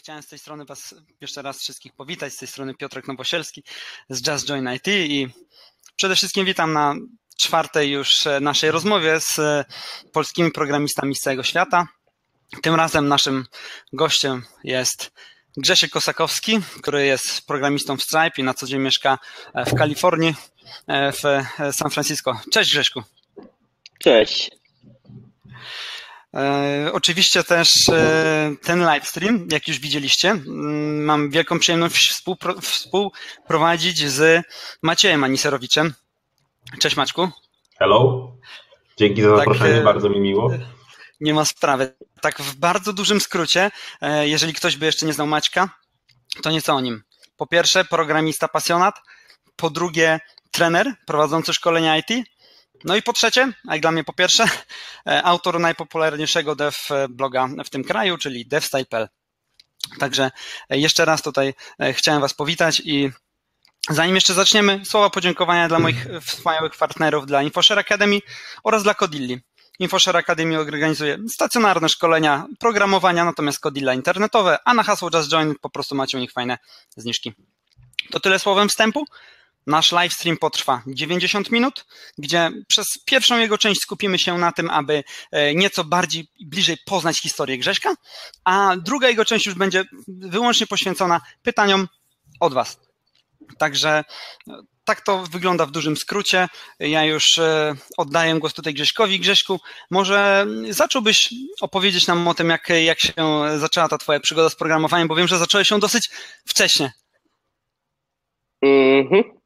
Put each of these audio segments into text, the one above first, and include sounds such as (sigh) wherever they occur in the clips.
chciałem z tej strony Was jeszcze raz wszystkich powitać. Z tej strony Piotrek Nowosielski z Just Join IT i przede wszystkim witam na czwartej już e, naszej rozmowie z e, polskimi programistami z całego świata. Tym razem naszym gościem jest Grzesiek Kosakowski, który jest programistą w Stripe i na co dzień mieszka e, w Kalifornii, w San Francisco. Cześć Grześku. Cześć. E, oczywiście też e, ten livestream, jak już widzieliście, mm, mam wielką przyjemność współpro, współprowadzić z Maciejem Aniserowiczem. Cześć Maćku. Hello. Dzięki za tak, zaproszenie, tak, bardzo mi miło. Nie ma sprawy. Tak w bardzo dużym skrócie, jeżeli ktoś by jeszcze nie znał Maćka, to nieco o nim. Po pierwsze, programista pasjonat, po drugie, trener prowadzący szkolenia IT, no i po trzecie, a jak dla mnie po pierwsze, e, autor najpopularniejszego dev bloga w tym kraju, czyli devstyle.pl. Także e, jeszcze raz tutaj e, chciałem Was powitać i zanim jeszcze zaczniemy, słowa podziękowania dla moich wspaniałych partnerów, dla InfoShare Academy oraz dla Codilli. InfoShare Academy organizuje stacjonarne szkolenia programowania, natomiast Codilla internetowe, a na hasło Just Join po prostu macie u nich fajne zniżki. To tyle słowem wstępu. Nasz livestream potrwa 90 minut, gdzie przez pierwszą jego część skupimy się na tym, aby e, nieco bardziej bliżej poznać historię Grześka, a druga jego część już będzie wyłącznie poświęcona pytaniom od Was. Także e, tak to wygląda w dużym skrócie. Ja już e, oddaję głos tutaj Grześkowi. Grześku, może zacząłbyś opowiedzieć nam o tym, jak, jak się zaczęła ta twoja przygoda z programowaniem, bo wiem, że zacząłeś ją dosyć wcześnie. Mhm.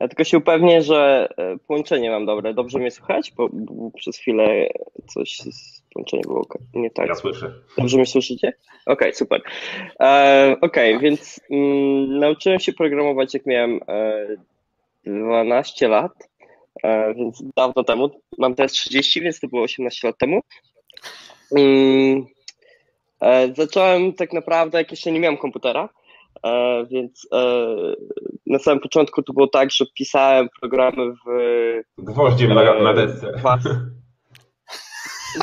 Ja tylko się upewnię, że e, połączenie mam dobre. Dobrze mnie słychać? Bo, bo przez chwilę coś z połączeniem było nie tak. Ja słyszę. Dobrze mnie słyszycie? Okej, okay, super. E, Okej, okay, więc mm, nauczyłem się programować jak miałem e, 12 lat, e, więc dawno temu. Mam teraz 30, więc to było 18 lat temu. Mm, e, zacząłem tak naprawdę, jak jeszcze nie miałem komputera, więc e, na samym początku to było tak, że pisałem programy w. Gwoździem na, na desce.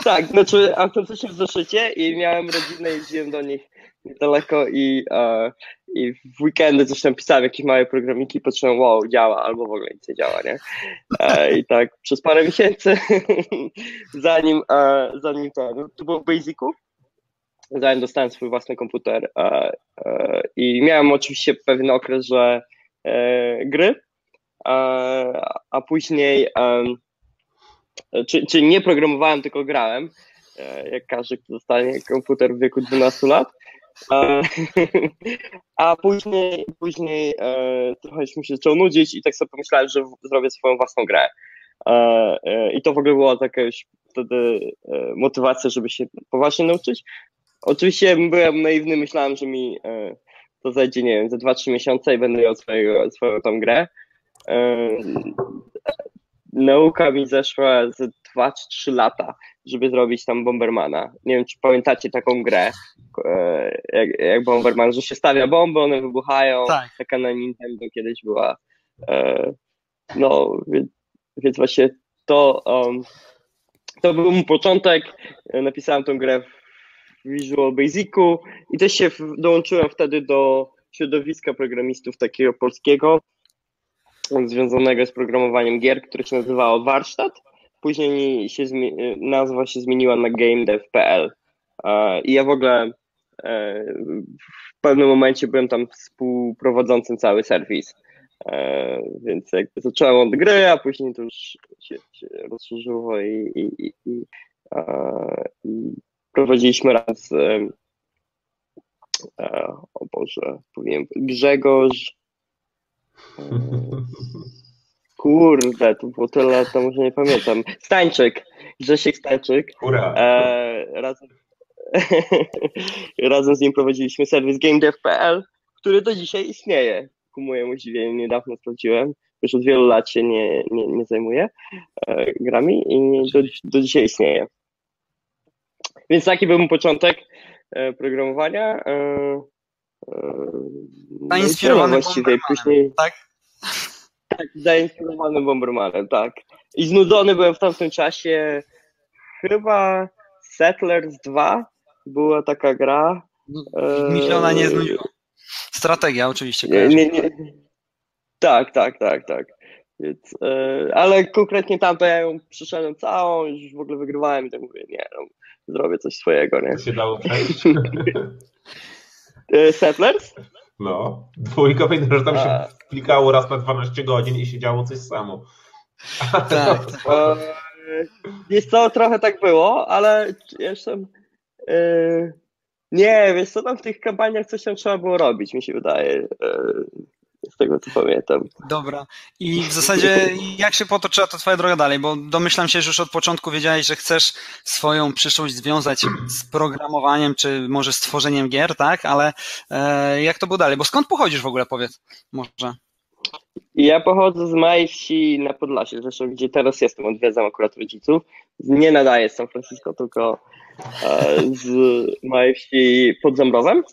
Tak, znaczy autentycznie w zeszycie i miałem rodzinę, jeździłem do nich niedaleko i, i w weekendy coś tam pisałem, jakieś małe programiki, patrzyłem, wow, działa, albo w ogóle nic nie działa, nie? I tak przez parę miesięcy, (laughs) zanim, zanim to, no, to było w Basicu, zanim dostałem swój własny komputer e, e, i miałem oczywiście pewien okres, że e, gry, a później czy, czy nie programowałem, tylko grałem, jak każdy, kto dostanie komputer w wieku 12 lat. (laughs) A później, później trochę mi się zaczął nudzić i tak sobie pomyślałem, że zrobię swoją własną grę. I to w ogóle była taka już wtedy motywacja, żeby się poważnie nauczyć. Oczywiście byłem naiwny, myślałem, że mi e, to zajdzie, nie wiem, za 2-3 miesiące i będę miał swojego, swoją tą grę. E, nauka mi zeszła z 2 czy 3 lata, żeby zrobić tam Bombermana. Nie wiem, czy pamiętacie taką grę, e, jak, jak Bomberman, że się stawia bomby, one wybuchają. Tak. Taka na Nintendo kiedyś była. No, więc, więc właśnie to, um, to był mój początek. Napisałem tą grę w Visual Basicu i też się dołączyłem wtedy do środowiska programistów takiego polskiego, związanego z programowaniem gier, które się nazywało Warsztat. Później się nazwa się zmieniła na GameDev.pl. I ja w ogóle e, w pewnym momencie byłem tam współprowadzącym cały serwis. E, więc jakby zacząłem od gry, a później to już się, się rozszerzyło i, i, i, i prowadziliśmy raz e, o Boże, powiem Grzegorz (laughs) Kurde, to było tyle lat temu, że nie pamiętam. Stańczyk, Grzesiek Stańczyk. E, razem, (laughs) razem z nim prowadziliśmy serwis GameDev.pl, który do dzisiaj istnieje. Ku mojemu zdziwieniu niedawno sprawdziłem. Już od wielu lat się nie, nie, nie zajmuję e, grami i do, do dzisiaj istnieje. Więc taki był mój początek e, programowania. E, e, zainspirowany no właściwie później. Tak? Tak, zainspirowany Bombermanem, tak. I znudzony byłem w tamtym czasie. Chyba Settlers 2 była taka gra. Mi się ona nie znudziła. Strategia oczywiście. Nie, nie, nie. Tak, tak, tak, tak. Więc, ale konkretnie tam to ja ją przyszedłem całą, już w ogóle wygrywałem i tak mówię, nie, no, zrobię coś swojego, nie? Co się dało przejść? (laughs) Settlers? No, dwójka pamiętam, że tam się klikało raz na 12 godzin i się działo coś samo. Tak. tak. (laughs) Wiesz co, trochę tak było, ale jeszcze yy, nie, wiesz co, tam w tych kampaniach coś tam trzeba było robić, mi się wydaje. Yy, z tego co pamiętam. Dobra. I w zasadzie jak się potoczyła to twoja droga dalej? Bo domyślam się, że już od początku wiedziałeś, że chcesz swoją przyszłość związać z programowaniem, czy może z tworzeniem gier, tak? Ale e, jak to było dalej? Bo skąd pochodzisz w ogóle, powiedz może? Ja pochodzę z małej wsi na Podlasie, zresztą gdzie teraz jestem, odwiedzam akurat rodziców. Nie nadaję z San Francisco, tylko e, z małej wsi pod Zambrowem.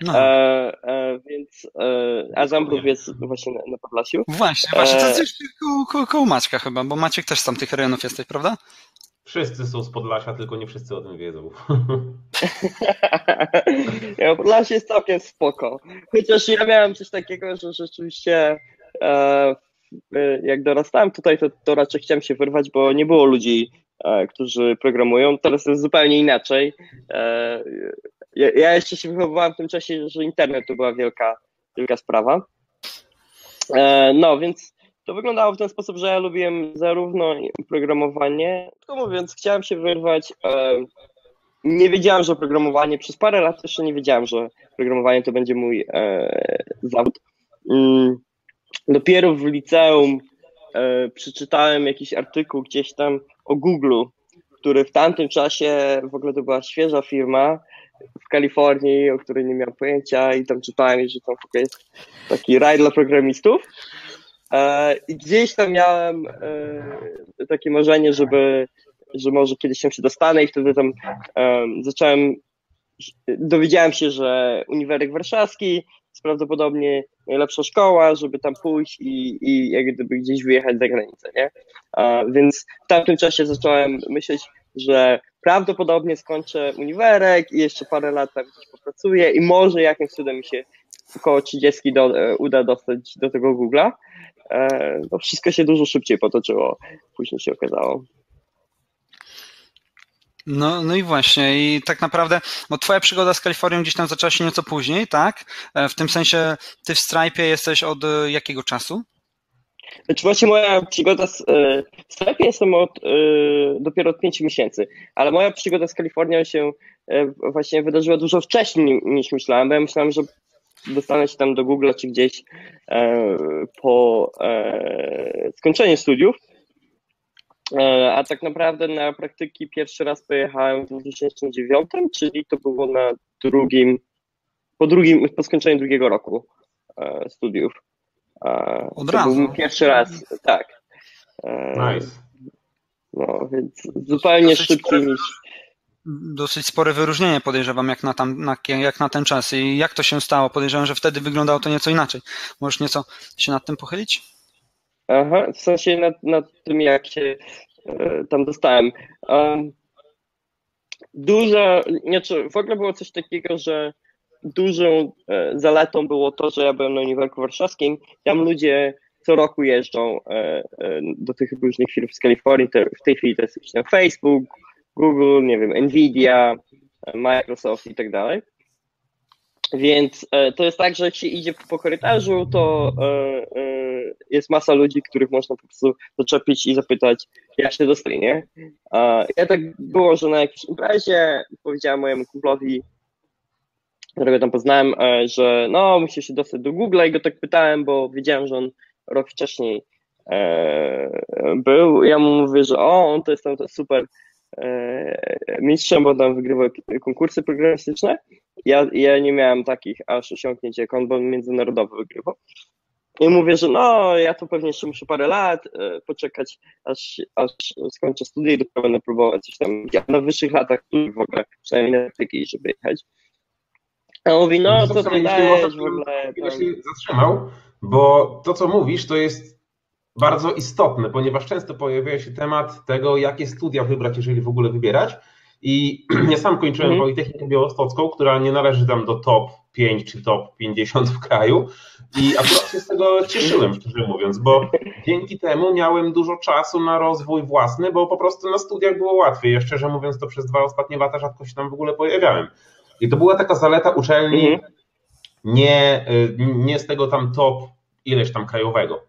No. E, e, więc, e, a Zambrów jest właśnie na, na Podlasiu. Właśnie, właśnie, to jest koło, koło, koło Maćka chyba, bo Maciek też z tamtych rejonów jesteś, prawda? Wszyscy są z Podlasia, tylko nie wszyscy o tym wiedzą. (laughs) ja, Podlasie jest całkiem spoko. Chociaż ja miałem coś takiego, że rzeczywiście e, jak dorastałem tutaj, to, to raczej chciałem się wyrwać, bo nie było ludzi, e, którzy programują. Teraz jest zupełnie inaczej. E, ja, jeszcze się wychowywałem w tym czasie, że internet to była wielka, wielka sprawa. E, no, więc to wyglądało w ten sposób, że ja lubiłem zarówno programowanie, tylko mówiąc, chciałem się wyrwać. E, nie wiedziałem, że programowanie, przez parę lat jeszcze nie wiedziałem, że programowanie to będzie mój e, zawód. Mm, dopiero w liceum e, przeczytałem jakiś artykuł gdzieś tam o Google, który w tamtym czasie w ogóle to była świeża firma w Kalifornii, o której nie miałem pojęcia i tam czytałem, że tam jest taki raj dla programistów. E, I gdzieś tam miałem e, takie marzenie, żeby, że może kiedyś tam się dostanę i wtedy tam e, zacząłem, dowiedziałem się, że Uniwersytet Warszawski jest prawdopodobnie najlepsza szkoła, żeby tam pójść i, i jak gdyby gdzieś wyjechać za granicę, nie? Więc w tamtym czasie zacząłem myśleć, że prawdopodobnie skończę uniwerek i jeszcze parę lat tam gdzieś popracuję i może jakimś cudem mi się około 30 do, uda dostać do tego Google'a. E, no wszystko się dużo szybciej potoczyło, później się okazało. No, no i właśnie, i tak naprawdę, bo twoja przygoda z Kalifornią gdzieś tam zaczęła się nieco później, tak? E, w tym sensie ty w Stripe jesteś od e, jakiego czasu? Znaczy właśnie moja przygoda z, w Stripe jestem od, dopiero od 5 miesięcy, ale moja przygoda z Kalifornią się właśnie wydarzyła dużo wcześniej niż myślałem, bo ja myślałem, że dostanę się tam do Google czy gdzieś e, po e, skończeniu studiów. E, a tak naprawdę na praktyki pierwszy raz pojechałem w 2009, czyli to było na drugim, po drugim, po skończeniu drugiego roku studiów. Od to razu. Był pierwszy raz, tak. Nice. No, więc zupełnie szybciej niż dosyć spore wyróżnienie, podejrzewam, jak na, tam, na, jak na ten czas. I jak to się stało? Podejrzewam, że wtedy wyglądało to nieco inaczej. Możesz nieco się nad tym pochylić? Aha, w sensie nad, nad tym, jak się e, tam dostałem. Um, dużo, znaczy w ogóle było coś takiego, że dużą e, zaletą było to, że ja byłem na Uniwersytecie Warszawskim. Tam ludzie co roku jeżdżą e, e do tych różnych firm z Kalifornii. W tej chwili to jest Facebook, Google, nie wiem, Nvidia, Microsoft i tak dalej. Więc to jest tak, że jak się idzie po korytarzu, to jest masa ludzi, których można po prostu zaczepić i zapytać, jak się dostali, nie? Ja tak było, że na jakiejś imprezie powiedziałem mojemu kumplowi, którego tam poznałem, że no, musi się dostać do Google i go tak pytałem, bo wiedziałem, że on rok wcześniej był. Ja mu mówię, że o, on to jest tam super E, mistrzem, bo tam wygrywał konkursy programistyczne. Ja, ja nie miałem takich aż osiągnięć jak on, bo międzynarodowy wygrywał. I mówię, że no, ja to pewnie jeszcze muszę parę lat e, poczekać, aż, aż skończę studia i dopiero będę próbować coś tam ja na wyższych latach w ogóle, przynajmniej na takiej, żeby jechać. A on mówi, no, co ty dajesz w ogóle. Ja się zatrzymał, bo to, co mówisz, to jest bardzo istotne, ponieważ często pojawia się temat tego, jakie studia wybrać, jeżeli w ogóle wybierać. I (clears throat) ja sam kończyłem mhm. Politechnikę Białostocką, która nie należy tam do top 5 czy top 50 w kraju. I akurat się z tego cieszyłem, szczerze mówiąc, bo dzięki temu miałem dużo czasu na rozwój własny, bo po prostu na studiach było łatwiej. Ja szczerze mówiąc, to przez dwa ostatnie lata rzadko się tam w ogóle pojawiałem. I to była taka zaleta uczelni, mhm. nie, y, nie z tego tam top ileś tam krajowego.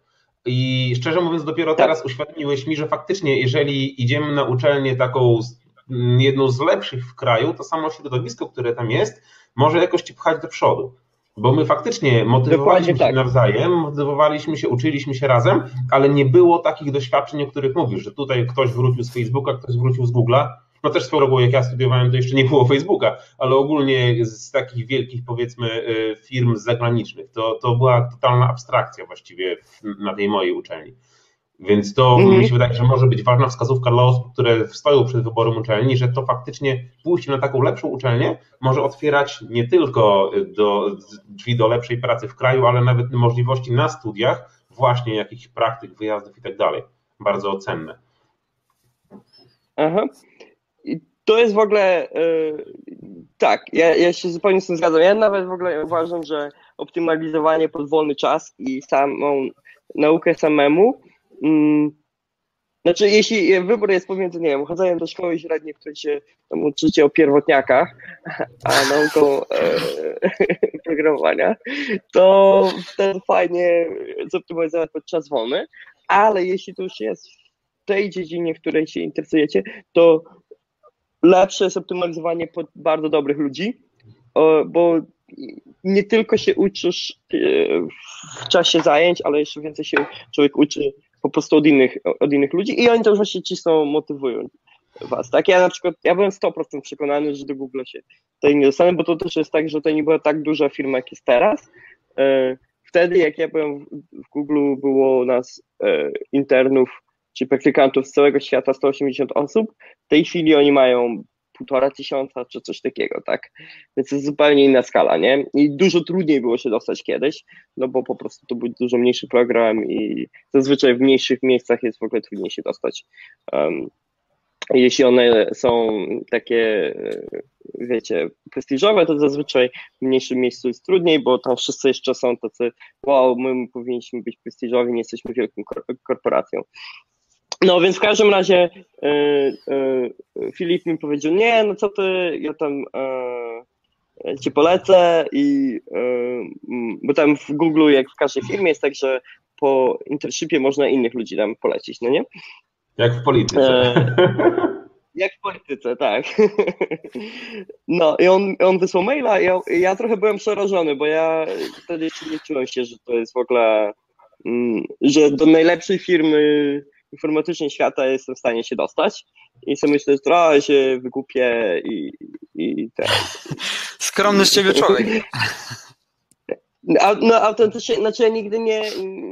I szczerze mówiąc, dopiero tak. teraz uświadomiłeś mi, że faktycznie, jeżeli idziemy na uczelnię taką jedną z lepszych w kraju, to samo środowisko, które tam jest, może jakoś ci pchać do przodu. Bo my faktycznie motywowaliśmy tak. się nawzajem, motywowaliśmy się, uczyliśmy się razem, ale nie było takich doświadczeń, o których mówisz, że tutaj ktoś wrócił z Facebooka, ktoś wrócił z Google'a. No też swoją drogą, jak ja studiowałem, to jeszcze nie było Facebooka, ale ogólnie z takich wielkich, powiedzmy, y, firm zagranicznych. To, to była totalna abstrakcja właściwie na tej mojej uczelni. Więc to mm. mi się wydaje, że może być ważna wskazówka dla osób, które stoją przed wyborem uczelni, że to faktycznie pójście na taką lepszą uczelnię może otwierać nie tylko do, drzwi do lepszej pracy w kraju, ale nawet możliwości na studiach, właśnie jakichś praktyk, wyjazdów i tak dalej. Bardzo cenne. Aha. To jest w ogóle yy, tak, ja, ja się zupełnie z tym zgadzam. Ja nawet w ogóle uważam, że optymalizowanie pod wolny czas i samą naukę samemu Mm, znaczy, jeśli wybór jest pomiędzy, nie wiem, chodzeniem do szkoły średniej, w której się tam uczycie o pierwotniakach, (laughs) a nauką e, (laughs) programowania, to wtedy fajnie zoptymalizować podczas wolny, ale jeśli to już jest w tej dziedzinie, w której się interesujecie, to lepsze jest optymalizowanie pod bardzo dobrych ludzi, bo nie tylko się uczysz e, w czasie zajęć, ale jeszcze więcej się człowiek uczy po prostu od innych, od innych ludzi i oni też właśnie cisną, motywują was, tak? Ja na przykład, ja byłem 100% przekonany, że do Google się tutaj nie dostanę, bo to też jest tak, że to nie była tak duża firma, jak jest teraz. E, wtedy, jak ja byłem w Google, było nas e, internów, czy praktykantów z całego świata 180 osób. W tej chwili oni mają półtora tysiąca czy coś takiego, tak? Więc jest zupełnie inna skala, nie? I dużo trudniej było się dostać kiedyś, no bo po prostu to był dużo mniejszy program i zazwyczaj w mniejszych miejscach jest w ogóle trudniej się dostać. Um, jeśli one są takie, wiecie, prestiżowe, to zazwyczaj w mniejszym miejscu jest trudniej, bo tam wszyscy jeszcze są tacy, wow, my powinniśmy być prestiżowi, nie jesteśmy wielką korporacją. No więc w każdym razie y, y, Filip mi powiedział, nie, no co ty, ja tam y, ci polecę i bo tam w Google, jak w każdej firmie jest tak, że po internshipie można innych ludzi tam polecić, no nie? Jak w polityce. (laughs) Jak w polityce, tak. (laughs) No i on, on wysłał maila i ja, ja trochę byłem przerażony, bo ja wtedy jeszcze nie czułem się, że to jest w ogóle, mm, że do najlepszej firmy informatycznej świata jestem w stanie się dostać i sobie myślę, że trochę się wykupię i, i tak. (laughs) Skromny z ciebie człowiek. A, no autentycznie, znaczy ja nigdy nie,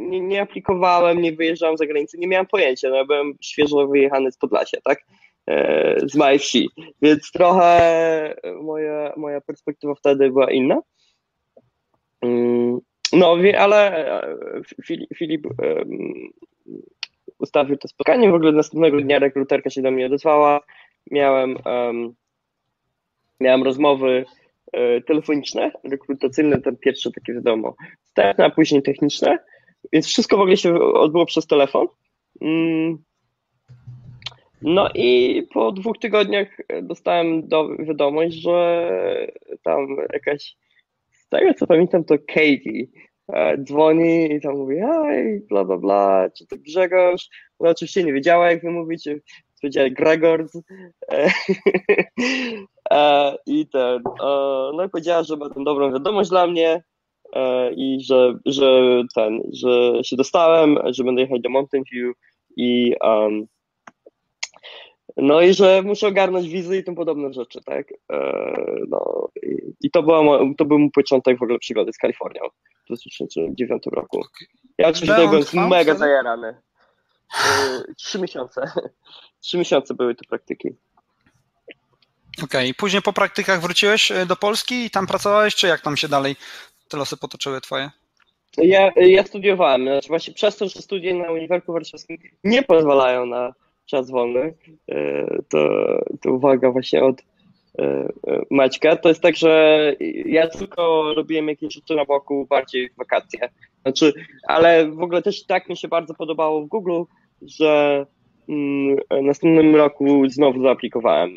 nie, nie, aplikowałem, nie wyjeżdżałem za granicę, nie miałem pojęcia, no ja byłem świeżo wyjechany z Podlasia, tak, e, z małej wsi, więc trochę moja, moja perspektywa wtedy była inna. Mm, no, ale e, Filip, Filip ustawił to spotkanie. W ogóle następnego dnia rekruterka się do mnie odezwała. Miałem, um, miałem rozmowy e, telefoniczne, rekrutacyjne, ten pierwsze takie wiadomo, wstępne, a później techniczne. Więc wszystko w ogóle się odbyło przez telefon. Mm. No i po dwóch tygodniach dostałem do, wiadomość, że tam jakaś, z tego co pamiętam, to Katie E, dzwoni i tam mówi hej, bla, bla, bla, czy to Grzegorz? No oczywiście nie wiedziała, jak wymówić, powiedziała Gregors. E, (laughs) e, I ten, no i powiedziała, że ma tę dobrą wiadomość dla mnie i że, że ten, że się dostałem, że będę jechać do Mountain View i um, no i że muszę ogarnąć wizy i tym podobne rzeczy, tak? No i, i to, była, to był mój początek w ogóle przygody z Kalifornią. 2009 roku. Ja oczywiście tutaj byłem mega zajarany. Y, trzy miesiące. (laughs) Trzy miesiące były te praktyki. Okej, okay. później po praktykach wróciłeś y, do Polski i tam pracowałeś, czy jak tam się dalej te losy potoczyły twoje? Ja, ja studiowałem, znaczy właśnie przez to, że studia na Uniwersytecie Warszawskim nie pozwalają na czas wolny, to, to uwaga właśnie od Maćka. To jest tak, że ja tylko robiłem jakieś rzeczy na boku, bardziej w wakacje. Znaczy, ale w ogóle też tak mi się bardzo podobało w Google, że mm, w następnym roku znowu zaaplikowałem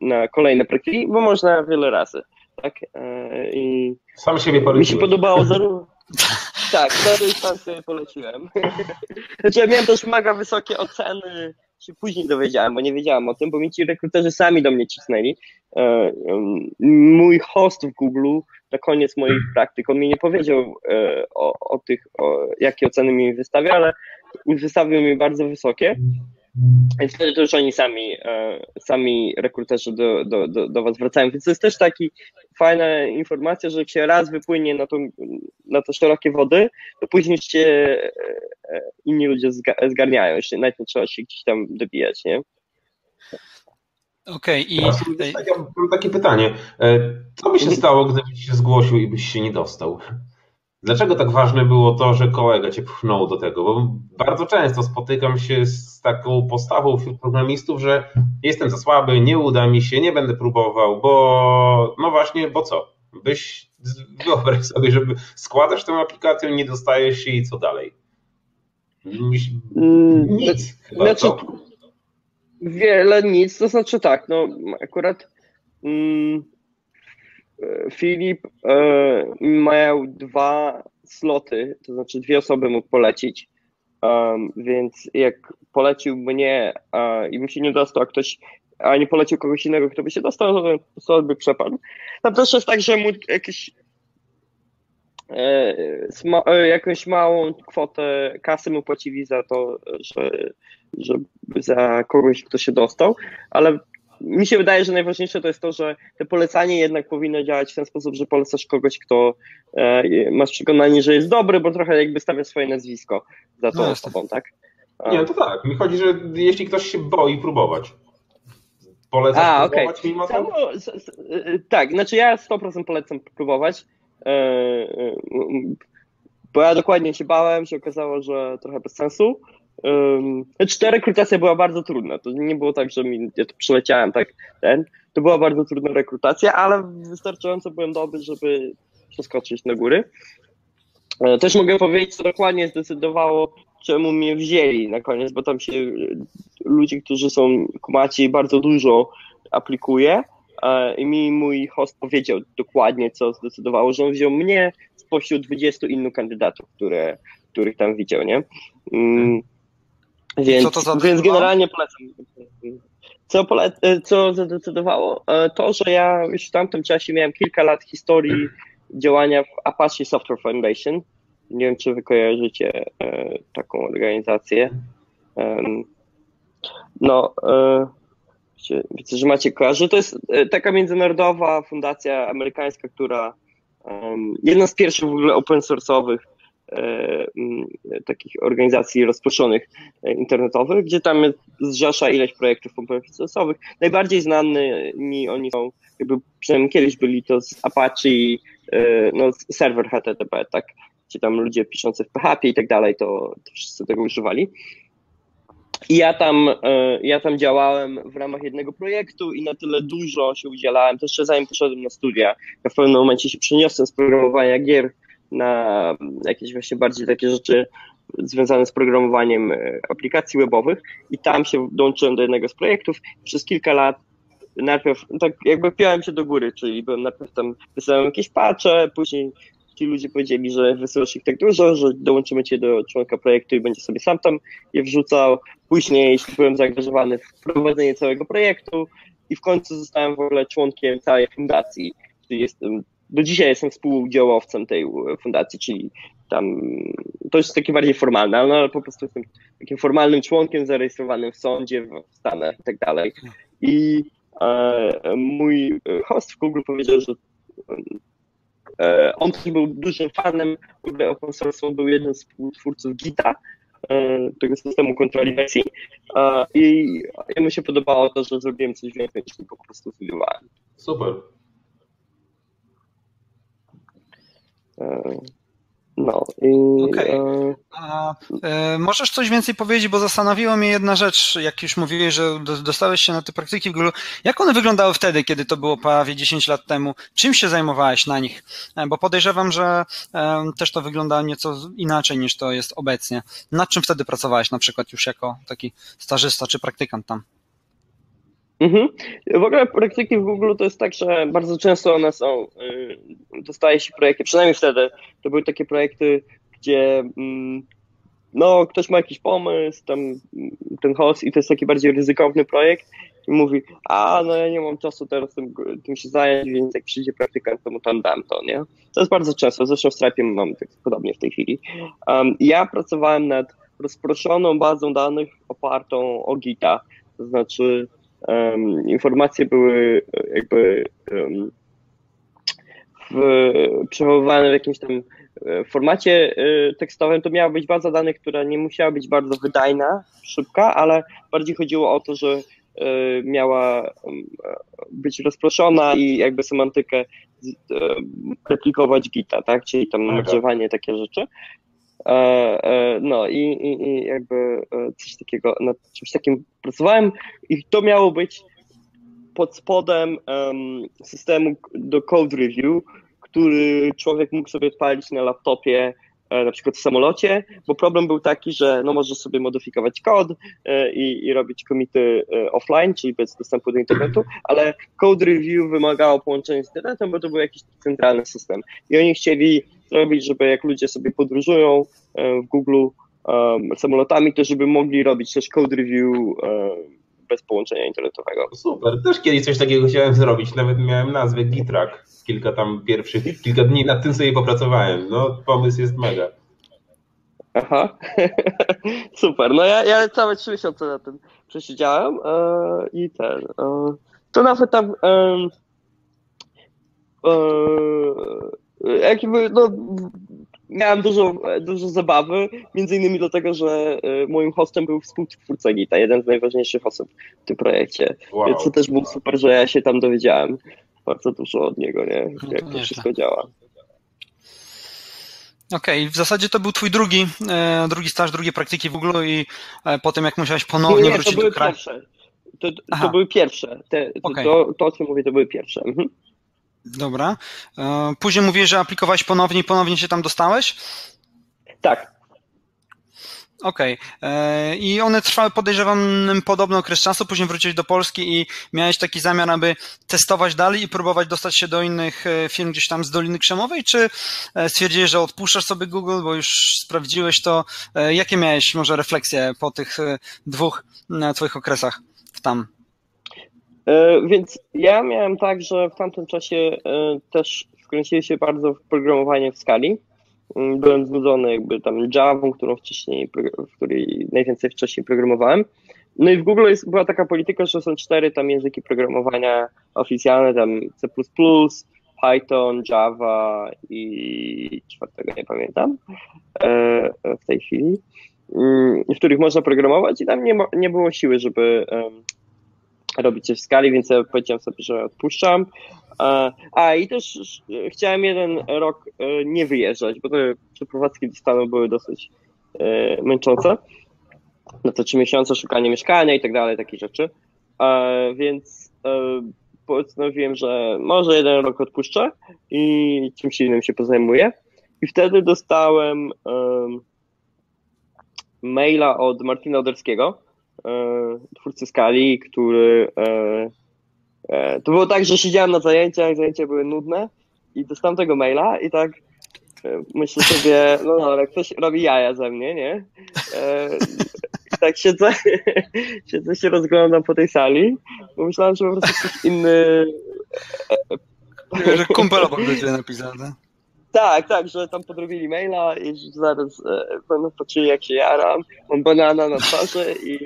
na kolejne praktyki, bo można wiele razy. Tak? I Sam siebie poleciłem. Mi się podobało zarówno. (laughs) (laughs) tak, sam sobie poleciłem. (laughs) Znaczy, ja miałem też mega wysokie oceny, się później dowiedziałem, bo nie wiedziałem o tym, bo mi ci rekruterzy sami do mnie cisnęli. E, mój host w Google na koniec moich praktyk, on mi nie powiedział e, o, o tych, o, jakie oceny mi wystawia, ale wystawił mi bardzo wysokie. Więc wtedy to już oni sami, e, sami rekruterzy do, do, do, do Was wracają. Więc to jest też taki fajna informacja, że jak się raz wypłynie na, to, na te szerokie wody, to później się e, inni ludzie zgarniają. Jeszcze nawet nie trzeba się gdzieś tam dobijać, nie? Okej, okay, i. Mam takie pytanie. E, co by się mhm. stało, gdybyś się zgłosił i byś się nie dostał? Dlaczego tak ważne było to, że kolega cię pchnął do tego? Bo bardzo często spotykam się z taką postawą wśród programistów, że jestem za słaby, nie uda mi się, nie będę próbował, bo no właśnie, bo co? Byś wyobraź sobie, żeby składasz tę aplikację, nie dostajesz się i co dalej? Mm, nic. Znaczy, wiele nic, to znaczy tak, no akurat. Mm, Filip e, miał dwa sloty, to znaczy dwie osoby mógł polecić, um, więc jak polecił mnie uh, i bym się nie dostał, a ktoś, a nie polecił kogoś innego, kto by się dostał, to slot by przepadł. Tam też jest tak, że mu jakieś e, e, jakąś małą kwotę kasy mu płacili za to, że, że za kogoś, kto się dostał, ale mi się wydaje, że najważniejsze to jest to, że te polecanie jednak powinno działać w ten sposób, że polecasz kogoś, kto e, masz przekonanie, że jest dobry, bo trochę jakby stawia swoje nazwisko za tą no osobą, tak? A. Nie, to tak. Mi chodzi, że jeśli ktoś się boi próbować, polecasz A, próbować okay. mimo to? E, tak, znaczy ja 100% polecam próbować, e, e, bo ja dokładnie się bałem, się okazało, że trochę bez sensu, Um, ta rekrutacja była bardzo trudna. To nie było tak, że mi, ja to przeleciałem, tak, ten. To była bardzo trudna rekrutacja, ale wystarczająco byłem dobry, żeby przeskoczyć na góry. E, też mogę powiedzieć, co dokładnie zdecydowało, czemu mnie wzięli na koniec, bo tam się ludzie, którzy są kumaci, bardzo dużo aplikuje e, i mi mój host powiedział dokładnie, co zdecydowało, że on wziął mnie spośród 20 innych kandydatów, które, których tam widział, nie? Więc, co to więc generalnie polecam. Co, pole, co zadecydowało? E, to, że ja już w tamtym czasie miałem kilka lat historii działania w Apache Software Foundation. Nie wiem, czy wy kojarzycie e, taką organizację. No, e, widzę, że macie kojarzy. To jest taka międzynarodowa fundacja amerykańska, która jedna z pierwszych w ogóle open source'owych E, takich organizacji rozproszonych e, internetowych, gdzie tam zrzesza ileś projektów open Najbardziej znanymi oni są, jakby przynajmniej kiedyś byli to z Apache, e, no serwer HTTP, tak, gdzie tam ludzie piszący w PHP i tak dalej, to, to wszyscy tego używali. I ja tam, ja tam działałem w ramach jednego projektu i na tyle dużo się udzielałem, to jeszcze zanim poszedłem na studia. Ja w pewnym momencie się przeniosłem z programowania gier na jakieś właśnie bardziej takie rzeczy związane z programowaniem e, aplikacji webowych i tam się dołączyłem do jednego z projektów. Przez kilka lat najpierw tak jakby piąłem się do góry, czyli byłem najpierw tam, wysłałem jakieś patche, później ci ludzie powiedzieli, że wysyłasz ich tak dużo, że dołączymy cię do członka projektu i będzie sobie sam tam je wrzucał. Później byłem zaangażowany w prowadzenie całego projektu i w końcu zostałem w ogóle członkiem całej fundacji, czyli jestem do dzisiaj jestem współudziałowcem tej fundacji, czyli tam to jest takie bardziej formalne, no, ale po prostu jestem takim formalnym członkiem zarejestrowanym w sądzie w Stanach i tak dalej. I e, mój host w Google powiedział, że e, on też był dużym fanem open source, był jednym z twórców Gita, e, tego systemu kontroli wersji e, i mu się podobało to, że zrobiłem coś więcej niż po prostu studiowałem. Super. No i. Okay. E... A, e, możesz coś więcej powiedzieć, bo zastanowiła mnie jedna rzecz, jak już mówiłeś, że dostałeś się na te praktyki w Google. Jak one wyglądały wtedy, kiedy to było prawie 10 lat temu? Czym się zajmowałeś na nich? E, bo podejrzewam, że e, też to wygląda nieco inaczej niż to jest obecnie. Nad czym wtedy pracowałeś na przykład już jako taki stażysta czy praktykant tam? Mhm. W ogóle praktyki w Google to jest tak, że bardzo często one są, y, dostaje się projekty, przynajmniej wtedy, to były takie projekty, gdzie mm, no, ktoś ma jakiś pomysł, tam ten host i to jest taki bardziej ryzykowny projekt i mówi, a no ja nie mam czasu teraz tym, tym się zająć, więc jak przyjdzie praktykant, to mu tam dam to, nie? To jest bardzo często, zresztą w Stripe mam tak podobnie w tej chwili. Um, ja pracowałem nad rozproszoną bazą danych opartą o Gita, to znaczy um, informacje były jakby um, w, przechowywane w jakimś tam e, formacie e, tekstowym, to miała być baza danych, która nie musiała być bardzo wydajna, szybka, ale bardziej chodziło o to, że e, miała być rozproszona i jakby semantykę replikować Gita, tak? Czyli tam nagrzewanie, takie rzeczy. No i, i, i jakby coś takiego, nad czymś takim pracowałem i to miało być pod spodem systemu do code review, który człowiek mógł sobie odpalić na laptopie, e, na przykład w samolocie, bo problem był taki, że no możesz sobie modyfikować kod e, i, i robić komity e, offline, czyli bez dostępu do internetu, ale code review wymagało połączenia z internetem, bo to był jakiś centralny system. I oni chcieli zrobić, żeby jak ludzie sobie podróżują w Google um, samolotami, to żeby mogli robić też code review um, bez połączenia internetowego. Super, też kiedyś coś takiego chciałem zrobić, nawet miałem nazwę Gitrack, kilka tam pierwszych, kilka dni nad tym sobie popracowałem, no pomysł jest mega. Aha, (laughs) super, no ja, ja całe trzy miesiące na tym przesiedziałem e, i ten, e, to nawet tam e jakby, no miałem dużo, dużo zabawy, między innymi dlatego, że e, moim hostem był współtwórca Gita, jeden z najważniejszych osób w tym projekcie. Wow. Więc to też było super, że ja się tam dowiedziałem bardzo dużo od niego, nie? No Jak to, wszystko działa. Okej, okay. w zasadzie to był twój drugi, e, drugi staż, drugie praktyki w Google i e, potem jak musiałeś ponownie nie, nie, wrócić to były do kraju. Pierwsze. To, to były pierwsze. Te, okay. to, to, o czym mówię, to były pierwsze. Mhm. Dobra. E, później mówisz, że aplikowałeś ponownie i ponownie się tam dostałeś? Tak. Okej. Okay. E, I one trwały, podejrzewam, podobny okres czasu, później wróciłeś do Polski i miałeś taki zamiar, aby testować dalej i próbować dostać się do innych e, firm gdzieś tam z Doliny Krzemowej, czy stwierdziłeś, że odpuszczasz sobie Google, bo już sprawdziłeś to? Jakie miałeś może refleksje po tych dwóch twoich okresach tam? E, więc ja miałem tak, że w tamtym czasie e, też wkręciłem się bardzo w programowanie w skali. Mm, byłem znudzony jakby tam Java, którą wcześniej, w której najwięcej wcześniej programowałem. No i w Google jest, była taka polityka, że są cztery tam języki programowania oficjalne, tam C++, Python, Java i czwartego nie pamiętam e, w tej chwili, mm, w których można programować i tam nie, nie było siły, żeby robić w skali, więc ja powiedziałem sobie, że odpuszczam. A i też chciałem jeden rok e, nie wyjeżdżać, bo te przeprowadzki do Stanów były dosyć e, męczące. No to trzy miesiące szukanie mieszkania i tak dalej, takie rzeczy. Więc e, postanowiłem, że może jeden rok odpuszczę i czymś innym się pozajmuję. I wtedy dostałem maila od Martina Oderskiego, E, twórcy skali, który. E, e, to było tak, że siedziałem na zajęciach, zajęcia były nudne i dostałem tego maila i tak myślę sobie, no ale ktoś robi jaja ze mnie, nie? I tak siedzę, (laughs) siedzę się rozglądam po tej sali, bo myślałem, że po prostu ktoś inny... Że kumpel obok będzie napisane. Tak, tak, że tam podrobili maila i zaraz e, będą patrzyli jak się jaram, mam banana na twarzy i, (laughs)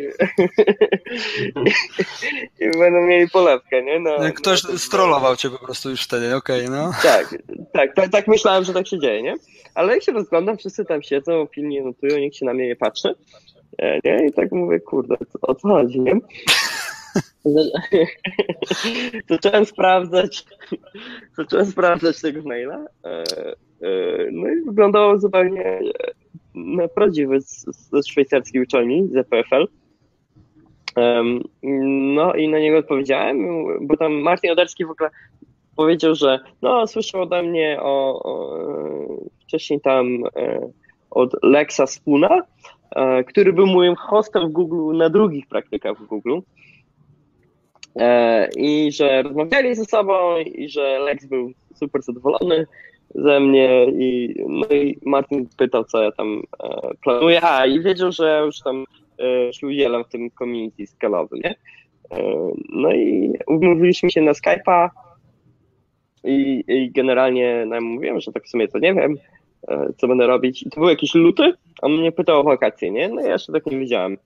i, będą mieli polewkę, nie? No, Ktoś na strollował cię po prostu już wtedy, okej, okay, no. Tak, tak, tak, tak myślałem, że tak się dzieje, nie? Ale jak się rozglądam, wszyscy tam siedzą, pilnie notują, nikt się na mnie nie patrzy, e, nie? I tak mówię, kurde, o co chodzi, nie? Zacząłem sprawdzać, zacząłem sprawdzać tego maila. E, no i wyglądało zupełnie na prawdziwy ze szwajcarskiej uczelni, z EPFL. No i na niego odpowiedziałem, bo tam Martin Oderski w ogóle powiedział, że no słyszał ode mnie o, o wcześniej tam e, od Lexa Spuna, e, który był moim hostem w Google na drugich praktykach w Google. E, I że rozmawiali ze sobą i że Lex był super zadowolony ze mnie i, no i Martin pytał, co ja tam planuję, a i wiedział, że ja już tam się udzielam w tym community skalowym, nie? No i umówiliśmy się na Skype'a i, i generalnie no, mówiłem, że tak w sumie to nie wiem, E, co będę robić. I to był jakiś luty, a mnie pytał o wakacje, nie? No ja jeszcze tak nie wiedziałem.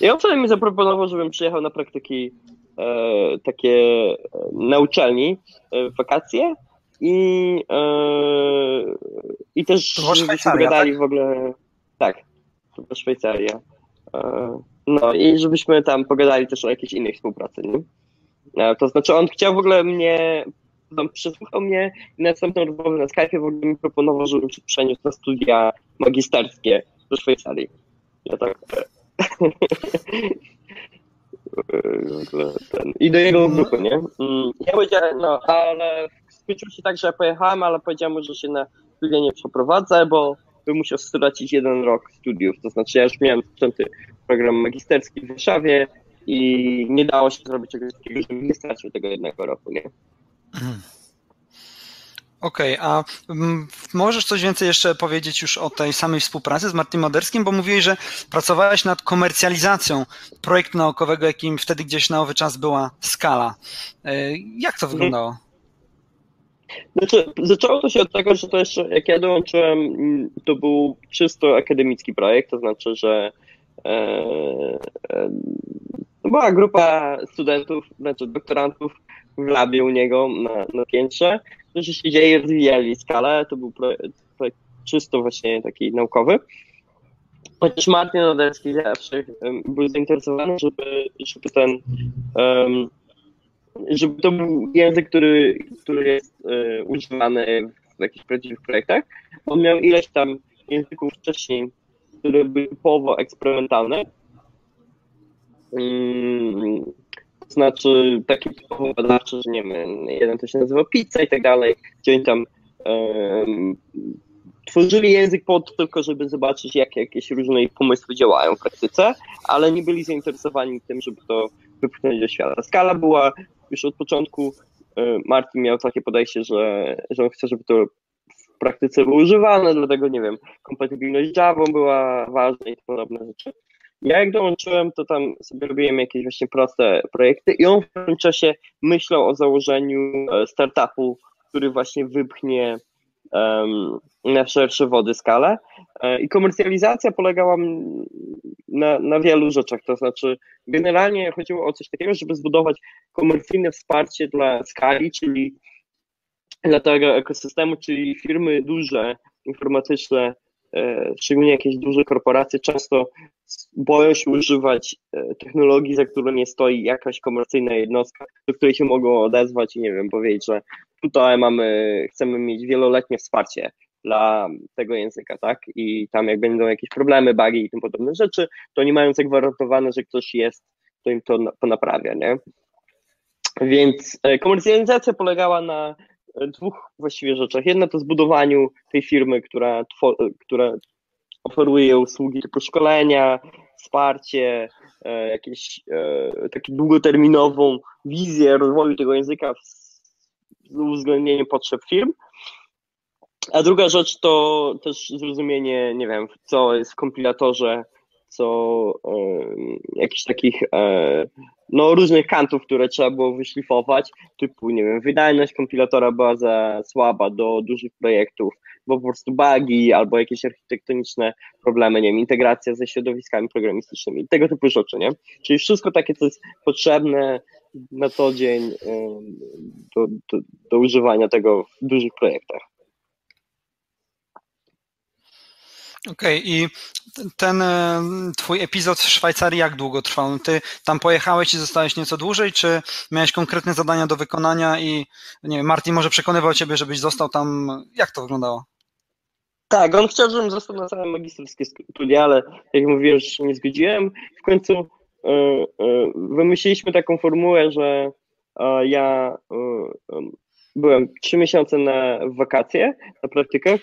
I on wtedy mi zaproponował, żebym przyjechał na praktyki e, takie e, na uczelni e, w wakacje i, e, i też żebyśmy pogadali tak? w ogóle. Tak, to była Szwajcaria. E, no i żebyśmy tam pogadali też o jakiejś innej współpracy, nie? To znaczy on chciał w ogóle mnie tam przesłuchał mnie i na następną rozmowę na Skype w ogóle mi proponował, żebym się przeniósł na studia magisterskie do Szwajcarii. Ja tak... (laughs) I do jego grupy, nie? Mm, ja powiedziałem, no, ale skończyło się tak, że ja pojechałem, ale powiedziałem mu, że się na studia nie przeprowadzę, bo bym musiał stracić jeden rok studiów. To znaczy, ja już miałem zaczęty program magisterski w Warszawie i nie dało się zrobić czegoś takiego, żebym nie stracił tego jednego roku, nie? Okej, okay, a mm, możesz coś więcej jeszcze powiedzieć już o tej samej współpracy z Martinem Moderskim, bo mówiłeś, że pracowałeś nad komercjalizacją projektu naukowego, jakim wtedy gdzieś na owy czas była Skala. E, jak to mhm. wyglądało? Znaczy, zaczęło to się od tego, że to jeszcze, jak ja dołączyłem, to był czysto akademicki projekt, to znaczy, że e, e, była grupa studentów, znaczy doktorantów, w labie u niego na, na piętrze, którzy siedzieli i rozwijali skalę. To był projekt, projekt czysto właśnie taki naukowy. Chociaż Martin Oderski zawsze był zainteresowany, żeby, żeby ten um, żeby to był język, który, który jest e, używany w jakichś prawdziwych projektach. On miał ileś tam języków wcześniej, które były typowo eksperymentalne. Um, znaczy taki typowo badawczy, że nie wiem, jeden to się nazywa pizza i tak dalej, gdzie oni tam um, tworzyli język pod tylko, żeby zobaczyć, jak jakieś różne pomysły działają w praktyce, ale nie byli zainteresowani tym, żeby to wypchnąć do świata. Skala była już od początku, e, Martin miał takie podejście, że, że on chce, żeby to w praktyce było używane, dlatego nie wiem, kompatybilność z Java była ważna i podobne rzeczy. Ja jak dołączyłem, to tam sobie robiłem jakieś właśnie proste projekty i on w tym czasie myślał o założeniu e, startupu, który właśnie wypchnie um, na szersze wody skalę. E, I komercjalizacja polegała na, na wielu rzeczach, to znaczy generalnie chodziło o coś takiego, żeby zbudować komercyjne wsparcie dla skali, czyli dla tego ekosystemu, czyli firmy duże, informatyczne, szczególnie jakieś duże korporacje często boją się używać e, technologii, za którą nie stoi jakaś komercyjna jednostka, do której się mogą odezwać i nie wiem, powiedzieć, że tutaj mamy, chcemy mieć wieloletnie wsparcie dla tego języka, tak? I tam jak będą jakieś problemy, bugi i tym podobne rzeczy, to nie mają zagwarantowane, że ktoś jest, to im to naprawia, nie? Więc e, komercjalizacja polegała na dwóch właściwie rzeczach. Jedna to zbudowaniu tej firmy, która, która oferuje usługi typu szkolenia, wsparcie, e, jakieś e, taką długoterminową wizję rozwoju tego języka z uwzględnieniem potrzeb firm. A druga rzecz to też zrozumienie, nie wiem, co jest w kompilatorze co jakichś takich e, no, różnych kantów, które trzeba było wyszlifować, typu, nie wiem, wydajność kompilatora była za słaba do dużych projektów, bo po prostu bugi albo jakieś architektoniczne problemy, nie wiem, integracja ze środowiskami programistycznymi, tego typu rzeczy, nie? Czyli wszystko takie, co jest potrzebne na co dzień do, do, do używania tego w dużych projektach. Okej, okay, i ten e, twój epizod w Szwajcarii jak długo trwał? Ty tam pojechałeś i zostałeś nieco dłużej, czy miałeś konkretne zadania do wykonania i nie wiem, Martin może przekonywał ciebie, żebyś został tam. Jak to wyglądało? Tak, on chciał, żebym został na całe magisterskie studia, ale jak mówiłem, że się nie zgodziłem. W końcu y, y, wymyśliliśmy taką formułę, że y, ja byłem trzy miesiące na wakacje, na praktykach.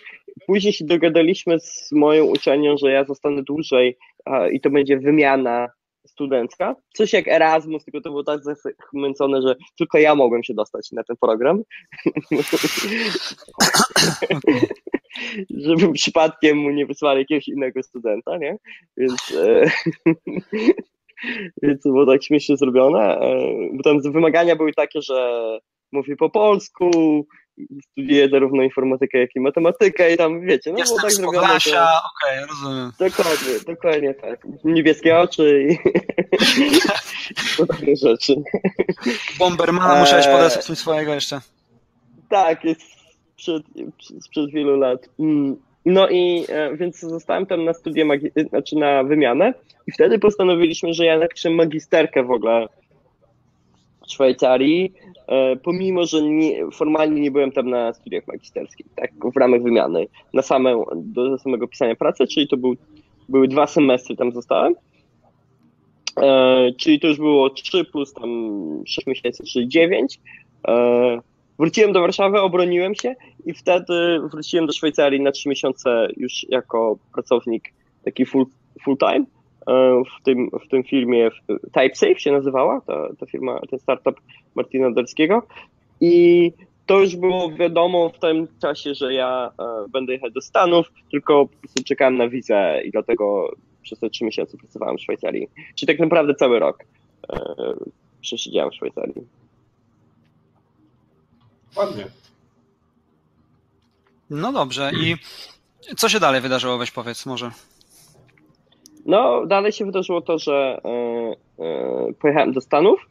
Później się dogadaliśmy z moją uczelnią, że ja zostanę dłużej i to będzie wymiana studencka. Coś jak Erasmus, tylko to było tak zachmęcone, że tylko ja mogłem się dostać na ten program. (laughs) Żeby przypadkiem mu nie wysłali jakiegoś innego studenta, nie? Więc, e, (laughs) więc to było tak śmiesznie zrobione. E, bo tam wymagania były takie, że mówi po polsku, studiuje zarówno informatykę, jak i matematykę i tam, wiecie, no Jestem było tak zrobione. Podlasia, to... okej, okay, rozumiem. Dokładnie, dokładnie tak. Niebieskie oczy i (laughs) takie rzeczy. Bombermana musiałeś e, podesłać swojego jeszcze. Tak, jest sprzed, sprzed wielu lat. Mm. No i e, więc zostałem tam na studia, znaczy na wymianę i wtedy postanowiliśmy, że ja napiszę magisterkę w ogóle Szwajcarii, e, pomimo, że nie, formalnie nie byłem tam na studiach magisterskich, tak, w ramach wymiany, na same, do samego pisania pracy, czyli to był, były dwa semestry tam zostałem, e, czyli to już było 3 plus tam 6 miesięcy, czyli 9. E, wróciłem do Warszawy, obroniłem się i wtedy wróciłem do Szwajcarii na 3 miesiące już jako pracownik taki full, full time w tym, w tym filmie TypeSafe się nazywała, ta, ta firma, ten startup Martina Derskiego i to już było wiadomo w tym czasie, że ja e, będę jechać do Stanów, tylko po prostu czekałem na wizę i dlatego przez te trzy miesiące pracowałem w Szwajcarii. Czyli tak naprawdę cały rok e, przesiedziałem w Szwajcarii. Ładnie. No dobrze. I co się dalej wydarzyło? Weź powiedz może. No, dalej się wydarzyło to, że e, e, pojechałem do Stanów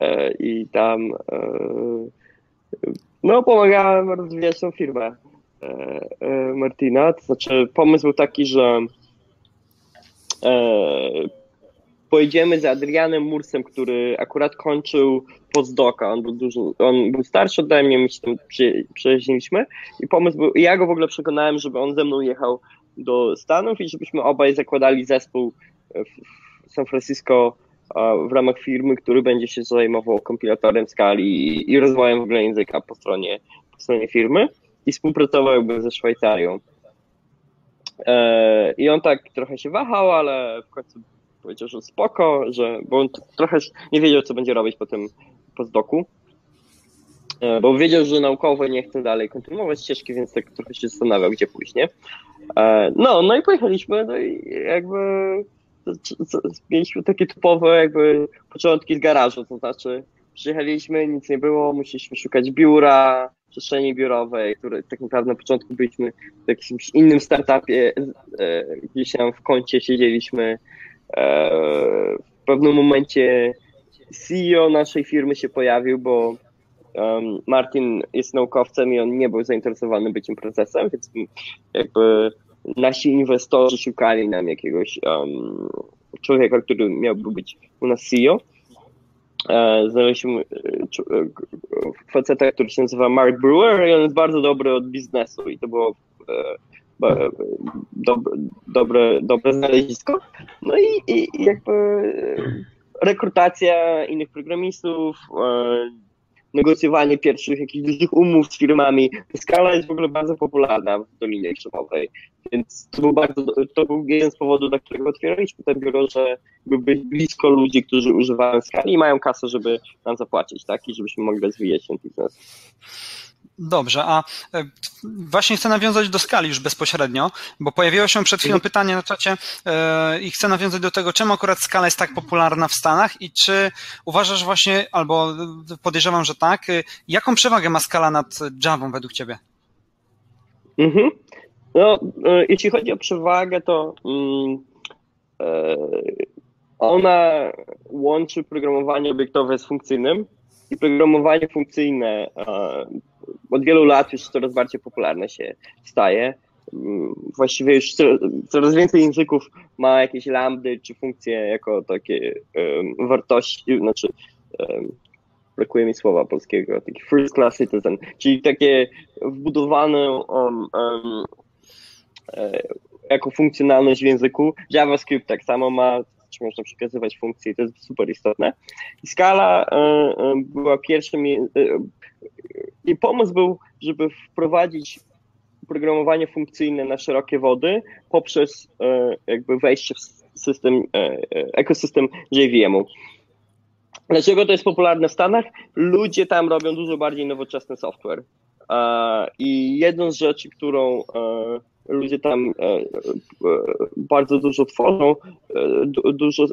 e, i tam no, pomagałem rozwijać tą firmę Martina. To znaczy, pomysł był taki, że pojedziemy z Adrianem Mursem, który akurat kończył postdoka. On był dużo, on był starszy ode mnie, my się tam przyjaźniliśmy i pomysł był, ja go w ogóle przekonałem, żeby on ze mną jechał do Stanów i żebyśmy obaj zakładali zespół w San Francisco w ramach firmy, który będzie się zajmował kompilatorem skali i rozwojem w ogóle języka po stronie, po stronie firmy i współpracował jakby ze Szwajcarią. E, I on tak trochę się wahał, ale w końcu powiedział, że spoko, że, bo on trochę nie wiedział, co będzie robić po tym postdoku. E, bo wiedział, że naukowo nie chce dalej kontynuować ścieżki, więc tak trochę się zastanawiał, gdzie pójść, nie? E, no, no i pojechaliśmy, no i jakby mieliśmy takie typowe jakby początki z garażu, to znaczy przyjechaliśmy, nic nie było, musieliśmy szukać biura, przestrzeni biurowej, które tak naprawdę na początku byliśmy w jakimś innym startupie, e, gdzieś tam w kącie siedzieliśmy. W pewnym momencie CEO naszej firmy się pojawił, bo um, Martin jest naukowcem i on nie był zainteresowany byciem prezesem, więc jakby nasi inwestorzy szukali nam jakiegoś um, człowieka, który miałby być u nas CEO. E, znaleźliśmy e, e, faceta, który się nazywa Mark Brewer i on jest bardzo dobry od biznesu i to było dobre, dobre, dobre znalezisko. No i, i jakby rekrutacja innych programistów, negocjowanie pierwszych jakichś dużych umów z firmami. Skala jest w ogóle bardzo popularna w Dolinie Krzemowej, więc to był, bardzo, to był jeden z powodów, dla którego otwieraliśmy ten biuro, że być blisko ludzi, którzy używają skali i mają kasę, żeby nam zapłacić, tak, i żebyśmy mogli rozwijać ten biznes. Dobrze, a e, właśnie chcę nawiązać do skali już bezpośrednio, bo pojawiło się przed chwilą mhm. pytanie na czacie e, i chcę nawiązać do tego, czemu akurat skala jest tak popularna w Stanach i czy uważasz właśnie, albo podejrzewam, że tak, e, jaką przewagę ma skala nad Java według Ciebie? Mhm. No, jeśli chodzi o przewagę, to mm, ona łączy programowanie obiektowe z funkcyjnym i programowanie funkcyjne od wielu lat już coraz bardziej popularne się staje. właściwie już coraz więcej języków ma jakieś lambdy czy funkcje jako takie um, wartości, znaczy um, brakuje mi słowa polskiego, taki first class citizen, czyli takie wbudowane um, um, jako funkcjonalność w języku. JavaScript tak samo ma, czy można przekazywać funkcje, to jest super istotne. I Scala e, e, była pierwszym, e, i pomysł był, żeby wprowadzić programowanie funkcyjne na szerokie wody poprzez jakby wejście w system, ekosystem JVM-u. Dlaczego to jest popularne w Stanach? Ludzie tam robią dużo bardziej nowoczesny software. I jedną z rzeczy, którą ludzie tam e, e, bardzo dużo tworzą. E, dużo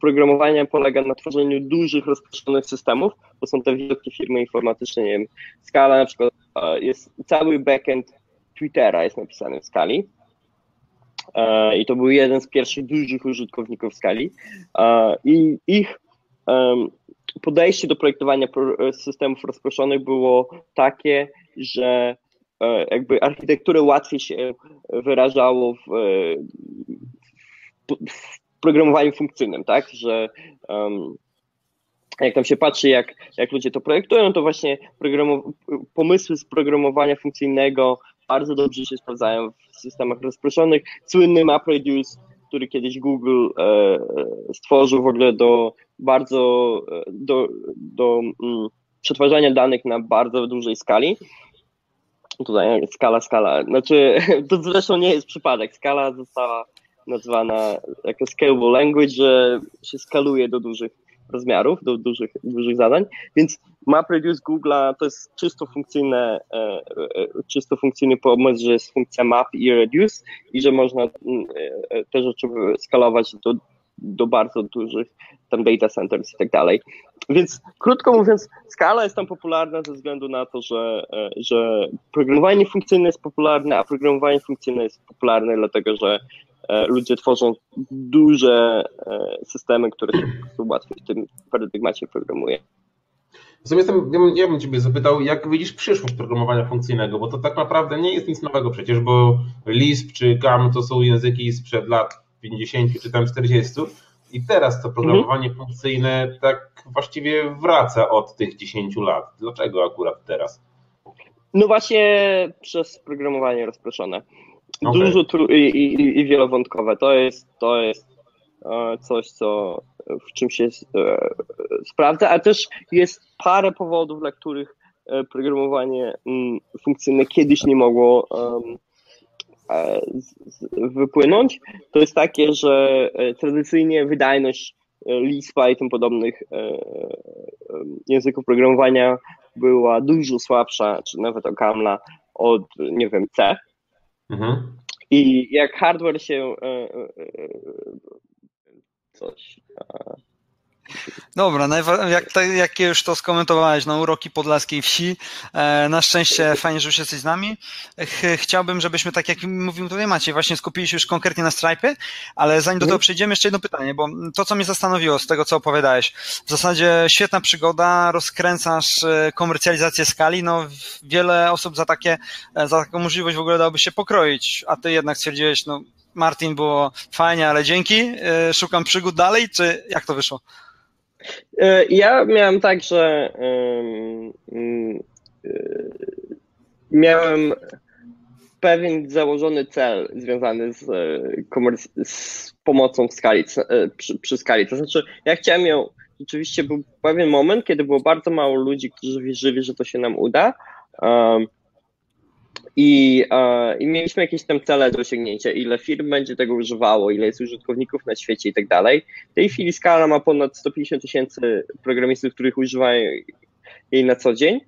programowania polega na tworzeniu dużych, rozproszonych systemów, bo są te wielkie firmy informatyczne, nie wiem, Skala na przykład, jest cały backend Twittera jest napisany w Skali. I to był jeden z pierwszych dużych użytkowników Skali. I ich podejście do projektowania systemów rozproszonych było takie, że jakby architekturę łatwiej się wyrażało w, w programowaniu funkcyjnym, tak, że um, jak tam się patrzy, jak, jak ludzie to projektują, to właśnie pomysły z programowania funkcyjnego bardzo dobrze się sprawdzają w systemach rozproszonych. Słynny MapReduce, który kiedyś Google e, stworzył w ogóle do bardzo, e, do, do mm, przetwarzania danych na bardzo dużej skali, Tutaj skala, skala. Znaczy, (laughs) to zresztą nie jest przypadek. Skala została nazwana jako scalable language, że się skaluje do dużych rozmiarów, do dużych, dużych zadań, więc MapReduce Google'a to jest czysto funkcyjne, e, e, czysto funkcyjny pomysł, że jest funkcja map i reduce i że można mm, e, te rzeczy skalować do, do bardzo dużych tam data centers i tak dalej. Więc krótko mówiąc, skala jest tam popularna ze względu na to, że, e, że programowanie funkcyjne jest popularne, a programowanie funkcyjne jest popularne dlatego, że e, ludzie tworzą duże e, systemy, które się w tym paradygmacie programuje. Natomiast ja bym, ja bym Ciebie zapytał, jak widzisz przyszłość programowania funkcyjnego, bo to tak naprawdę nie jest nic nowego przecież, bo Lisp czy GAM to są języki sprzed lat 50 czy tam 40, i teraz to programowanie mhm. funkcyjne tak właściwie wraca od tych 10 lat. Dlaczego akurat teraz? No właśnie przez programowanie rozproszone. Okay. Dużo tru- i, i, i, wielowątkowe. To jest, to jest e, coś, co w czym się e, sprawdza, a też jest parę powodów, dla których e, programowanie mm, funkcyjne kiedyś nie mogło wypłynąć, to jest takie, że e, tradycyjnie wydajność e, Lispa i tym podobnych języków programowania była dużo słabsza, czy nawet okamla od, nie wiem, C. Mhm. I jak hardware się coś Dobra, jak, jak już to skomentowałeś, no uroki podlaskiej wsi, e, na szczęście fajnie, że już jesteś z nami. Chciałbym, żebyśmy, tak jak mówił tutaj Maciej, właśnie skupili się już konkretnie na Stripe, ale zanim do tego mhm. przejdziemy, jeszcze jedno pytanie, bo to, co mnie zastanowiło z tego, co opowiadałeś, w zasadzie świetna przygoda, rozkręcasz e, komercjalizację skali, no wiele osób za takie, e, za taką możliwość w ogóle dałoby się pokroić, a ty jednak stwierdziłeś, no Martin, było fajnie, ale dzięki, szukam przygód dalej, czy jak to wyszło? E, ja miałem tak, że mm, e, miałem pewien założony cel związany z, e, z pomocą w skali, przy, przy, skali. To znaczy, ja chciałem ją, rzeczywiście był pewien moment, kiedy było bardzo mało ludzi, którzy wierzyli, że to się nam uda. I, e, I mieliśmy jakieś tam cele do osiągnięcia, ile firm będzie tego używało, ile jest użytkowników na świecie i tak dalej. W tej chwili skala ma ponad 150 tysięcy programistów, których używają jej na co dzień.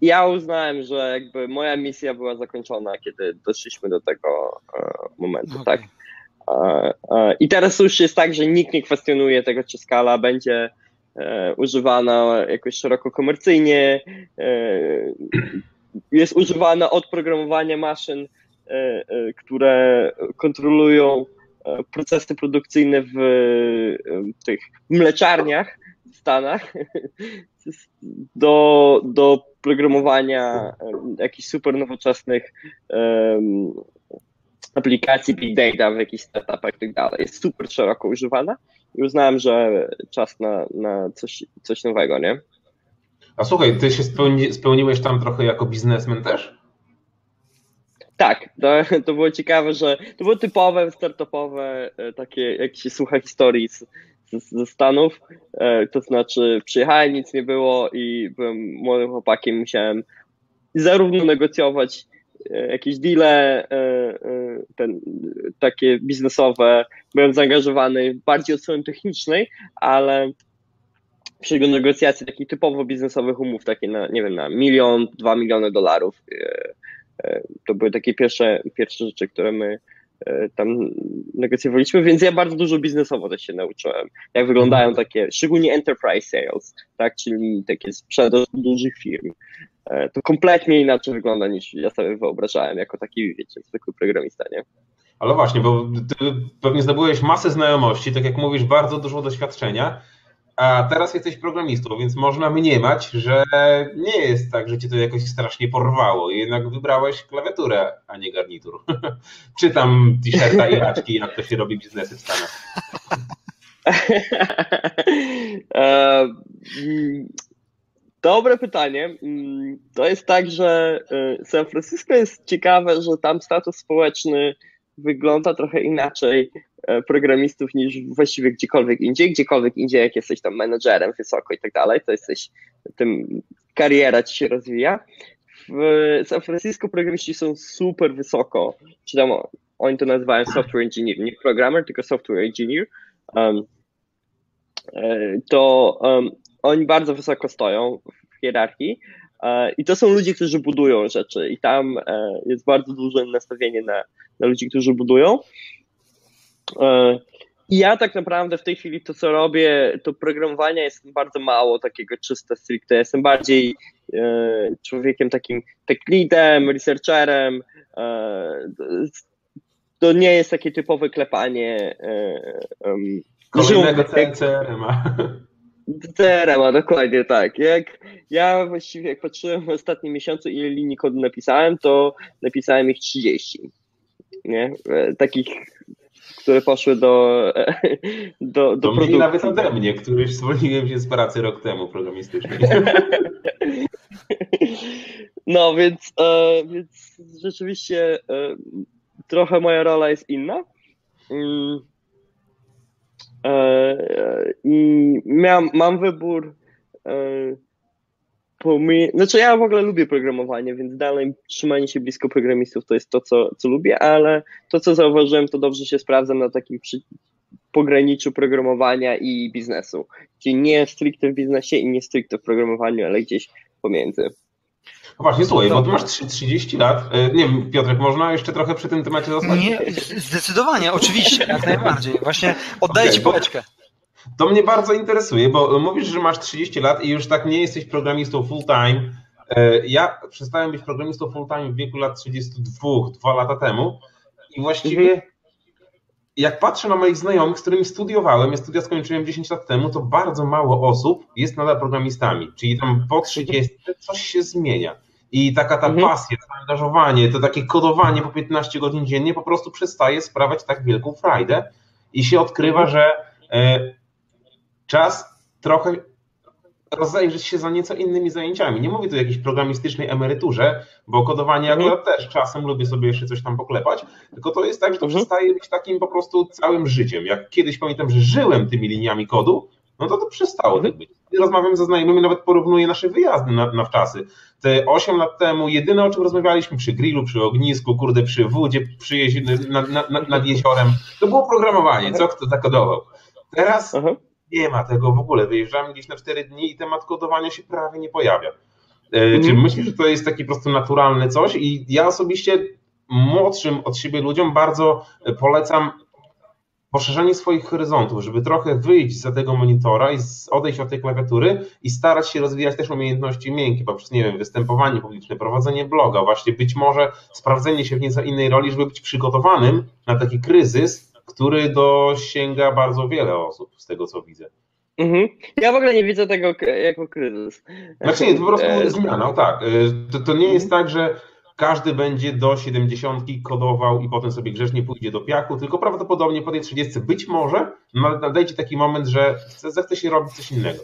I ja uznałem, że jakby moja misja była zakończona, kiedy doszliśmy do tego e, momentu, okay. tak? E, I teraz już jest tak, że nikt nie kwestionuje tego, czy skala będzie używana jakoś szeroko komercyjnie jest używana od programowania maszyn, e, e, które kontrolują e, procesy produkcyjne w tych mleczarniach w Stanach (laughs) do, do programowania jakichś super nowoczesnych aplikacji big data w jakichś startupach i tak dalej. Jest super szeroko używana i uznałem, że czas na, na coś, coś nowego, nie? A słuchaj, ty się spełni, spełniłeś tam trochę jako biznesmen też? Tak, to, (laughs) to było ciekawe, że to było typowe, startupowe, e, takie, jak się słucha historii z, z, ze Stanów, e, to znaczy przyjechałem, nic nie było i byłem młodym chłopakiem, musiałem zarówno negocjować e, jakieś deale ten, takie biznesowe, byłem zaangażowany bardziej od strony technicznej, ale przy negocjacji takich typowo biznesowych umów, takie na, nie wiem, na milion, dwa miliony dolarów, E, to były takie pierwsze, pierwsze rzeczy, które my e, tam negocjowaliśmy, więc ja bardzo dużo biznesowo też się nauczyłem. Jak wyglądają mhm. takie, szczególnie enterprise sales, tak, czyli takie sprzedaż dużych firm. E, to kompletnie inaczej wygląda niż ja sobie wyobrażałem jako taki, wiecie, zwykły programista, nie? Ale właśnie, bo ty pewnie zdobyłeś masę znajomości, tak jak mówisz, bardzo dużo doświadczenia a teraz jesteś programistą, więc można mniemać, że nie jest tak, że cię to jakoś strasznie porwało. Jednak wybrałeś klawiaturę, a nie garnitur. (laughs) Czytam t-shirta i raczki, jak to się robi biznesy w Stanach. (laughs) E, mm, dobre pytanie. Mm, to jest tak, że e, San Francisco jest ciekawe, że tam status społeczny wygląda trochę inaczej programistów niż właściwie gdziekolwiek indziej. Gdziekolwiek indziej, jak jesteś tam menedżerem wysoko i tak dalej, to jesteś tym, kariera ci się rozwija. W San Francisco programiści są super wysoko, czy tam oni to nazywają software engineer, nie programmer, tylko software engineer. Um, to um, oni bardzo wysoko stoją w hierarchii e, i to są ludzie, którzy budują rzeczy i tam jest bardzo duże nastawienie na, na ludzi, którzy budują. E, I ja tak naprawdę w tej chwili to, co robię, to programowania jest bardzo mało takiego czysto stricte. Jestem bardziej e, człowiekiem takim tech leadem, researcherem. E, to nie jest takie typowe klepanie. Kolejnego CRM-a. CRM-a, dokładnie tak. Jak ja właściwie jak patrzyłem w ostatnim miesiącu, ile linii kodu napisałem, to napisałem ich 30. Nie? Takich które poszły do, (laughs) do, do to produkcji. nawet ode mnie, który zwolniłem się z pracy rok temu programistycznej. (laughs) No, więc, e, więc rzeczywiście e, trochę moja rola jest inna. Mm. E, I mam wybór pomie... Znaczy ja w ogóle lubię programowanie, więc dalej trzymanie się blisko programistów to jest to, co, co lubię, ale to, co zauważyłem, to dobrze się sprawdza na takim przy... pograniczu programowania i biznesu. Czyli nie stricte w biznesie i nie stricte w programowaniu, ale gdzieś pomiędzy. No właśnie, słuchaj, bo ty masz 30 lat. E, nie wiem, Piotrek, można jeszcze trochę przy tym temacie zostać? Nie, zdecydowanie, oczywiście, jak najbardziej. Właśnie oddaję okay, ci pałeczkę. To mnie bardzo interesuje, bo mówisz, że masz 30 lat i już tak nie jesteś programistą full time. E, ja przestałem być programistą full time w wieku lat 32, dwa lata temu i właściwie mhm. jak patrzę na moich znajomych, z którymi studiowałem, ja studia skończyłem 10 lat temu, to bardzo mało osób jest nadal programistami, czyli tam po 30 coś się zmienia. I taka ta mhm. pasja, zaangażowanie, to takie kodowanie po 15 godzin dziennie po prostu przestaje sprawiać tak wielką frajdę i się odkrywa, mhm. że e, czas trochę rozejrzeć się za nieco innymi zajęciami. Nie mówię tu o jakiejś programistycznej emeryturze, bo kodowanie mhm. akurat też czasem lubię sobie jeszcze coś tam poklepać, tylko to jest tak, że to mhm. przestaje być takim po prostu całym życiem. Jak kiedyś pamiętam, że żyłem tymi liniami kodu, no to to przestało tak być. Rozmawiam ze znajomymi, nawet porównuję nasze wyjazdy na, na wczasy. Te 8 lat temu, jedyne o czym rozmawialiśmy przy grillu, przy ognisku, kurde, przy wodzie, przy jezi- nad, nad, nad jeziorem, to było programowanie, co kto zakodował. Teraz mhm nie ma tego w ogóle. Wyjeżdżamy gdzieś na 4 dni i temat kodowania się prawie nie pojawia. Mm. Czy myślisz, że to jest taki po prostu naturalny coś? I ja osobiście młodszym od siebie ludziom bardzo polecam poszerzenie swoich horyzontów, żeby trochę wyjść za tego monitora i odejść od tej klawiatury i starać się rozwijać też umiejętności miękkie, poprzez, nie wiem, występowanie publiczne, prowadzenie bloga, właśnie być może sprawdzenie się w nieco innej roli, żeby być przygotowanym na taki kryzys, który dosięga bardzo wiele osób, z tego co widzę. Mhm. Ja w ogóle nie widzę tego jako kryzys. Znaczy nie, to po prostu e... zmiana, tak. E, to, to nie jest tak, że każdy będzie do 70 kodował i potem sobie grzecznie pójdzie do piachu, tylko prawdopodobnie po tej 30 być może nadejdzie taki moment, że zechce się robić coś innego.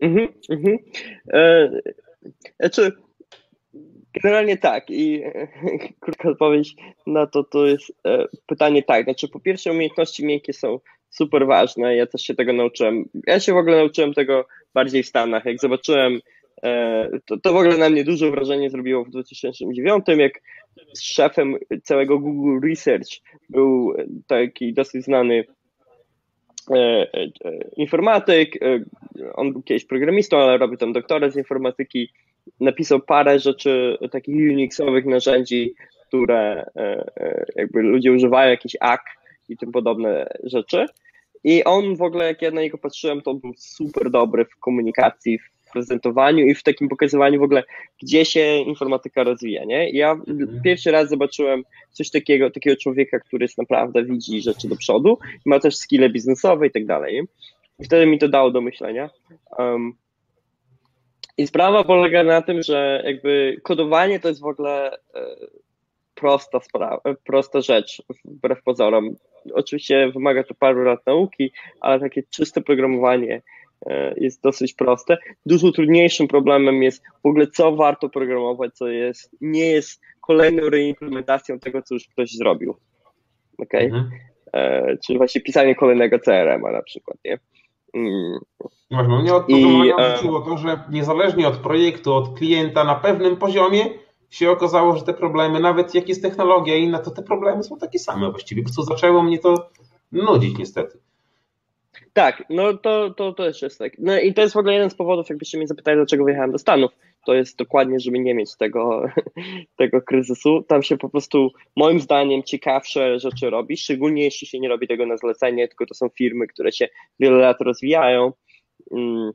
Mhm, mhm. E, znaczy, (laughs) generalnie tak i (laughs) krótka odpowiedź na to to jest e, pytanie tak, znaczy po pierwsze umiejętności miękkie są super ważne, ja też się tego nauczyłem, ja się w ogóle nauczyłem tego bardziej w Stanach, jak zobaczyłem E, to, to w ogóle na mnie duże wrażenie zrobiło w 2009, jak z szefem całego Google Research był taki dosyć znany e, informatyk, on był kiedyś programistą, ale robił tam doktorat z informatyki, napisał parę rzeczy takich Unixowych narzędzi, które jakby ludzie używają, jakiś AK i tym podobne rzeczy. I on w ogóle, jak ja na niego patrzyłem, to był super dobry w komunikacji, w prezentowaniu i w takim pokazywaniu w ogóle, gdzie się informatyka rozwija, nie? Ja mhm. pierwszy raz zobaczyłem coś takiego, takiego człowieka, który jest naprawdę widzi rzeczy do przodu, ma też skille biznesowe i tak dalej. I wtedy mi to dało do myślenia. Um, I sprawa polega na tym, że jakby kodowanie to jest w ogóle e, prosta sprawa, e, prosta rzecz, wbrew pozorom. Oczywiście wymaga to paru lat nauki, ale takie czyste programowanie E, jest dosyć proste. Dużo trudniejszym problemem jest w ogóle, co warto programować, co jest, nie jest kolejną reimplementacją tego, co już ktoś zrobił. Okay? Mhm. Czyli właśnie pisanie kolejnego CRM-a na przykład, nie? Właśnie, mnie od programowania odrzuciło to, że niezależnie od projektu, od klienta, na pewnym poziomie się okazało, że te problemy, nawet jak jest technologia inna, to te problemy są takie same właściwie. Po prostu zaczęło mnie to nudzić niestety. Tak, no to, to, to też jest tak. No i to jest w ogóle jeden z powodów, jakbyście mnie zapytali, dlaczego wyjechałem do Stanów. To jest dokładnie, żeby nie mieć tego, (laughs) tego kryzysu. Tam się po prostu, moim zdaniem, ciekawsze rzeczy robi, szczególnie jeśli się nie robi tego na zlecenie, tylko to są firmy, które się wiele lat rozwijają. Mm,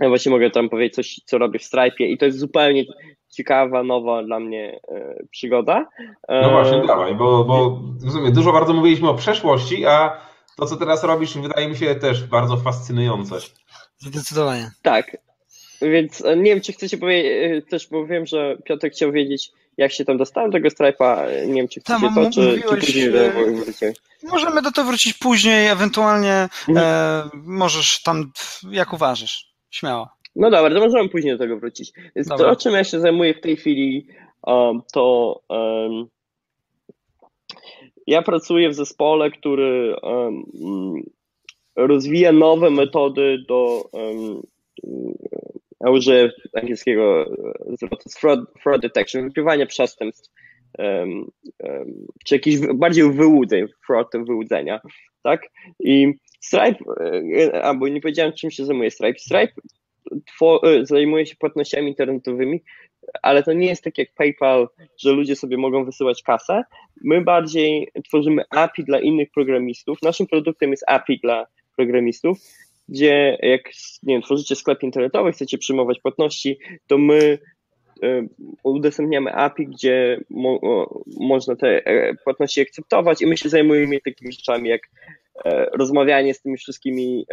ja właśnie mogę tam powiedzieć coś, co robię w Stripe i to jest zupełnie ciekawa, nowa dla mnie e, przygoda. No właśnie, dawaj, bo, bo w sumie dużo bardzo mówiliśmy o przeszłości, a to, co teraz robisz, wydaje mi się też bardzo fascynujące. Zdecydowanie. Tak. Więc e, nie wiem, czy chcecie powiedzieć, e, też bo wiem, że Piotr chciał wiedzieć, jak się tam dostałem do tego Stripe'a. Nie wiem, czy chcecie Tam, to, czy, mówiłeś, czy później Możemy do tego wrócić później, ewentualnie mhm. e, możesz tam, jak uważasz. Śmiało. No dobra, to możemy później do tego wrócić. Więc to, o czym ja się zajmuję w tej chwili, um, to um, ja pracuję w zespole, który um, rozwija nowe metody do um, ja użyję angielskiego zwrotu fraud, fraud detection, wykrywania przestępstw, um, czy jakichś bardziej wyłudzeń, fraud wyłudzenia, tak? I Stripe, e, albo nie powiedziałem czym się zajmuje Stripe, Stripe e, zajmuje się płatnościami internetowymi, ale to nie jest tak jak PayPal, że ludzie sobie mogą wysyłać kasę. My bardziej tworzymy API dla innych programistów. Naszym produktem jest API dla programistów, gdzie jak nie wiem, tworzycie sklep internetowy, chcecie przyjmować płatności, to my e, udostępniamy API, gdzie mo, można te e, płatności akceptować i my się zajmujemy takimi rzeczami jak e, rozmawianie z tymi wszystkimi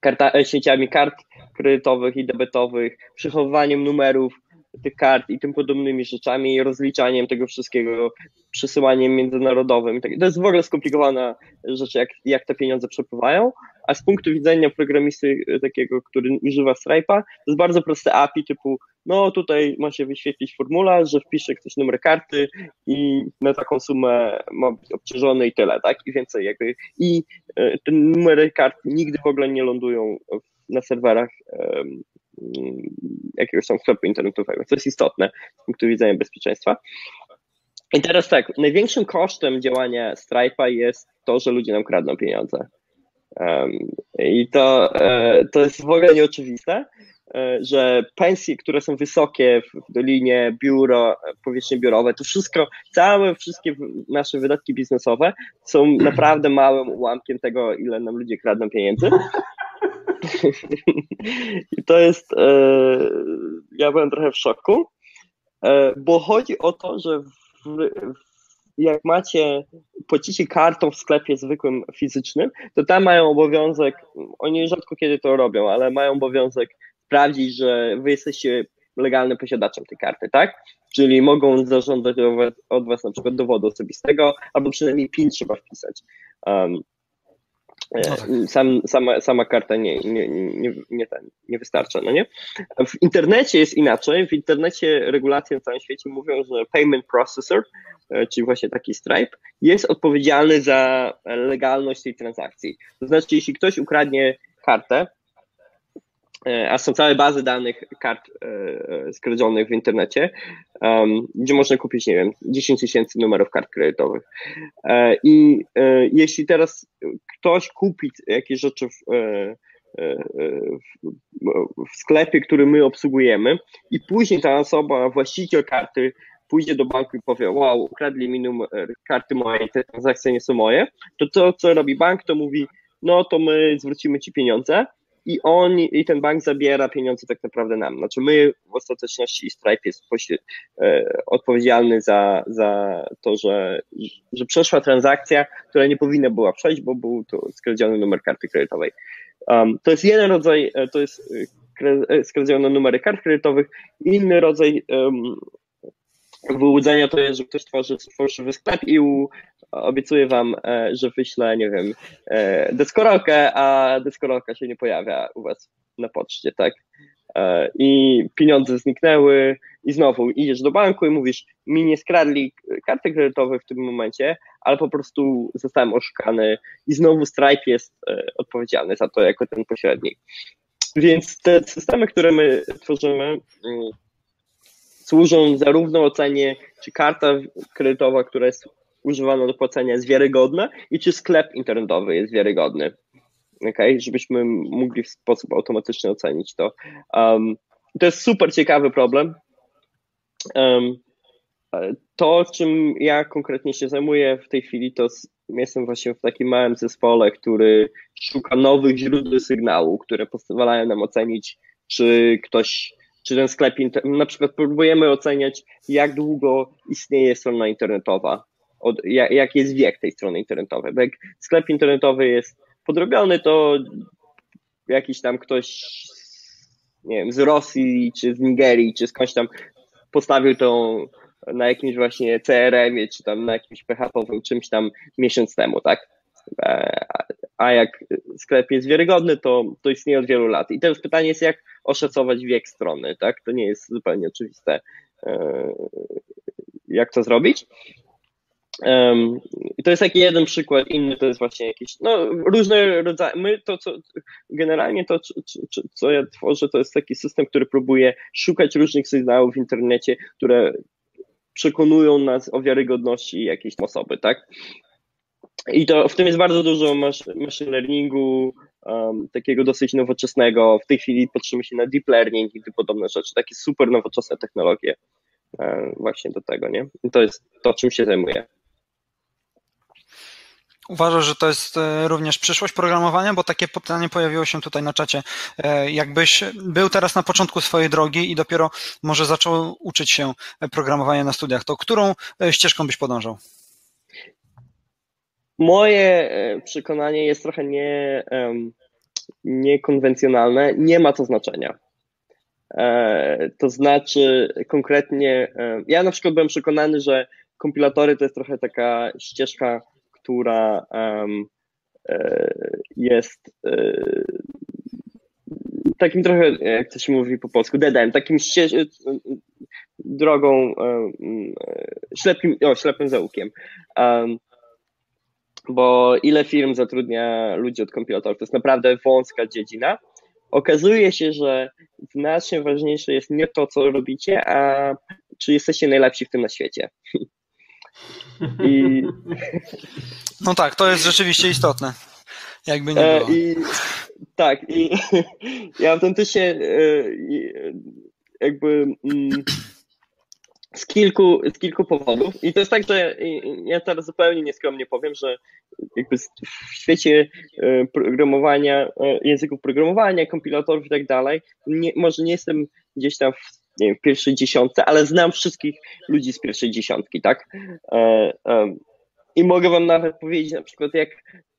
karta, sieciami kart kredytowych i debetowych, przechowywaniem numerów tych kart i tym podobnymi rzeczami, rozliczaniem tego wszystkiego, przesyłaniem międzynarodowym. Tak, to jest w ogóle skomplikowana rzecz, jak, jak te pieniądze przepływają, a z punktu widzenia programisty takiego, który używa Stripe'a, to jest bardzo proste API typu, no tutaj ma się wyświetlić formularz, że wpisze ktoś numer karty i na taką sumę ma być obciążony i tyle, tak? I więcej jakby. I e, te numery kart nigdy w ogóle nie lądują na serwerach um, jakiegoś tam sklepu internetowego, co jest istotne z punktu widzenia bezpieczeństwa. I teraz tak, największym kosztem działania Stripe'a jest to, że ludzie nam kradną pieniądze. Um, I to, e, to jest w ogóle nieoczywiste, e, że pensje, które są wysokie w Dolinie, biuro, powierzchnie biurowe, to wszystko, całe wszystkie nasze wydatki biznesowe są (clears throat) naprawdę małym ułamkiem tego, ile nam ludzie kradną pieniędzy. I to jest, e, ja byłem trochę w szoku, e, bo chodzi o to, że w, jak macie, płacicie kartą w sklepie zwykłym fizycznym, to tam mają obowiązek, oni rzadko kiedy to robią, ale mają obowiązek sprawdzić, że wy jesteście legalnym posiadaczem tej karty, tak? czyli mogą zażądać od was na przykład dowodu osobistego, albo przynajmniej PIN trzeba wpisać. Um. Sam, sama, sama karta nie, nie, nie, nie, nie wystarcza, no nie? W internecie jest inaczej. W internecie regulacje na całym świecie mówią, że payment processor, e, czyli właśnie taki Stripe, jest odpowiedzialny za legalność tej transakcji. To znaczy, jeśli ktoś ukradnie kartę, E, a są całe bazy danych kart e, skradzionych w internecie, gdzie można kupić, nie wiem, 10 tysięcy numerów kart kredytowych. E, I jeśli teraz ktoś kupi jakieś rzeczy w, w sklepie, który my obsługujemy i później ta osoba, właściciel karty pójdzie do banku i powie, wow, ukradli mi numer karty moje, te transakcje nie są moje, to to, co robi bank, to mówi, no to my zwrócimy ci pieniądze, i on i ten bank zabiera pieniądze tak naprawdę nam. Znaczy my w ostateczności Stripe jest e, odpowiedzialny za, za to, że, że przeszła transakcja, która nie powinna była przejść, bo był to skradziony numer karty kredytowej. Um, to jest jeden rodzaj, e, to jest e, skradzione numery kart kredytowych. Inny rodzaj um, wyłudzenia to jest, że ktoś tworzy fałszywy sklep i u, obiecuje wam, e, że wyślę, nie wiem, e, deskorolkę, a deskorolka się nie pojawia u was na poczcie, tak? E, I pieniądze zniknęły i znowu idziesz do banku i mówisz, mi nie skradli karty kredytowej w tym momencie, ale po prostu zostałem oszukany i znowu Stripe jest odpowiedzialny za to jako ten pośrednik. Więc te systemy, które my tworzymy, mm, służą zarówno ocenie, czy karta kredytowa, która jest używana do płacenia jest wiarygodna i czy sklep internetowy jest wiarygodny. Okay? Żebyśmy mogli w sposób automatyczny ocenić to. Um, to jest super ciekawy problem. Um, to, czym ja konkretnie się zajmuję w tej chwili, to jestem właśnie w takim małym zespole, który szuka nowych źródeł sygnału, które pozwalają nam ocenić, czy ktoś czy ten sklep, na przykład próbujemy oceniać, jak długo istnieje strona internetowa, od, jak, jaki jest wiek tej strony internetowej. Bo jak sklep internetowy jest podrobiony, to jakiś tam ktoś, nie wiem, z Rosji, czy z Nigerii, czy skądś tam postawił tą na jakimś właśnie CRM-ie, czy tam na jakimś PHP-owym czymś tam miesiąc temu, tak? E, a jak sklep jest wiarygodny, to, to istnieje od wielu lat. I teraz pytanie jest, jak oszacować wiek strony, tak? To nie jest zupełnie oczywiste, e, jak to zrobić. I to jest taki jeden przykład, inny to jest właśnie jakieś, no różne rodzaje, my to co, generalnie to co ja tworzę to jest taki system, który próbuje szukać różnych sygnałów w internecie, które przekonują nas o wiarygodności jakiejś osoby, tak? I to w tym jest bardzo dużo machine learningu, um, takiego dosyć nowoczesnego. W tej chwili patrzymy się na deep learning i podobne rzeczy, takie super nowoczesne technologie um, właśnie do tego, nie? I to jest to, czym się zajmuję. Uważasz, że to jest e, również przyszłość programowania, bo takie pytanie pojawiło się tutaj na czacie. E, jakbyś był teraz na początku swojej drogi i dopiero może zaczął uczyć się programowania na studiach, to którą ścieżką byś podążał? Moje przekonanie jest trochę nie, niekonwencjonalne. Nie ma to znaczenia. To znaczy konkretnie, ja na przykład byłem przekonany, że kompilatory to jest trochę taka ścieżka która jest e, takim trochę, jak to się mówi po polsku, deadem, takim ścież, drogą ślepim, o, ślepym zaułkiem. Um, bo ile firm zatrudnia ludzi od kompilatorów? To jest naprawdę wąska dziedzina. Okazuje się, że znacznie ważniejsze jest nie to, co robicie, a czy jesteście najlepsi w tym na świecie. I... (laughs) No tak, to jest rzeczywiście istotne. Jakby nie e, było. I, tak, i (laughs) ja autentycznie e, jakby mm, z kilku, z kilku powodów. I to jest tak, że ja teraz zupełnie nieskromnie powiem, że jakby w świecie e, programowania, języków programowania, kompilatorów i tak dalej, może nie jestem gdzieś tam w wiem, w pierwszej dziesiątce, ale znam wszystkich ludzi z pierwszej dziesiątki, tak? I mogę wam nawet powiedzieć na przykład, jak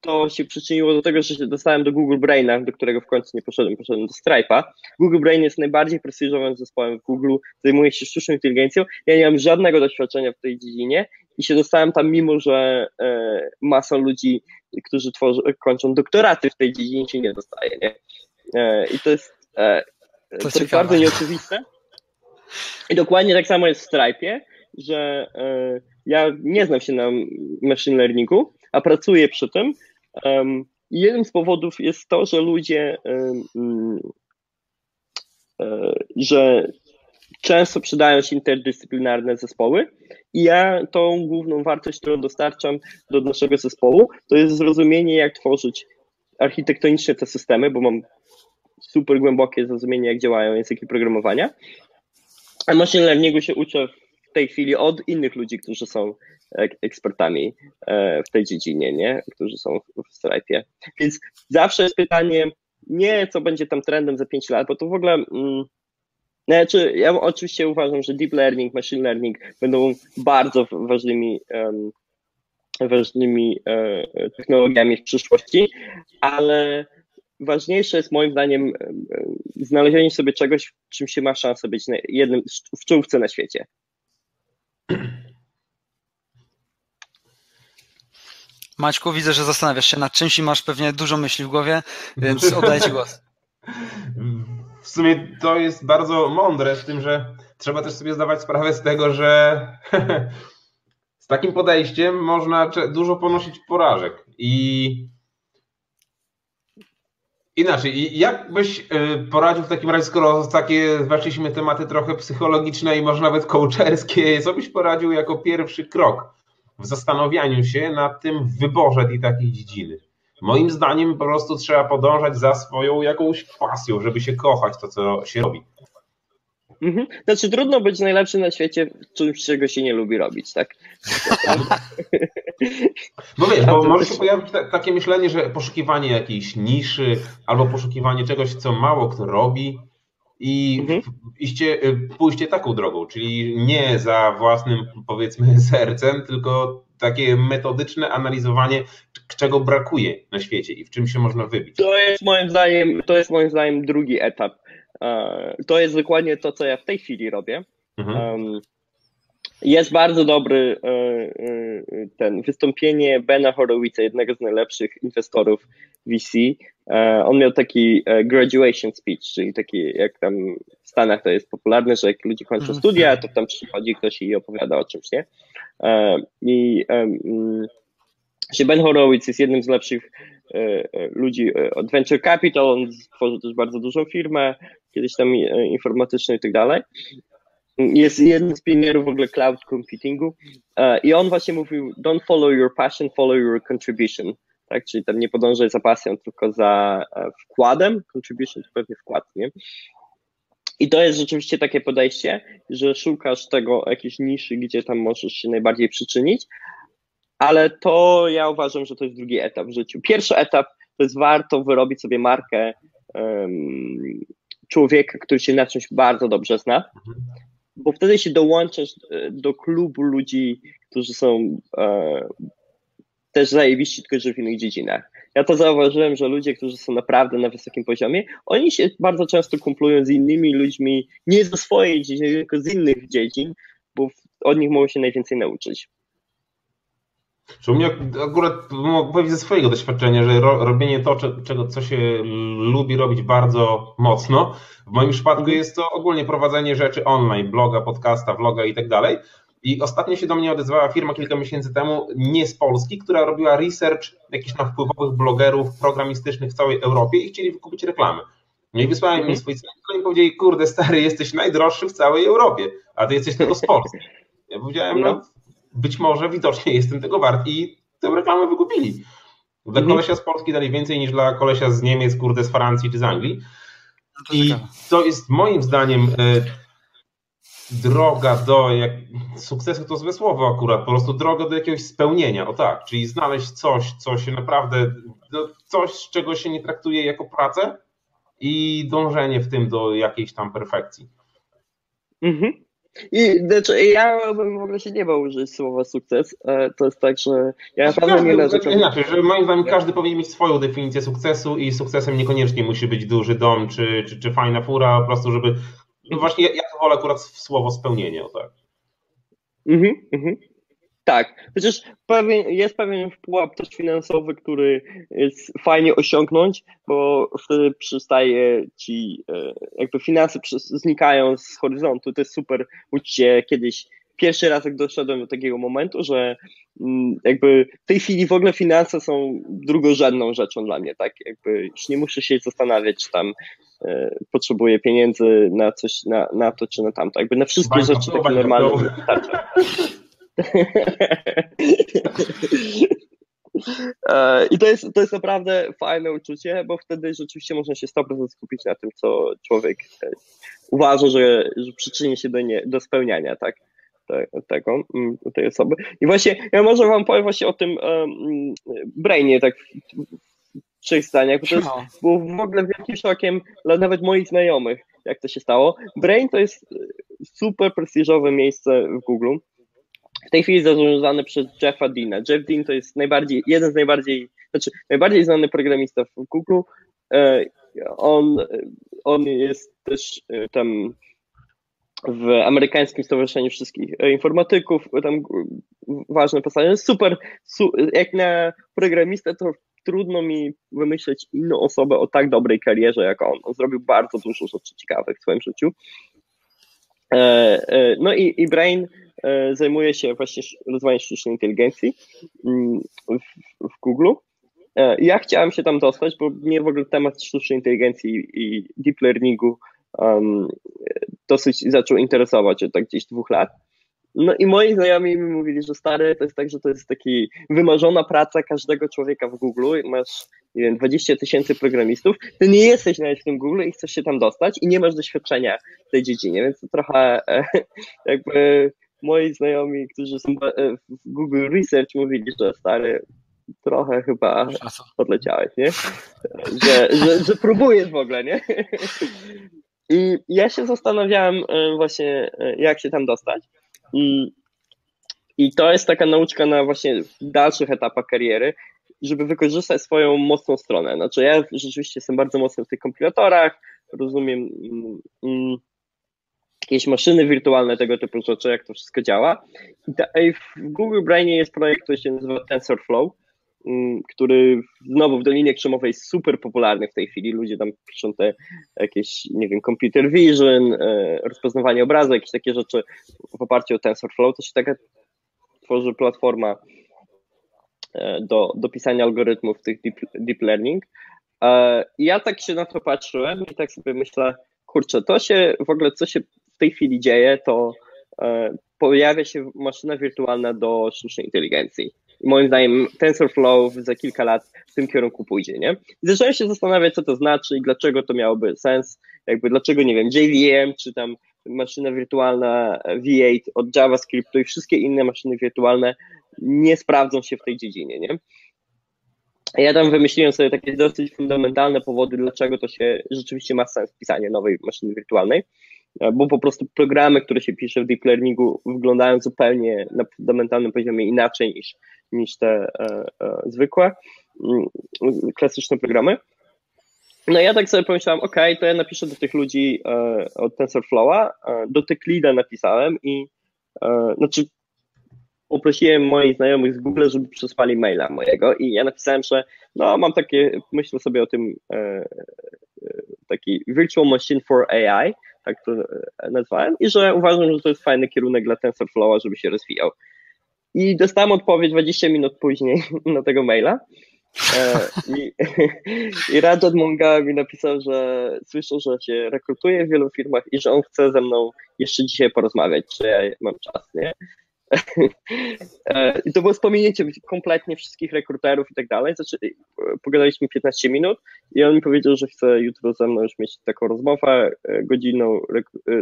to się przyczyniło do tego, że się dostałem do Google Braina, do którego w końcu nie poszedłem, poszedłem do Stripe'a. Google Brain jest najbardziej prestiżowym zespołem w Google, zajmuje się sztuczną inteligencją. Ja nie mam żadnego doświadczenia w tej dziedzinie i się dostałem tam, mimo że e, masa ludzi, którzy tworzą, kończą doktoraty w tej dziedzinie, się nie dostaje. Nie? E, I to jest, e, to, to jest bardzo nieoczywiste. I dokładnie tak samo jest w Stripe'ie, że e, ja nie znam się na machine learningu, a pracuję przy tym. Um, jednym z powodów jest to, że ludzie, um, że często przydają się interdyscyplinarne zespoły i ja tą główną wartość, którą dostarczam do naszego zespołu, to jest zrozumienie, jak tworzyć architektonicznie te systemy, bo mam super głębokie zrozumienie, jak działają języki programowania. A machine learningu się uczę w tej chwili od innych ludzi, którzy są ekspertami e, w tej dziedzinie, nie? którzy są w Stripe'ie. Więc zawsze jest pytanie, nie co będzie tam trendem za 5 lat, bo to w ogóle. Mm, znaczy, ja oczywiście uważam, że deep learning, machine learning będą bardzo ważnymi, um, ważnymi e, technologiami w przyszłości, ale ważniejsze jest moim zdaniem znalezienie sobie czegoś, czym się ma szansę być jednym w czołówce na świecie. (clears throat) Maćku, widzę, że zastanawiasz się nad czymś i masz pewnie dużo myśli w głowie, więc oddaję Ci głos. W sumie to jest bardzo mądre w tym, że trzeba też sobie zdawać sprawę z tego, że (laughs) z takim podejściem można dużo ponosić porażek i Inaczej, jak byś y, poradził w takim razie, skoro takie weszliśmy tematy trochę psychologiczne i może nawet coacherskie, co byś poradził jako pierwszy krok w zastanawianiu się nad tym wyborze tej takiej dziedziny? Moim zdaniem po prostu trzeba podążać za swoją jakąś pasją, żeby się kochać to, co się robi. Mhm. Znaczy trudno być najlepszym na świecie w czymś, czego się nie lubi robić, tak? Bo wiesz, bo może się pojawić takie myślenie, że poszukiwanie jakiejś niszy albo poszukiwanie czegoś, co mało kto robi i mhm. iście, pójście taką drogą, czyli nie za własnym powiedzmy (laughs) sercem, tylko takie metodyczne analizowanie, czego brakuje na świecie i w czym się można wybić. To jest moim zdaniem, to jest moim zdaniem drugi etap to jest dokładnie to, co ja w tej chwili robię. Mhm. Jest bardzo dobry e, e, ten wystąpienie Bena Horowitza, jednego z najlepszych inwestorów VC. E, on miał taki graduation speech, czyli taki jak tam w Stanach to jest popularne, że jak ludzie kończą mhm. studia, to tam przychodzi ktoś i opowiada o czymś, nie? I Ben Horowitz jest jednym z lepszych ludzi od Venture Capital, on stworzył też bardzo dużą firmę, kiedyś tam e, informatyczny i tak dalej. Jest jednym z pionierów w ogóle cloud computingu e, i on właśnie mówił don't follow your passion, follow your contribution. Tak, czyli tam nie podążaj za pasją, tylko za e, wkładem. Contribution to pewnie wkład, nie? I to jest rzeczywiście takie podejście, że szukasz tego jakiejś niszy, gdzie tam możesz się najbardziej przyczynić, ale to ja uważam, że to jest drugi etap w życiu. Pierwszy etap to jest warto wyrobić sobie markę um, człowieka, który się na czymś bardzo dobrze zna, bo wtedy się dołączasz e, do klubu ludzi, którzy są e, też zajebiści, tylko że w innych dziedzinach. Ja to zauważyłem, że ludzie, którzy są naprawdę na wysokim poziomie, oni się bardzo często kumplują z innymi ludźmi, nie ze swojej dziedziny, tylko z innych dziedzin, bo od nich mogą się najwięcej nauczyć. Że u mnie akurat mogę powiedzieć ze swojego doświadczenia, że ro, robienie to, czego, co się lubi robić bardzo mocno. W moim przypadku mhm. jest to ogólnie prowadzenie rzeczy online, bloga, podcasta, vloga i tak dalej. I ostatnio się do mnie odezwała firma kilka miesięcy temu, nie z Polski, która robiła research jakichś tam wpływowych blogerów programistycznych w całej Europie i chcieli wykupić reklamy. No i wysłałem mhm. mi swój sklep i powiedzieli, kurde stary, jesteś najdroższy w całej Europie, a ty jesteś tylko z Polski. Ja powiedziałem, no, no być może widocznie jestem tego wart i tę reklamę wykupili. Dla mhm. kolesia z Polski dali więcej niż dla kolesia z Niemiec, kurde, z Francji czy z Anglii. No to I to jest moim zdaniem e, droga do jak, sukcesu, to złe słowo akurat, po prostu droga do jakiegoś spełnienia, o tak, czyli znaleźć coś, co się naprawdę, coś, z czego się nie traktuje jako pracę i dążenie w tym do jakiejś tam perfekcji. Mhm. I znaczy, ja bym w ogóle się nie bał użyć słowa sukces. E, to jest tak, że ja naprawdę nie narzekam. Inaczej, że moim zdaniem każdy powinien mieć swoją definicję sukcesu i sukcesem niekoniecznie musi być duży dom czy, czy, czy fajna fura, po prostu, żeby. No właśnie, ja, ja to wolę akurat słowo spełnienie, o tak. Mhm, mhm. Tak, chociaż pewien, jest pewien pułap też finansowy, który jest fajnie osiągnąć, bo wtedy przystaje ci, e, jakby finanse znikają z horyzontu, to jest super uczucie kiedyś pierwszy raz jak doszedłem do takiego momentu, że mm, jakby w tej chwili w ogóle finanse są drugorzędną rzeczą dla mnie, tak? Jakby już nie muszę się zastanawiać, czy tam e, potrzebuję pieniędzy na coś, na, na to czy na tamto. Jakby na wszystkie rzeczy takie normalne wystarcza. (laughs) E, I to jest, to jest naprawdę fajne uczucie, bo wtedy rzeczywiście można się 100% skupić na tym, co człowiek e, uważa, że, że przyczyni się do, nie, do spełniania tak, te, tego, mm, tej osoby. I właśnie ja może wam powiem właśnie o tym um, brainie, tak w trzech zdaniach, bo to jest, no. było w ogóle wielkim szokiem dla nawet moich znajomych, jak to się stało. Brain to jest super prestiżowe miejsce w Google w tej chwili zarządzany przez Jeffa Deana. Jeff Dean to jest najbardziej, jeden z najbardziej, znaczy najbardziej znany programista w Google. E, on, on jest też e, tam w amerykańskim Stowarzyszeniu Wszystkich Informatyków, tam ważne postanie. Super, jak na programistę to trudno mi wymyśleć inną osobę o tak dobrej karierze jak on. On zrobił bardzo dużo rzeczy ciekawych w swoim życiu. E, no i, i Brain E, zajmuje się właśnie rozwojem sztucznej inteligencji mm, w, Google. E, ja chciałem się tam dostać, bo mnie w ogóle temat sztucznej inteligencji i deep learningu um, dosyć zaczął interesować od tak gdzieś dwóch lat. No i moi znajomi mi mówili, że stary, to jest tak, że to jest taki wymarzona praca każdego człowieka w Google. Masz, nie wiem, 20 tysięcy programistów, ty nie jesteś nawet w tym Google i chcesz się tam dostać i nie masz doświadczenia w tej dziedzinie, więc to trochę (laughs) jakby moi znajomi, którzy są e, w Google Research mówili, że stary, trochę chyba odleciałeś, nie? Że, że, że próbujesz w ogóle, nie? I ja się zastanawiałem e, właśnie, e, jak się tam dostać. I, to jest taka nauczka na właśnie dalszych etapach kariery, żeby wykorzystać swoją mocną stronę. Znaczy ja rzeczywiście jestem bardzo mocny w tych kompilatorach, rozumiem mm, mm jakieś maszyny wirtualne, tego typu rzeczy, jak to wszystko działa. I, w Google Brainie jest projekt, który się nazywa TensorFlow, mm, który znowu w Dolinie Krzemowej jest super popularny w tej chwili. Ludzie tam piszą te jakieś, nie wiem, computer vision, e, rozpoznawanie obrazu, jakieś takie rzeczy w oparciu o TensorFlow. To się taka tworzy platforma e, do, do pisania algorytmów tych deep, deep learning. E, ja tak się na to patrzyłem i tak sobie myślę, kurczę, to się w ogóle, co się tej chwili dzieje, to e, pojawia się maszyna wirtualna do sztucznej inteligencji. I moim zdaniem TensorFlow za kilka lat w tym kierunku pójdzie, nie? I zacząłem się zastanawiać, co to znaczy i dlaczego to miałoby sens, jakby dlaczego, nie wiem, JVM, czy tam maszyna wirtualna V8 od JavaScriptu i wszystkie inne maszyny wirtualne nie sprawdzą się w tej dziedzinie, nie? Ja tam wymyśliłem sobie takie dosyć fundamentalne powody, dlaczego to się rzeczywiście ma sens pisanie nowej maszyny wirtualnej. E, bo po prostu programy, które się pisze w deep learningu wyglądają zupełnie na fundamentalnym poziomie inaczej niż, niż te e, e, zwykłe, mm, klasyczne programy. No ja tak sobie pomyślałem, ok, to ja napiszę do tych ludzi e, od TensorFlowa, e, do TechLeada napisałem i e, znaczy poprosiłem moich znajomych z Google, żeby przesłali maila mojego i ja napisałem, że no mam takie, myślę sobie o tym taki Virtual Machine for AI, tak to e, nazwałem, i że uważam, że to jest fajny kierunek dla TensorFlowa, żeby się rozwijał. I dostałem odpowiedź 20 minut później (laughs) na tego maila. E, I, (laughs) i Rajat mi napisał, że słyszę, że się rekrutuje w wielu firmach i że on chce ze mną jeszcze dzisiaj porozmawiać, czy ja mam czas, nie? (laughs) E, I to było wspomnienie kompletnie wszystkich rekruterów i tak dalej. Znaczy, pogadaliśmy 15 minut i on mi powiedział, że chce jutro ze mną już mieć taką rozmowę e, godzinną e,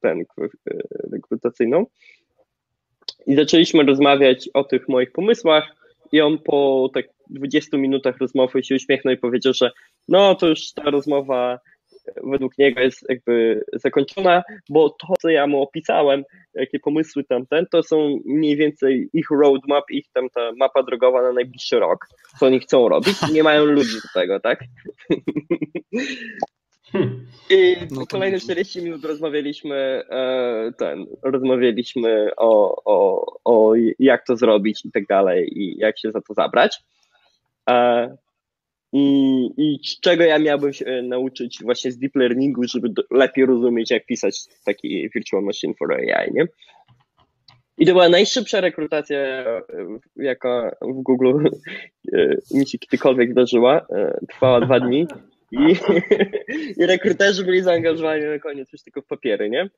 ten, rekrutacyjną. I zaczęliśmy rozmawiać o tych moich pomysłach i on po tak 20 minutach rozmowy się uśmiechnął i powiedział, że no to już ta rozmowa według niego jest jakby zakończona, bo to, co ja mu opisałem, jakie pomysły tamten, to są mniej więcej ich roadmap, ich tam ta mapa drogowa na najbliższy rok, co oni chcą robić (laughs) nie mają ludzi do tego, tak? I no kolejne 40 minut rozmawialiśmy e, ten, rozmawialiśmy o, o, o jak to zrobić i tak dalej i jak się za to zabrać. E, i, I czego ja miałbym się nauczyć właśnie z deep learningu, żeby do, lepiej rozumieć, jak pisać taki virtual machine for AI, nie? I to była najszybsza rekrutacja, e, jaka w Google e, mi się kiedykolwiek wydarzyła. E, trwała dwa dni. I, (laughs) I rekruterzy byli zaangażowani na koniec już tylko w papiery, nie?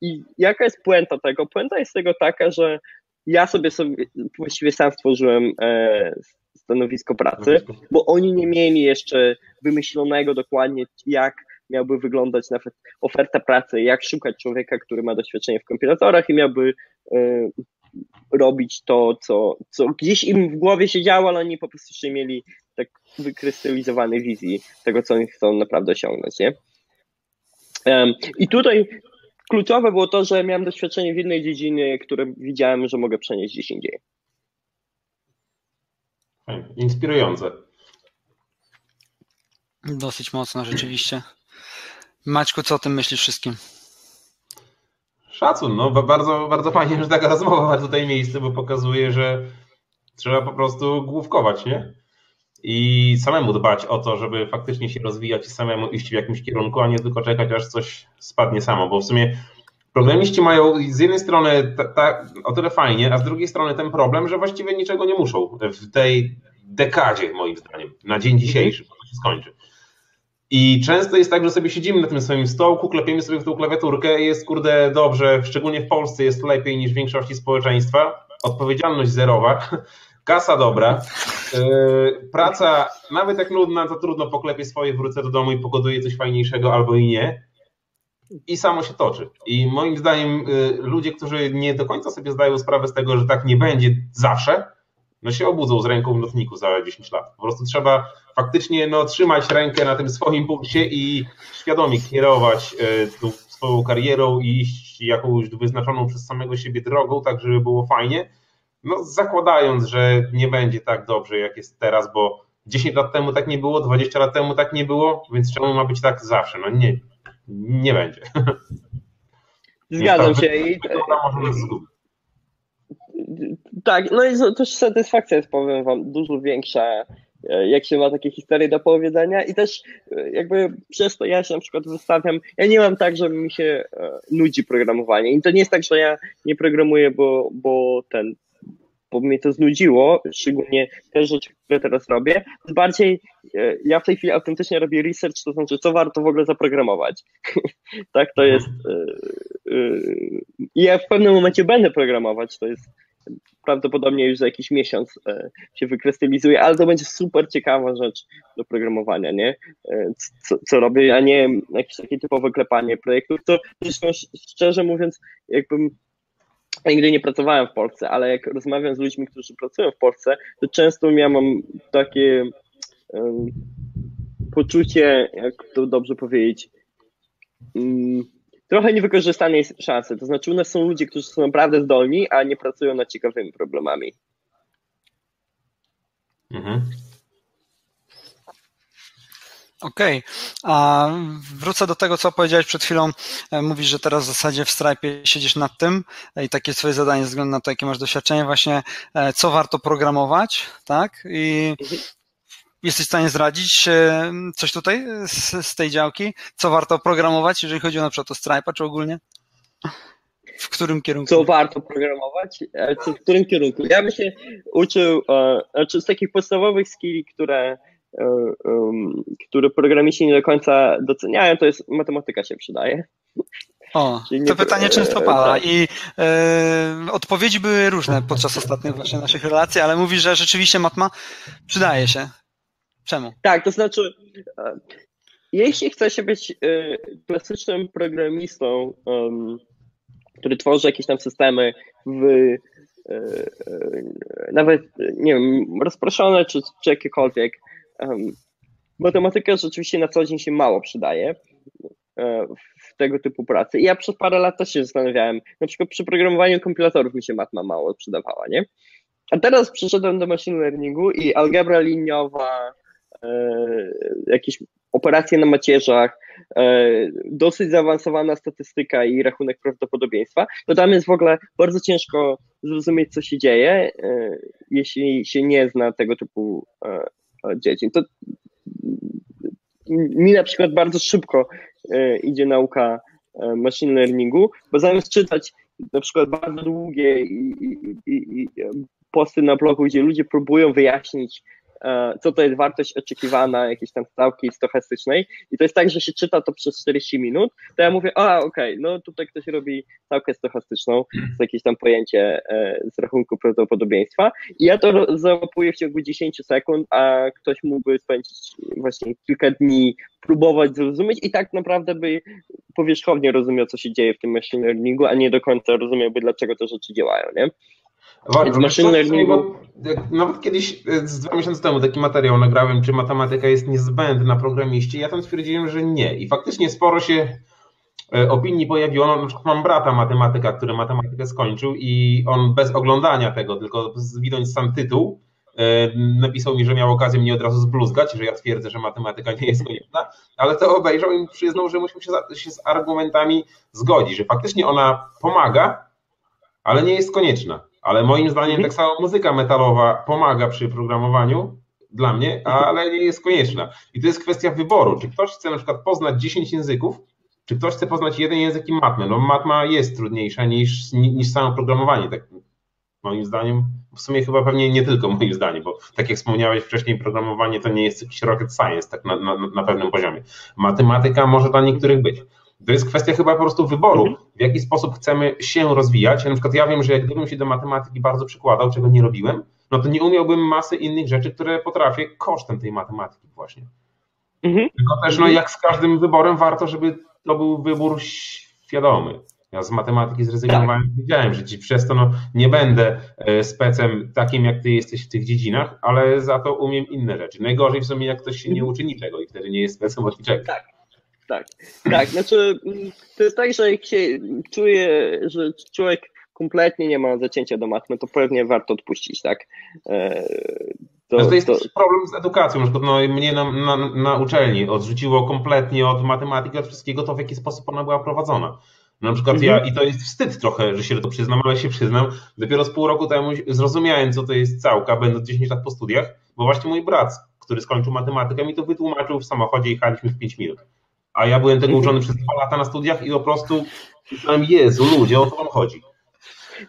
I jaka jest puenta tego? Puenta jest tego taka, że ja sobie, sobie właściwie sam stworzyłem stanowisko pracy, bo oni nie mieli jeszcze wymyślonego dokładnie, jak miałby wyglądać nawet oferta pracy, jak szukać człowieka, który ma doświadczenie w kompilatorach i miałby y, robić to, co, co gdzieś im w głowie się działo, ale oni po prostu jeszcze mieli tak wykrystalizowane wizji tego, co oni chcą naprawdę osiągnąć, nie? Um, I tutaj kluczowe było to, że miałem doświadczenie w innej dziedzinie, które widziałem, że mogę przenieść gdzieś indziej. Inspirujące. Dosyć mocno, rzeczywiście. Maćku, co o tym myślisz wszystkim? Szacun, no bardzo, bardzo fajnie, że taka rozmowa ma tutaj miejsce, bo pokazuje, że trzeba po prostu główkować, nie? I samemu dbać o to, żeby faktycznie się rozwijać i samemu iść w jakimś kierunku, a nie tylko czekać, aż coś spadnie samo, bo w sumie Programiści mają z jednej strony ta, ta, o tyle fajnie, a z drugiej strony ten problem, że właściwie niczego nie muszą w tej dekadzie, moim zdaniem, na dzień dzisiejszy, bo to się skończy. I często jest tak, że sobie siedzimy na tym swoim stołku, klepiemy sobie w tą klawiaturkę i jest kurde dobrze, szczególnie w Polsce jest lepiej niż w większości społeczeństwa. Odpowiedzialność zerowa, (laughs) kasa dobra, yy, praca nawet jak nudna, to trudno poklepię swoje, wrócę do domu i pogoduję coś fajniejszego albo i nie i samo się toczy. I moim zdaniem y, ludzie, którzy nie do końca sobie zdają sprawę z tego, że tak nie będzie zawsze, no się obudzą z ręką w notniku za 10 lat. Po prostu trzeba faktycznie no, trzymać rękę na tym swoim pulsie i świadomie kierować y, tą swoją karierą i iść jakąś wyznaczoną przez samego siebie drogą, tak żeby było fajnie, no zakładając, że nie będzie tak dobrze, jak jest teraz, bo 10 lat temu tak nie było, 20 lat temu tak nie było, więc czemu ma być tak zawsze? No nie, nie będzie. (laughs) Zgadzam się. I... Tak, no i też satysfakcja jest, powiem wam, dużo większa, e, jak się ma takie historie do powiedzenia i też e, jakby przez to ja się na przykład wystawiam, ja nie mam tak, że mi się e, nudzi programowanie i to nie jest tak, że ja nie programuję, bo, bo ten, bo mnie to znudziło, szczególnie te rzeczy, które teraz robię. Bardziej e, ja w tej chwili autentycznie robię research, to znaczy, co warto w ogóle zaprogramować. (laughs) tak, to jest. E, e, I ja w pewnym momencie będę programować, to jest prawdopodobnie już za jakiś miesiąc się wykrystalizuje, ale to będzie super ciekawa rzecz do programowania, nie? Co, co robię, a nie jakieś takie typowe klepanie projektów. To zresztą szczerze mówiąc, jakbym nigdy nie pracowałem w Polsce, ale jak rozmawiam z ludźmi, którzy pracują w Polsce, to często ja mam takie um, poczucie, jak to dobrze powiedzieć, um, trochę niewykorzystanej szansy. To znaczy u nas są ludzie, którzy są naprawdę zdolni, a nie pracują nad ciekawymi problemami. Mhm. Okej, okay. a wrócę do tego, co powiedziałeś przed chwilą. E, mówisz, że teraz w zasadzie w Stripe siedzisz nad tym e, i takie swoje zadanie ze względu na to, jakie masz doświadczenie, właśnie e, co warto programować, tak? I jesteś w stanie zdradzić coś tutaj z, z tej działki? Co warto programować, jeżeli chodzi o na przykład o Stripe'a, czy ogólnie? W którym kierunku? Co warto programować? Co, w którym kierunku? Ja bym się uczył, znaczy z takich podstawowych skilli, które które programiści nie do końca doceniają, to jest matematyka się przydaje. O, (laughs) to pytanie często pada tak. i e, odpowiedzi były różne podczas ostatnich właśnie naszych relacji, ale mówi, że rzeczywiście matma przydaje się. Czemu? Tak, to znaczy e, jeśli chce się być e, klasycznym programistą, który tworzy jakieś tam systemy w nawet, nie wiem, rozproszone czy, czy jakiekolwiek, matematyka rzeczywiście na co dzień się mało przydaje. w tego typu pracy. I ja przez parę lat też się zastanawiałem, na przykład przy programowaniu kompilatorów mi się matma mało przydawała, nie? A teraz przyszedłem do machine learningu i algebra liniowa, e, jakieś operacje na macierzach, e, dosyć zaawansowana statystyka i rachunek prawdopodobieństwa, to tam jest w ogóle bardzo ciężko zrozumieć, co się dzieje, e, jeśli się nie zna tego typu e, dziedzin. To mi na przykład bardzo szybko e, idzie nauka e, machine learningu, bo zamiast czytać na przykład bardzo długie i, i, i, posty na blogu, gdzie ludzie próbują wyjaśnić E, co to jest wartość oczekiwana jakiejś tam stawki stochastycznej. I to jest tak, że się czyta to przez 40 minut, to ja mówię, a okej, okay, no tutaj ktoś robi stawkę stochastyczną, to jakieś tam pojęcie e, z rachunku prawdopodobieństwa. I ja to załapuję w ciągu 10 sekund, a ktoś mógłby spędzić właśnie kilka dni próbować zrozumieć i tak naprawdę by powierzchownie rozumiał, co się dzieje w tym machine learningu, a nie do końca rozumiałby, dlaczego te rzeczy działają, nie? Więc machine learningu... Nawet kiedyś, e, z dwa miesiące temu taki materiał nagrałem, czy matematyka jest niezbędna programiście. Ja tam stwierdziłem, że nie. I faktycznie sporo się e, opinii pojawiło. No, na przykład mam brata matematyka, który matematykę skończył i on bez oglądania tego, tylko widząc sam tytuł, e, napisał mi, że miał okazję mnie od razu zbluzgać, że ja twierdzę, że matematyka nie jest konieczna, ale to obejrzał i przyznał, że musimy się, się z argumentami zgodzić, że faktycznie ona pomaga, ale nie jest konieczna. Ale moim zdaniem mhm. tak samo muzyka metalowa pomaga przy programowaniu dla mnie, ale nie jest konieczna. I to jest kwestia wyboru. Czy ktoś chce na przykład poznać 10 języków, czy ktoś chce poznać jeden język i matmę? No matma jest trudniejsza niż, niż samo programowanie. Tak moim zdaniem, w sumie chyba pewnie nie tylko (laughs) moim zdaniem, bo tak jak wspomniałeś wcześniej, programowanie to nie jest jakiś rocket science tak na, na, na pewnym poziomie. Matematyka może dla niektórych być. To jest kwestia chyba po prostu wyboru, mhm. w jaki sposób chcemy się rozwijać. na przykład ja wiem, że jak gdybym się do matematyki bardzo przykładał, czego nie robiłem, no to nie umiałbym masy innych rzeczy, które potrafię kosztem tej matematyki właśnie. Mhm. Tylko też, no jak z każdym wyborem, warto, żeby to był wybór świadomy. Ja z matematyki zrezygnowałem, tak. wiedziałem, że ci przez to no, nie będę e, specem takim, jak ty jesteś w tych dziedzinach, ale za to umiem inne rzeczy. Najgorzej w sumie, jak ktoś się nie uczy niczego i wtedy nie jest specem od niczego. Tak tak. Tak, znaczy to jest tak, że jak się czuje, że człowiek kompletnie nie ma zacięcia do matmy, to pewnie warto odpuścić, tak? E, to, to jest to... problem z edukacją. Przykład no, mnie na, na, na uczelni odrzuciło kompletnie od matematyki, od wszystkiego to, w jaki sposób ona była prowadzona. Na przykład mhm. ja, i to jest wstyd trochę, że się to przyznam, ale się przyznam, dopiero z pół roku temu zrozumiałem, co to jest całka, będąc 10 lat po studiach, bo właśnie mój brat, który skończył matematykę, mi to wytłumaczył w samochodzie i jechaliśmy w 5 minut. A ja byłem tego uczony przez dwa lata na studiach i po prostu myślałem, Jezu, ludzie, o co wam chodzi?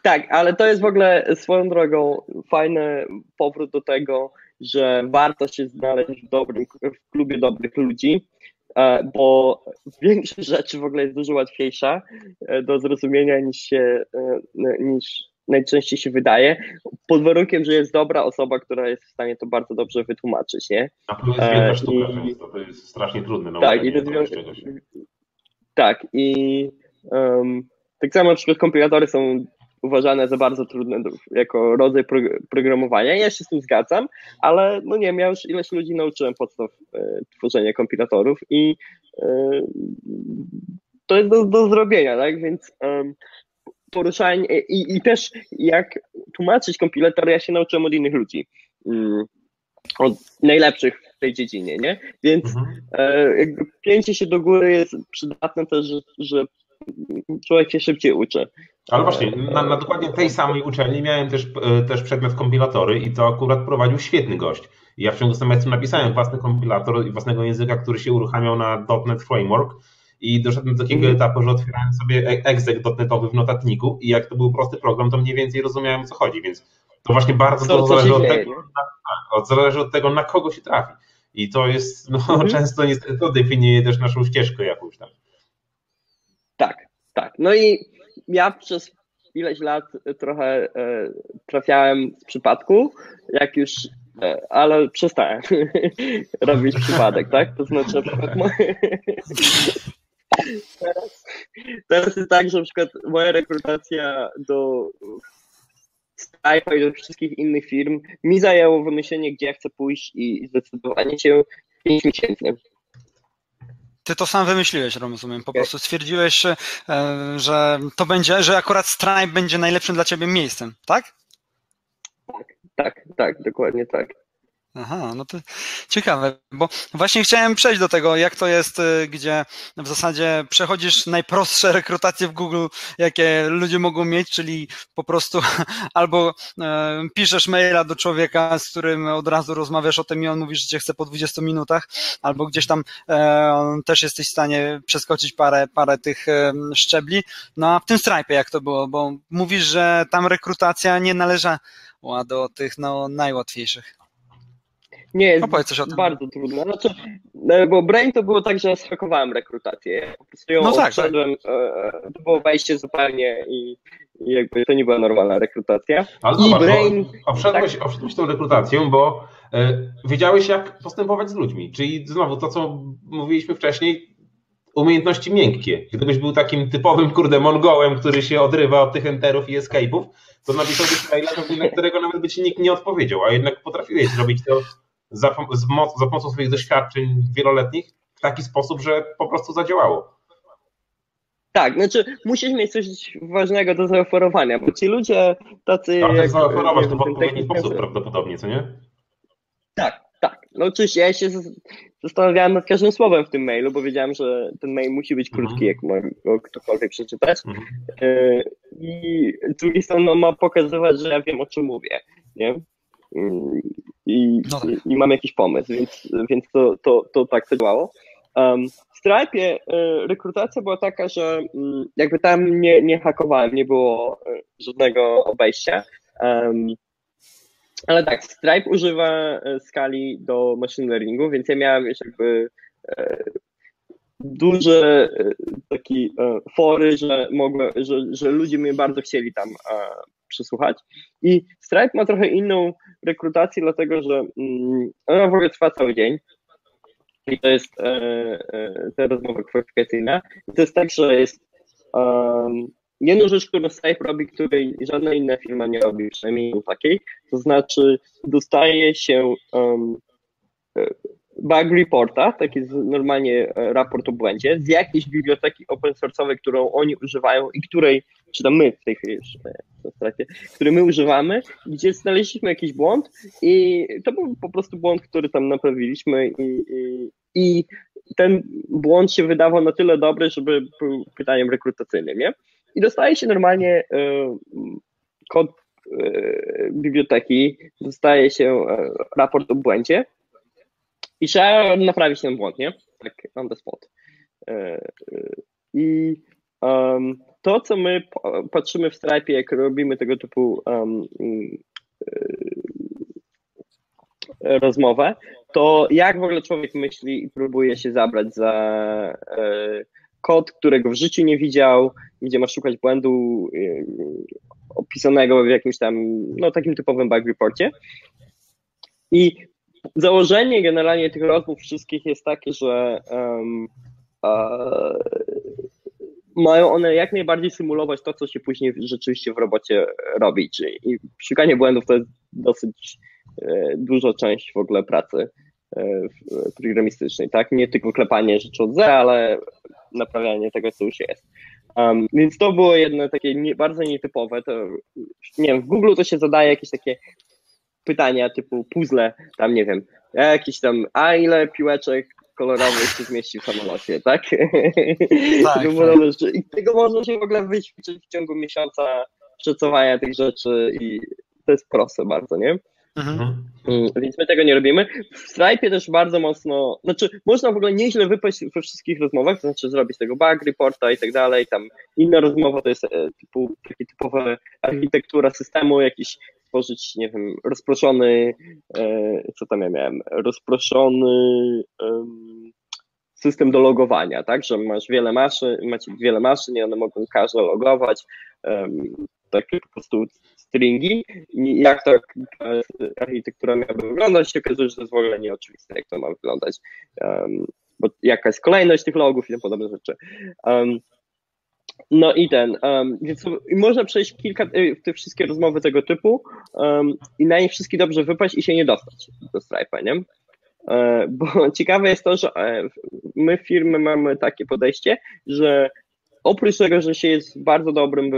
Tak, ale to jest w ogóle swoją drogą fajny powrót do tego, że warto się znaleźć w, dobrym, w klubie dobrych ludzi, e, bo większość rzeczy w ogóle jest dużo łatwiejsza e, do zrozumienia niż się, e, niż najczęściej się wydaje, pod warunkiem, że jest dobra osoba, która jest w stanie to bardzo dobrze wytłumaczyć, nie? A to jest wielka sztuka I, to jest strasznie trudne. Tak, i to jest, tak, i um, tak samo na przykład kompilatory są uważane za bardzo trudne jako rodzaj programowania. Ja się z tym zgadzam, ale no nie wiem, ja już ileś ludzi nauczyłem podstaw e, tworzenia kompilatorów i e, to jest do, do zrobienia, tak? Więc um, poruszanie i, i też jak tłumaczyć kompilator, ja się nauczyłem od innych ludzi. Um, od najlepszych w tej dziedzinie, nie? Więc mhm. e, jakby pięcie się do góry jest przydatne też, że, że człowiek się szybciej uczy. Ale właśnie, na, na, dokładnie tej samej uczelni miałem też, e, też przedmiot kompilatory i to akurat prowadził świetny gość. Ja w ciągu semestru napisałem własny kompilator i własnego języka, który się uruchamiał na .NET Framework i doszedłem do takiego mm. etapu, że otwierałem sobie e, egzek .NETowy w notatniku i jak to był prosty program, to mniej więcej rozumiałem o co chodzi, więc to właśnie bardzo to, zależy, od tego, na, tak, zależy od tego, na kogo się trafi. I to jest, no (laughs) mm. często niestety to definiuje też naszą ścieżkę jakąś tam. Tak, tak. No i ja przez ileś lat trochę e, trafiałem z przypadku, jak już, e, ale przestałem (laughs) robić przypadek, tak? To znaczy na przykład (laughs) teraz, teraz jest tak, że na przykład moja rekrutacja do Skype'a i do wszystkich innych firm mi zajęło wymyślenie, gdzie ja chcę pójść i zdecydowanie się 5 miesięcy. ty to sam wymyśliłeś, rozumiem. Po prostu stwierdziłeś, e, że to będzie, że akurat Stripe będzie najlepszym dla ciebie miejscem, tak? Tak, tak, tak, dokładnie tak. Aha, no to ciekawe, bo właśnie chciałem przejść do tego, jak to jest, y, gdzie w zasadzie przechodzisz najprostsze (laughs) rekrutacje w Google, jakie ludzie mogą mieć, czyli po prostu (laughs) albo e, piszesz maila do człowieka, z którym od razu rozmawiasz o tym i on mówi, że cię chce po 20 minutach, albo gdzieś tam e, też jesteś w stanie przeskoczyć parę, parę tych e, szczebli. No a w tym Stripe jak to było, bo mówisz, że tam rekrutacja nie należała do tych no, najłatwiejszych. Nie, jest bardzo trudne. Znaczy, no, bo Brain to było tak, że schakowałem rekrutację. Po prostu ją no tak, tak. to było wejście zupełnie i, i, jakby to nie była normalna rekrutacja. Ale I zobacz, Brain... Bo, wszedłeś, tak. wszedłeś tą rekrutacją, bo y, wiedziałeś jak postępować z ludźmi. Czyli znowu to, co mówiliśmy wcześniej, umiejętności miękkie. Gdybyś był takim typowym, kurde, mongołem, który się odrywa od tych enterów i escape'ów, to napisałbyś maila, na którego nawet by ci nikt nie odpowiedział, a jednak potrafiłeś zrobić to za, za pomocą swoich doświadczeń wieloletnich w taki sposób, że po prostu zadziałało. Tak, znaczy musisz mieć coś ważnego do zaoferowania, bo ci ludzie tacy. Ale jak, zaoferować to w odpowiedni sposób prawdopodobnie, co nie? Tak, tak. No oczywiście ja się zastanawiałem nad każdym słowem w tym mailu, bo wiedziałem, że ten mail musi być krótki, mhm. jak go ktokolwiek przeczytać. Mhm. E, I z drugiej strony no, ma pokazywać, że ja wiem o czym mówię. Nie? I, no tak. i, mam jakiś pomysł, więc, więc to, to, to tak to działało. Um, w Stripe e, rekrutacja była taka, że mm, jakby tam nie, nie hakowałem, nie było e, żadnego obejścia. Um, ale tak, Stripe używa e, skali do machine learningu, więc ja miałem już jakby duże taki fory, że, mogłem, że, że ludzie mnie bardzo chcieli tam przysłuchać. I Stripe ma trochę inną rekrutację, dlatego że mm, ona w ogóle trwa cały dzień. I to jest e, e, te rozmowy kwalifikacyjne. I to jest tak, że jest um, jedną rzecz, którą Stripe robi, której żadna inna firma nie robi, przynajmniej takiej, to znaczy dostaje się um, bug reporta, taki normalnie e, raport o błędzie, z jakiejś biblioteki open source'owej, którą oni używają i której, czy tam my w tej chwili już w stracie, której my używamy, gdzie znaleźliśmy jakiś błąd i to był po prostu błąd, który tam naprawiliśmy i, i, i ten błąd się wydawał na tyle dobry, żeby był pytaniem rekrutacyjnym, nie? I dostaje się normalnie y, kod y, biblioteki, dostaje się raport o błędzie i trzeba naprawić ten błąd, nie? Tak on the spot. E, I um, to, co my patrzymy w Stripe, jak robimy tego typu um, rozmowę, to jak w ogóle człowiek myśli i próbuje się zabrać za e, kod, którego w życiu nie widział, gdzie ma szukać błędu opisanego w jakimś tam, no takim typowym bug reporcie. I założenie generalnie tych rozmów wszystkich jest takie, że um, mają one jak najbardziej symulować to, co się później rzeczywiście w robocie robi. Czyli szukanie błędów to jest dosyć e, duża część w ogóle pracy e, programistycznej, tak? Nie tylko klepanie rzeczy od zera, ale naprawianie tego, co już jest. Um, więc to było jedno takie nie, bardzo nietypowe. To, nie wiem, w Google to się zadaje jakieś takie pytania typu puzzle, tam nie wiem, jakiś tam, a ile piłeczek kolorowych się zmieści w samolocie, tak? (laughs) tak, tak. I tego można się w ogóle wyćwiczyć w ciągu miesiąca szacowania tych rzeczy i to jest proste bardzo, nie? Mhm. Mm, więc my tego nie robimy. W Stripe też bardzo mocno, znaczy można w ogóle nieźle wypaść we wszystkich rozmowach, to znaczy zrobić tego bug reporta i tak dalej, tam inna rozmowa to jest e, typu, takie typowe architektura systemu, jakiś stworzyć, nie wiem, rozproszony, e, co tam ja miałem, rozproszony system do logowania, tak, że masz wiele maszyn, macie wiele maszyn i one mogą każde logować, takie po prostu stringi. I jak ta architektura miałaby wyglądać, się okazuje, że to jest w ogóle nieoczywiste, jak to ma wyglądać, bo jaka jest kolejność tych logów i tym podobne rzeczy. No i ten, um, więc można przejść kilka, y, te wszystkie rozmowy tego typu um, i na nie wszystkie dobrze wypaść i się nie dostać do Stripe'a, nie? bo (laughs) ciekawe jest to, że my w firmy mamy takie podejście, że oprócz tego, że się jest bardzo dobrym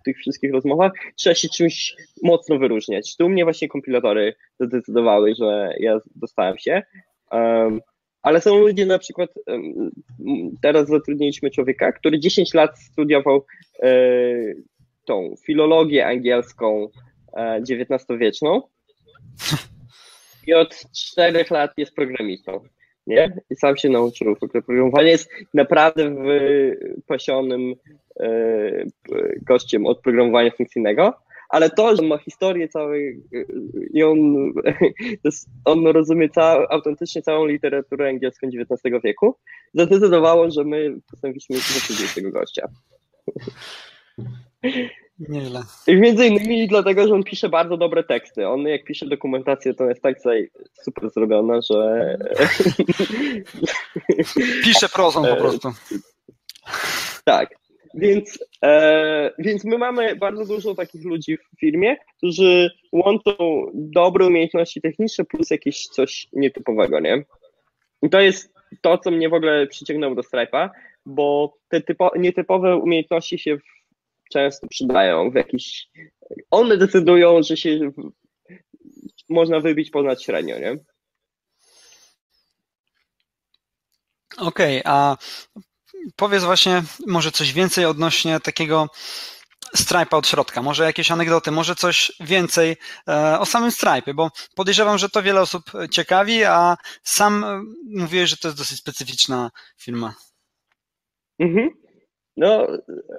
w tych wszystkich rozmowach, trzeba się czymś mocno wyróżniać. Tu mnie właśnie kompilatory zdecydowały, że ja dostałem się. Ale są ludzie na przykład, teraz zatrudniliśmy człowieka, który 10 lat studiował e, tą filologię angielską e, XIX-wieczną (laughs) i od 4 lat jest programistą nie? I sam się nauczył. Programowanie jest naprawdę wypasionym e, gościem od programowania funkcyjnego, ale to, że ma historię całej e, i on, (laughs) on rozumie cał, autentycznie całą literaturę angielską XIX wieku, zadecydowało, że my postanowiliśmy zatrudnić tego gościa. (laughs) Nieźle. I między innymi dlatego, że on pisze bardzo dobre teksty. On jak pisze dokumentację, to jest tak super zrobiona, że... Pisze prozą po prostu. Tak. Więc, e, więc my mamy bardzo dużo takich ludzi w firmie, którzy łączą dobre umiejętności techniczne plus jakieś coś nietypowego, nie? I to jest to, co mnie w ogóle przyciągnęło do Stripe'a, bo te typo, nietypowe umiejętności się w często przydają w jakiś. One decydują, że się można wybić ponad średnio, nie? Okej, okay, a powiedz właśnie może coś więcej odnośnie takiego Stripe'a od środka, może jakieś anegdoty, może coś więcej e, o samym Stripe, bo podejrzewam, że to wiele osób ciekawi, a sam mówiłeś, że to jest dosyć specyficzna firma. Mhm. No,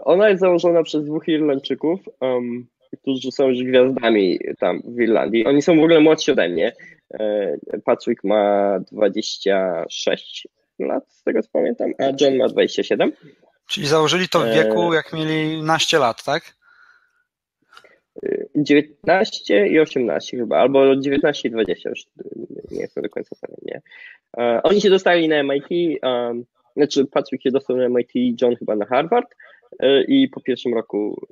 ona jest założona przez dwóch Irlandczyków, um, którzy są już gwiazdami tam w Irlandii. Oni są w ogóle młodsi ode mnie. E, Patrick ma 26 lat, z tego co pamiętam, a John ma 27. Czyli założyli to w e, wieku, jak mieli naście lat, tak? 19 i 18 chyba, albo 19 i 20, już nie jestem do końca pewien, nie. E, oni się dostali na MIT, um, znaczy Patrick się dostał na MIT, John chyba na Harvard e, i po pierwszym roku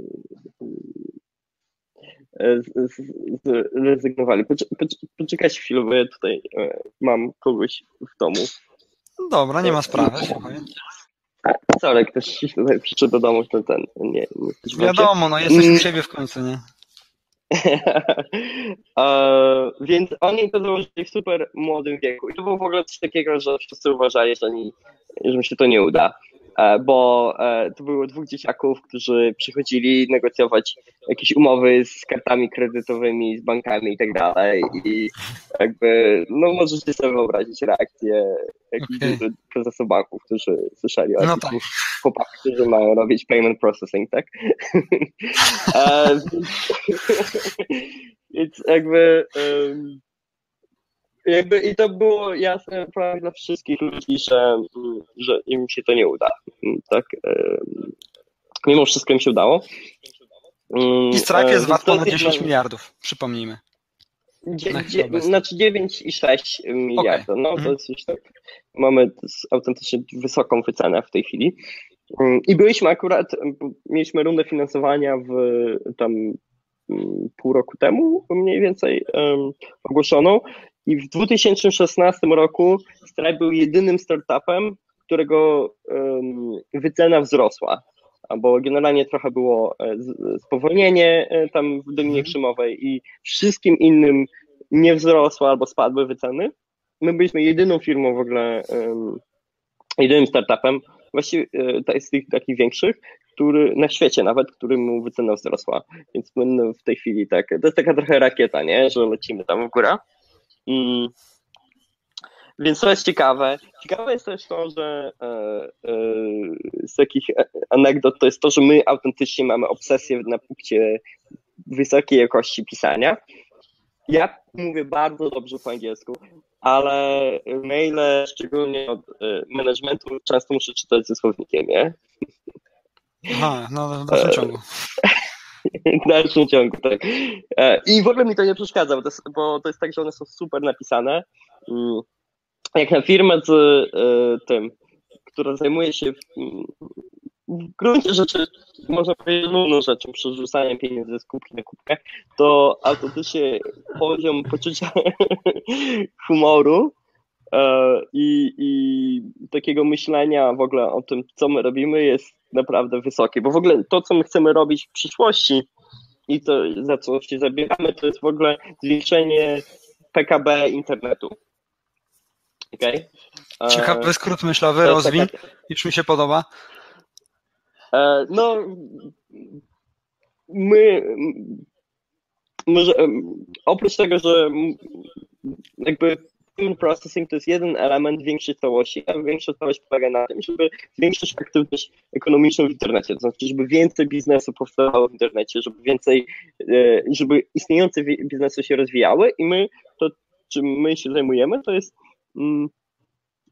zrezygnowali. Poczekajcie chwilę, bo ja tutaj mam kogoś w domu. Dobra, nie ma sprawy. Sorry, ktoś (laughs) tutaj przyszedł do domu, to ten, nie, nie Wiadomo, no jesteś u siebie w końcu, nie? (laughs) więc oni to założyli w super młodym wieku. I to było w ogóle coś takiego, że wszyscy uważali, że, oni, że mi się to nie uda. E, bo e, to było dwóch dzieciaków, którzy przychodzili negocjować jakieś umowy z kartami kredytowymi, z bankami i tak dalej. I jakby, no możecie sobie wyobrazić reakcję jakichś okay. prezesów banków, którzy słyszeli o no tak. chłopakach, którzy mają robić payment processing, tak? (laughs) E, więc (laughs) jakby um, jakby i to było jasne dla wszystkich ludzi, że, że im się to nie uda. Tak? Mimo wszystko im się udało. I Stripe jest wart ponad 10 miliardów, przypomnijmy. Dzie, dzie, znaczy 9,6 miliardów. Okay. No to mhm. jest już tak. Mamy autentycznie wysoką wycenę w tej chwili. I byliśmy akurat, mieliśmy rundę finansowania w tam pół roku temu mniej więcej um, ogłoszoną i w 2016 roku Stripe był jedynym startupem, którego wycena wzrosła. Bo generalnie trochę było e, spowolnienie e, tam w Dolinie mhm. Krzymowej i wszystkim innym nie wzrosła albo spadły wyceny. My byliśmy jedyną firmą w ogóle, jedynym startupem, właściwie e, z tych takich większych, który na świecie nawet, którym wycena wzrosła. Więc my no, w tej chwili tak, to jest taka trochę rakieta, nie, że lecimy tam w górę. Mm. Więc to jest ciekawe. Ciekawe jest też to, że e, e, z takich anegdot to jest to, że my autentycznie mamy obsesję na punkcie wysokiej jakości pisania. Ja mówię bardzo dobrze po angielsku, ale maile, szczególnie od e, managementu, często muszę czytać ze słownikiem, nie? Aha, no w dalszym ciągu. (laughs) (laughs) w dalszym ciągu, tak. E, I w ogóle mi to nie przeszkadza, bo to jest, bo to jest tak, że one są super napisane. Mm. Jak na firmę z e, tym, która zajmuje się w gruncie rzeczy, można powiedzieć, nudną rzeczą, przerzucaniem pieniędzy z kubki na kubkę, to autentycznie poziom poczucia (laughs) humoru i, i takiego myślenia w ogóle o tym, co my robimy, jest naprawdę wysokie, bo w ogóle to, co my chcemy robić w przyszłości i to, za co się zabieramy, to jest w ogóle zwiększenie PKB internetu. Okay? Ciekawy skrót myślowy, rozwin, taka... już mi się podoba. E, no, my, może, oprócz tego, że jakby processing to jest jeden element większej całości, a większa całość polega na tym, żeby zwiększyć aktywność ekonomiczną w internecie, to znaczy, żeby więcej biznesu powstawało w internecie, żeby więcej, e, żeby istniejące biznesy się rozwijały i my, to czym my się zajmujemy, to jest mm,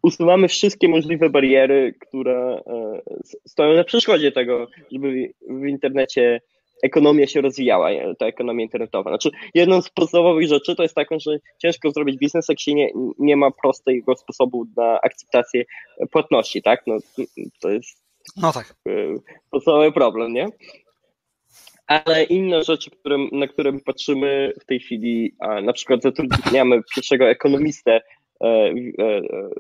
usuwamy wszystkie możliwe bariery, które e, stoją na przeszkodzie tego, żeby w internecie ekonomia się rozwijała, ta ekonomia internetowa. Znaczy, jedną z podstawowych rzeczy to jest taką, że ciężko zrobić biznes, jak się nie, nie ma prostego sposobu na akceptację płatności, tak? No, to jest no tak. E, podstawowy problem, nie? Ale inne rzeczy, które, na które patrzymy w tej chwili, a na przykład zatrudniamy pierwszego ekonomistę E, e,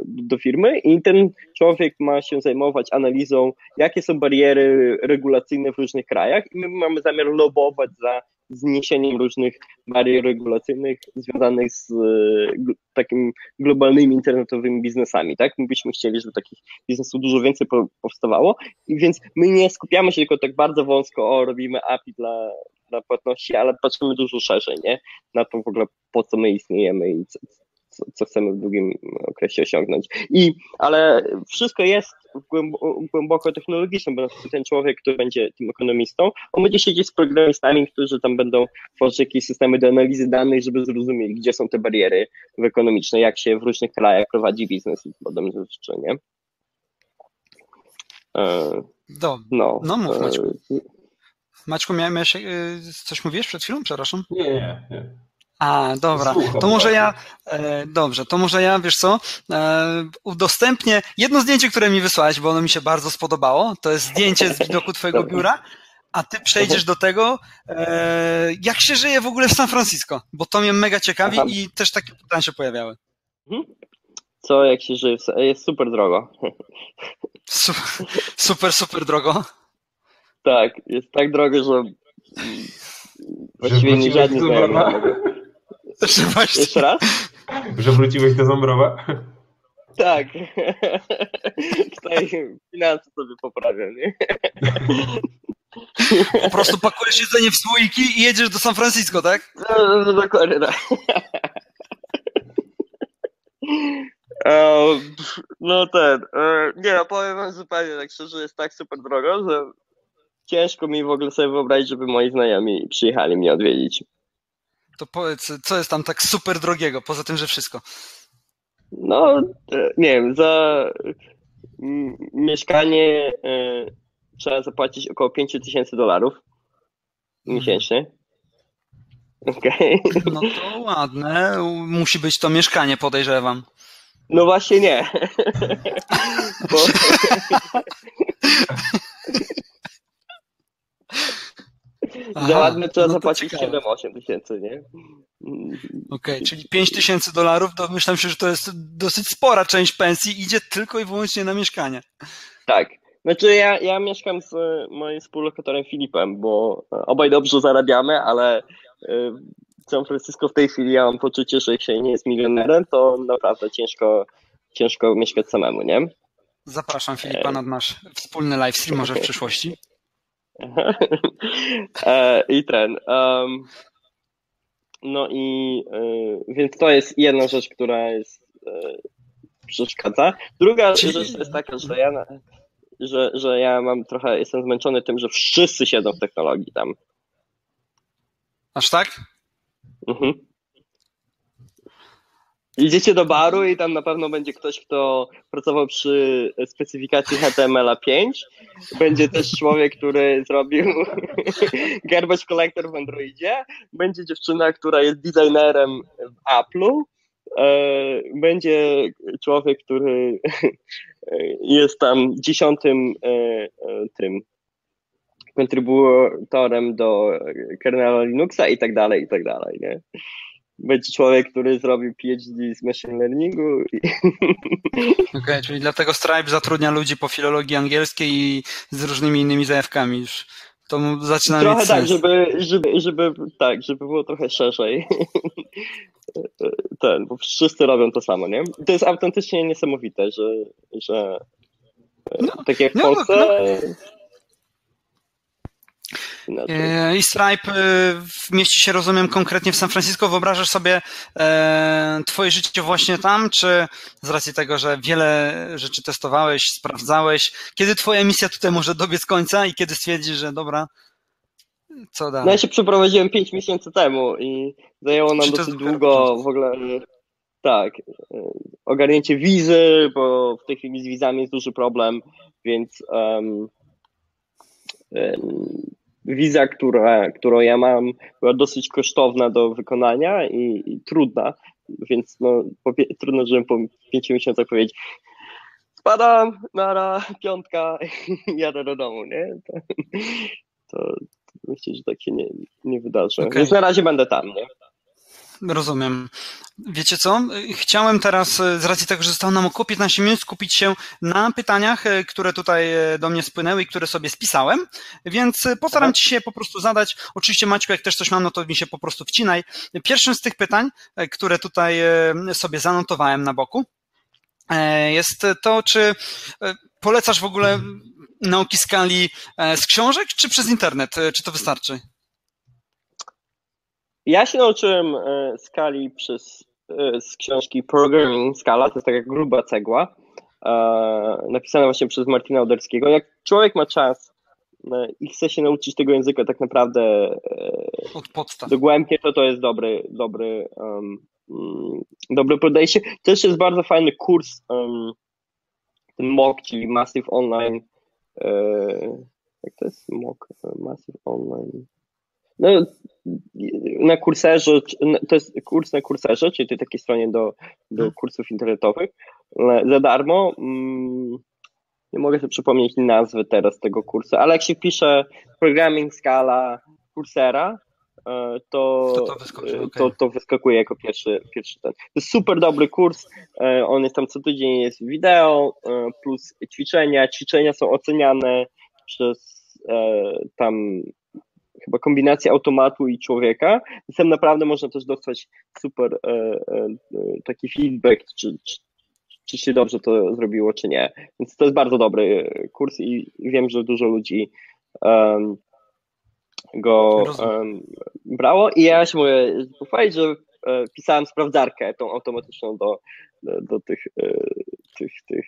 do firmy i ten człowiek ma się zajmować analizą, jakie są bariery regulacyjne w różnych krajach i my mamy zamiar lobować za zniesieniem różnych barier regulacyjnych związanych z e, takimi globalnymi internetowymi biznesami, tak? My byśmy chcieli, żeby takich biznesów dużo więcej powstawało i więc my nie skupiamy się tylko tak bardzo wąsko, o robimy API dla, dla płatności, ale patrzymy dużo szerzej, nie? Na to w ogóle po co my istniejemy i co, co, chcemy w długim okresie osiągnąć. I, ale wszystko jest głęboko technologiczne, bo ten człowiek, który będzie tym ekonomistą, on będzie siedzieć z programistami, którzy tam będą tworzyć jakieś systemy do analizy danych, żeby zrozumieli, gdzie są te bariery ekonomiczne, jak się w różnych krajach prowadzi biznes i podobne rzeczy, nie? E, Do, no, no mów Maćku. E, Maćku, miałeś, e, coś mówiłeś przed chwilą? Przepraszam. Nie, nie, nie. A, dobra. Słucham, to może ja, e, dobrze, to może ja, wiesz co, e, udostępnię jedno zdjęcie, które mi wysłałeś, bo ono mi się bardzo spodobało. To jest zdjęcie z widoku twojego biura, a ty przejdziesz do tego, e, jak się żyje w ogóle w San Francisco, bo to mnie mega ciekawi Aha. i też takie pytania się pojawiały. Mhm. Co, jak się żyje? Jest super drogo. Super, super, super drogo. Tak, jest tak drogo, że właściwie nie żadnie że właśnie... Jeszcze raz? Że wróciłeś do Ząbrowa? Tak. Tutaj finanse sobie poprawiam, nie? Po prostu pakujesz jedzenie w słoiki i jedziesz do San Francisco, tak? No, no dokładnie tak. No ten, e, nie no, powiem wam zupełnie tak szczerze, jest tak super drogo, że ciężko mi w ogóle sobie wyobrazić, żeby moi znajomi przyjechali mnie odwiedzić. To powiedz, co jest tam tak super drogiego, poza tym, że wszystko? No, e, nie wiem, za mieszkanie e, trzeba zapłacić około 5 tysięcy dolarów mhm. miesięcznie. Okay. No to ładne. Musi być to mieszkanie, podejrzewam. No właśnie nie. (laughs) Bo... (laughs) Aha, Za ładne trzeba no zapłacić 7-8 tysięcy, nie? Okej, okay, czyli 5 tysięcy dolarów, to myślę, że to jest dosyć spora część pensji, idzie tylko i wyłącznie na mieszkanie. Tak. Znaczy ja, ja mieszkam z moim współlokatorem Filipem, bo obaj dobrze zarabiamy, ale y, w San Francisco w tej chwili ja mam poczucie, że jeśli nie jest milionerem, to naprawdę ciężko, ciężko mieszkać samemu, nie? Zapraszam Filipa na nasz wspólny live stream może w przyszłości. E, I ten. Um, no i y, więc to jest jedna rzecz, która jest y, przeszkadza. Druga Czyli... rzecz jest taka, że ja, że, że ja mam trochę, jestem zmęczony tym, że wszyscy siedzą w technologii tam. Aż tak? Mhm. Idziecie do baru i tam na pewno będzie ktoś, kto pracował przy specyfikacji HTML5. Będzie też człowiek, który zrobił (laughs) garbage collector w Androidzie. Będzie dziewczyna, która jest designerem w Apple'u. E, będzie człowiek, który (laughs) jest tam dziesiątym e, e, tym kontrybutorem do kernela Linuxa i tak dalej, i tak dalej, nie? Będzie człowiek, który zrobił PhD z machine learningu. I... (laughs) Okej, okay, czyli dlatego Stripe zatrudnia ludzi po filologii angielskiej i z różnymi innymi zajawkami już. To zaczyna Trochę mieć tak, sens. żeby, żeby, żeby, tak, żeby było trochę szerzej. (laughs) Ten, bo wszyscy robią to samo, nie? To jest autentycznie niesamowite, że, że no, tak jak w no, Polsce... No, i Stripe y, mieści się, rozumiem, konkretnie w San Francisco. Wyobrażasz sobie e, twoje życie właśnie tam, czy z racji tego, że wiele rzeczy testowałeś, sprawdzałeś, kiedy twoja misja tutaj może dobiec końca i kiedy stwierdzisz, że dobra, co dalej? No ja się przeprowadziłem 5 miesięcy temu i zajęło nam dosyć długo w ogóle tak, e, ogarnięcie wizy, bo w tej chwili z wizami jest duży problem, więc um, um, wiza, która, którą ja mam, była dosyć kosztowna do wykonania i, i trudna, więc no, po, trudno, żebym po pięciu miesiącach powiedzieć spadam, nara, piątka (laughs) jadę do domu, nie? To, to myślę, że tak się nie, nie wydarzy. Okay. Więc na razie będę tam, nie? Rozumiem. Wiecie co? Chciałem teraz, e, z racji tego, że zostało nam około 15 minut, skupić się na pytaniach, e, które tutaj e, do mnie spłynęły i które sobie spisałem, więc postaram Ci się po prostu zadać. Oczywiście Maćku, jak też coś mam, no to mi się po prostu wcinaj. Pierwszym z tych pytań, które tutaj sobie zanotowałem na boku, jest to, czy polecasz w ogóle nauki skali z książek, czy przez internet? Czy to wystarczy? Ja się nauczyłem e, skali przez, e, z książki Programming Skala, to jest taka gruba cegła, e, napisana właśnie przez Martina Oderskiego. Jak człowiek ma czas i chce się nauczyć tego języka tak naprawdę od podstaw. dogłębnie, to to jest dobry, dobry, um, dobre podejście. Też jest bardzo fajny kurs, um, ten MOOC, czyli Massive Online, jak to jest MOOC? Massive Online no, na kurserze, to jest kurs na kurserze, czyli tej takiej stronie do, do mhm. kursów internetowych, za darmo. Mm, nie mogę sobie przypomnieć nazwy teraz tego kursu, ale jak się pisze Programming Scala Coursera, e, to, to, to, wyskakuje, okay. to, to wyskakuje jako pierwszy, pierwszy ten. To jest super dobry kurs, e, on jest tam co tydzień, jest wideo, e, plus ćwiczenia, ćwiczenia są oceniane przez tam chyba kombinacja automatu i człowieka, tam naprawdę można też dostać super e, e, taki feedback, czy, czy, czy się dobrze to zrobiło, czy nie. Więc to jest bardzo dobry kurs i wiem, że dużo ludzi um, go um, brało. I ja się mogę pochwalić, że e, pisałem sprawdzarkę tą automatyczną do, do, do tych, e, tych, tych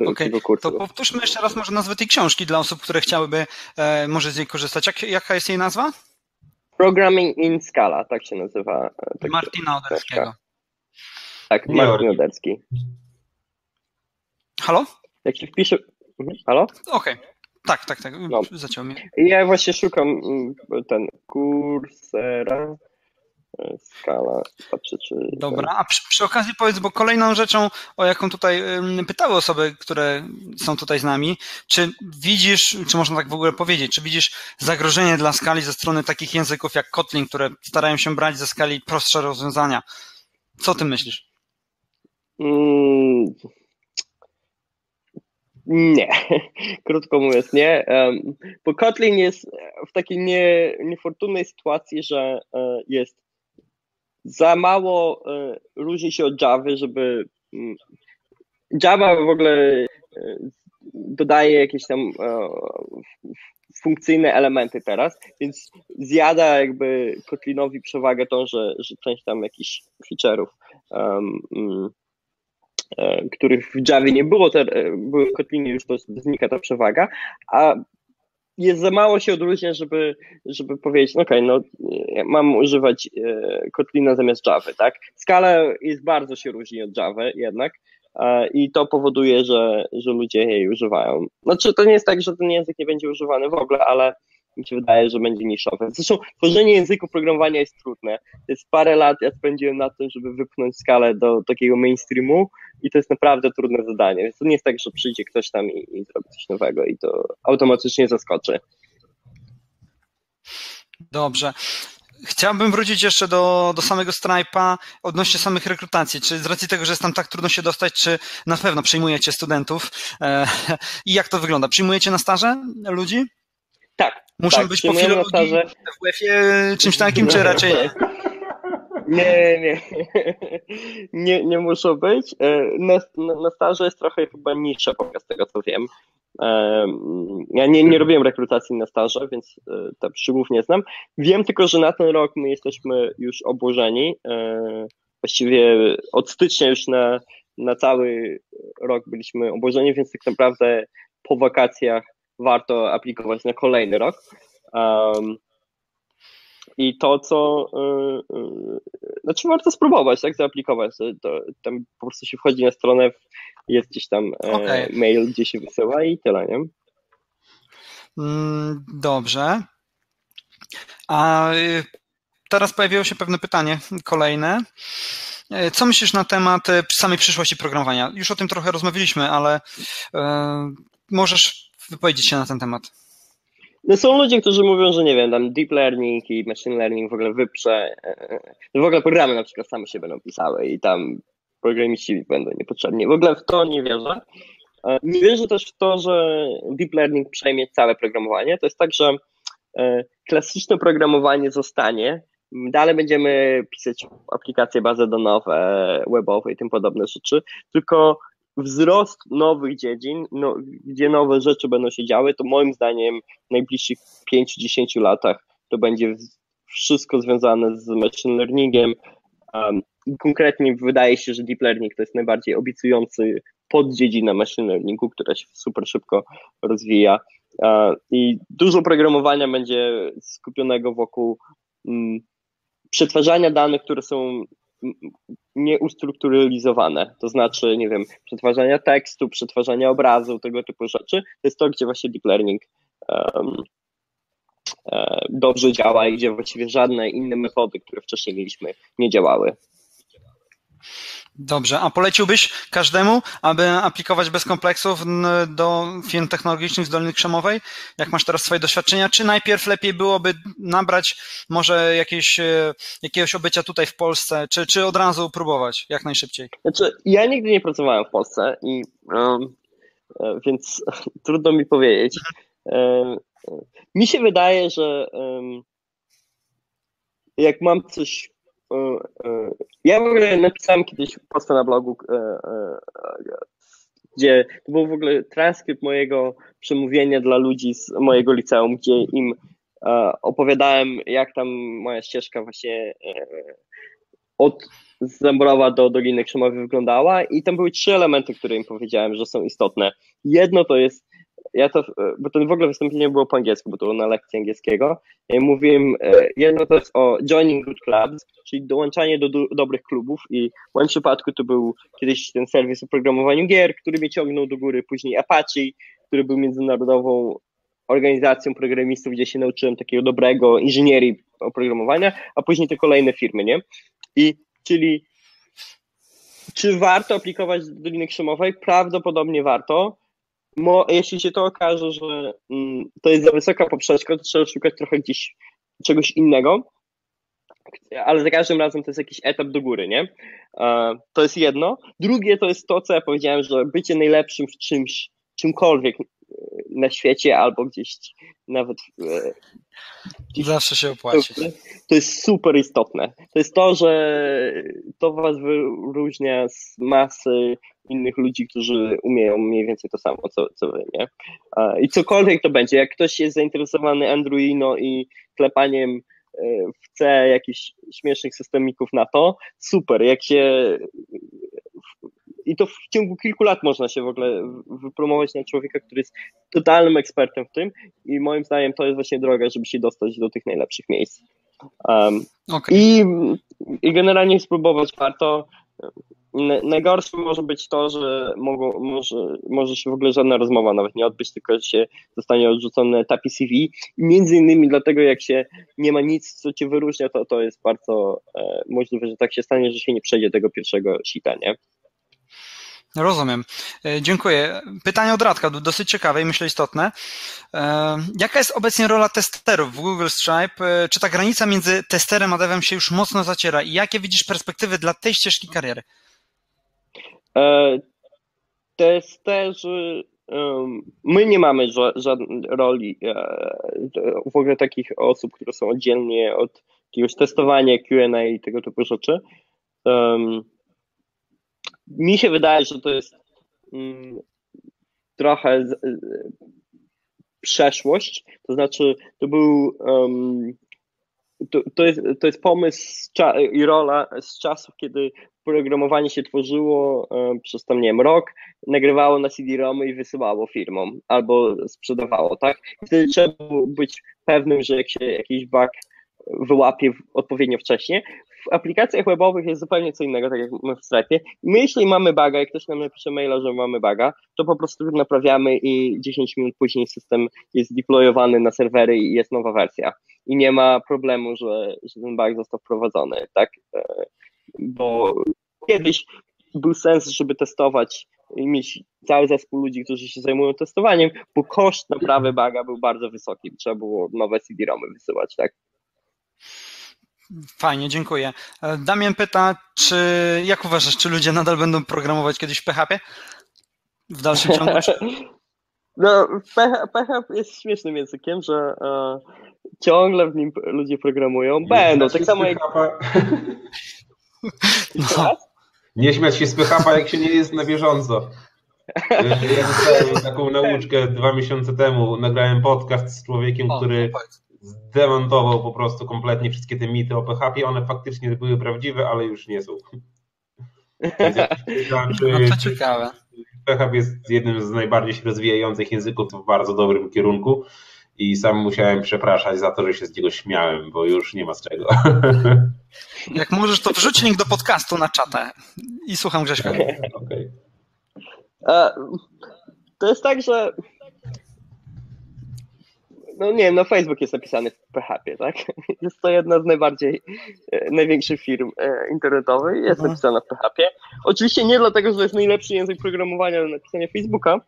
okay. tego kursu. To powtórzmy jeszcze raz może nazwę tej książki dla osób, które chciałyby e, może z niej korzystać. Jak, jaka jest jej nazwa? Programming in Scala, tak się nazywa. Tak Martina Oderskiego. Tak, Martin Oderski. Halo? Jak się wpisze... Mhm, halo? Okej. Okay. Tak, tak, tak. No. Zaciął mnie. Ja właśnie szukam mm, ten Coursera skala. Patrzę, czy... Dobra, a przy, przy, okazji powiedz, bo kolejną rzeczą, o jaką tutaj pytały osoby, które są tutaj z nami, czy widzisz, czy można tak w ogóle powiedzieć, czy widzisz zagrożenie dla skali ze strony takich języków jak Kotlin, które starają się brać ze skali prostsze rozwiązania? Co ty myślisz? Mm, nie, (laughs) krótko mówiąc, nie. Bo Kotlin jest w takiej nie, niefortunnej sytuacji, że e, jest za mało e, różni się od Java, żeby mm, Java w ogóle e, dodaje jakieś tam e, funkcyjne elementy teraz, więc zjada jakby Kotlinowi przewagę tą, że, że część tam jakichś feature'ów, um, których w Javie nie było, te, były w Kotlinie już to znika ta przewaga, a jest za mało się odróżnia, żeby, żeby powiedzieć, no okej, okay, no mam używać e, Kotlina zamiast Java, tak? Skala jest bardzo się różni od Java jednak e, i to powoduje, że, że ludzie jej używają. Znaczy to nie jest tak, że ten język nie będzie używany w ogóle, ale mi się wydaje, że będzie niszowy. Zresztą tworzenie języku programowania jest trudne. To jest parę lat ja spędziłem na tym, żeby wypchnąć skalę do takiego mainstreamu i to jest naprawdę trudne zadanie. Więc to nie jest tak, że przyjdzie ktoś tam i, i zrobi coś nowego i to automatycznie zaskoczy. Dobrze. Chciałbym wrócić jeszcze do, do samego Stripe'a odnośnie samych rekrutacji. Czy z racji tego, że jest tam tak trudno się dostać, czy na pewno przyjmujecie studentów? E, (laughs) I jak to wygląda? Przyjmujecie na staże ludzi? Tak. Muszą tak, być po filologii w WF-ie czymś takim, czy raczej... Nie, nie. nie, (laughs) nie muszą być. E, na, na staże jest trochę chyba niższa z tego co wiem. Ja nie, nie robiłem rekrutacji na staże, więc e, te szczegółów nie znam. Wiem tylko, że na ten rok my jesteśmy już obłożeni. E, właściwie od stycznia już na, na cały rok byliśmy obłożeni, więc tak naprawdę po wakacjach warto aplikować na kolejny rok. Um, i to, co. Yy, yy, znaczy, warto spróbować, tak, zaaplikować. To, tam po prostu się wchodzi na stronę, jest gdzieś tam e, okay. mail, gdzie się wysyła i tyle, nie? Mm, dobrze. A y, teraz pojawiło się pewne pytanie kolejne. E, co myślisz na temat e, samej przyszłości programowania? Już o tym trochę rozmawialiśmy, ale możesz wypowiedzieć się na ten temat. No są ludzie, którzy mówią, że nie wiem, tam deep learning i machine learning w ogóle wyprze, e, e, w ogóle programy na przykład same się będą pisały i tam programiści będą niepotrzebni. W ogóle w to nie wierzę. E, nie wierzę też w to, że deep learning przejmie całe programowanie. To jest tak, że klasyczne programowanie zostanie, dalej będziemy pisać aplikacje bazowe, webowe i tym podobne rzeczy, tylko wzrost nowych dziedzin, no, gdzie nowe rzeczy będą się działy, to moim zdaniem w najbliższych 5-10 latach to będzie wszystko związane z machine learningiem. Um, konkretnie wydaje się, że deep learning to jest najbardziej obiecujący poddziedzina machine learningu, która się super szybko rozwija. Uh, I dużo programowania będzie skupionego wokół um, przetwarzania danych, które są nieustrukturalizowane, to znaczy, nie wiem, przetwarzania tekstu, przetwarzania obrazu, tego typu rzeczy, to jest to, gdzie właśnie deep learning um, dobrze działa i gdzie właściwie żadne inne metody, które wcześniej mieliśmy, nie działały. Dobrze, a poleciłbyś każdemu, aby aplikować bez kompleksów do firm technologicznych z Doliny Krzemowej? Jak masz teraz swoje doświadczenia? Czy najpierw lepiej byłoby nabrać może jakieś, e, jakiegoś obycia tutaj w Polsce, czy, czy od razu próbować jak najszybciej? Znaczy, ja nigdy nie pracowałem w Polsce, i, um, więc (laughs) trudno mi powiedzieć. Um, mi się wydaje, że um, jak mam coś ja w ogóle napisałem kiedyś posta na blogu, e, gdzie to był w ogóle transkrypt mojego przemówienia dla ludzi z mojego liceum, gdzie im opowiadałem, jak tam moja ścieżka właśnie od Zemborowa do Doliny Krzemowej wyglądała i tam były trzy elementy, które im powiedziałem, że są istotne. Jedno to jest ja to, bo to w ogóle wystąpienie było po angielsku, bo to było na lekcji angielskiego. Ja mówiłem, e, jedno to jest o joining good clubs, czyli dołączanie do, do dobrych klubów i w moim przypadku to był kiedyś ten serwis o programowaniu gier, który mnie ciągnął do góry, później Apache, który był międzynarodową organizacją programistów, gdzie się nauczyłem takiego dobrego inżynierii oprogramowania, a później te kolejne firmy, nie? I czyli czy warto aplikować do Doliny Krzemowej? Prawdopodobnie warto, Mo, jeśli się to okaże, że mm, to jest za wysoka poprzeczka, to trzeba szukać trochę gdzieś czegoś innego, ale za każdym razem to jest jakiś etap do góry, nie? E, to jest jedno. Drugie to jest to, co ja powiedziałem, że bycie najlepszym w czymś, czymkolwiek na świecie albo gdzieś nawet. Gdzieś Zawsze się opłaci. To jest super istotne. To jest to, że to was wyróżnia z masy innych ludzi, którzy umieją mniej więcej to samo, co, co wy, nie? I cokolwiek to będzie, jak ktoś jest zainteresowany Androino i klepaniem e, w C jakichś śmiesznych systemików na to, super. Jak się i to w ciągu kilku lat można się w ogóle wypromować na człowieka, który jest totalnym ekspertem w tym i moim zdaniem to jest właśnie droga, żeby się dostać do tych najlepszych miejsc. Um, okay. i, I generalnie spróbować warto. Najgorsze może być to, że mogą, może, może się w ogóle żadna rozmowa nawet nie odbyć, tylko się zostanie odrzucony na etapie CV. Między innymi dlatego, jak się nie ma nic, co cię wyróżnia, to, to jest bardzo e, możliwe, że tak się stanie, że się nie przejdzie tego pierwszego sita, nie? Rozumiem. E, dziękuję. Pytanie od Radka, dosyć ciekawe i myślę istotne. E, jaka jest obecnie rola testerów w Google Stripe? E, czy ta granica między testerem a devem się już mocno zaciera i jakie widzisz perspektywy dla tej ścieżki kariery? Testerzy, my nie mamy żadnej roli w ogóle takich osób, które są oddzielnie od jakiegoś testowania, Q&A i tego typu rzeczy mi się wydaje, że to jest mm, trochę z, przeszłość, to znaczy to był um, to, to, jest, to jest pomysł i rola z czasów, kiedy programowanie się tworzyło um, przez tam, nie wiem, rok, nagrywało na CD-ROMy i wysyłało firmom albo sprzedawało, tak? Wtedy trzeba było być pewnym, że jak się jakiś bug wyłapie odpowiednio wcześnie. W aplikacjach webowych jest zupełnie co innego, tak jak my w Stripe. My jeśli mamy baga, jak ktoś nam napisze maila, że mamy baga, to po prostu naprawiamy i 10 minut później system jest deployowany na serwery i jest nowa wersja. I nie ma problemu, że, że ten bug został wprowadzony, tak? E, bo kiedyś był sens, żeby testować i mieć cały zespół ludzi, którzy się zajmują testowaniem, bo koszt naprawy baga był bardzo wysoki. Trzeba było nowe CD-ROMy wysyłać, tak? Fajnie, dziękuję. E, Damian pyta, czy jak uważasz, czy ludzie nadal będą programować kiedyś w PHP? W dalszym ciągu? (laughs) No, PHP jest śmiesznym językiem, że e, ciągle w nim ludzie programują. Będą, tak samo jak... (laughs) No. Nie śmiać się z PHP, jak się nie jest na bieżąco. Ja dostałem taką nauczkę dwa miesiące temu. Nagrałem podcast z człowiekiem, który zdemontował po prostu kompletnie wszystkie te mity o PHP. One faktycznie były prawdziwe, ale już nie są. (laughs) no to ciekawe. PHP jest jednym z najbardziej się rozwijających języków w bardzo dobrym kierunku i sam musiałem przepraszać za to, że się z niego śmiałem, bo już nie ma z czego. (laughs) Jak możesz, to wrzuć link do podcastu na czatę i słucham Grześka. (laughs) Okay. To jest tak, że no nie wiem, no Facebook jest napisany w PHP, tak? (laughs) Jest to jedna z najbardziej, e, największych firm e, internetowych, jest mhm. napisana w PHP. Oczywiście nie dlatego, że to jest najlepszy język programowania do napisania Facebooka,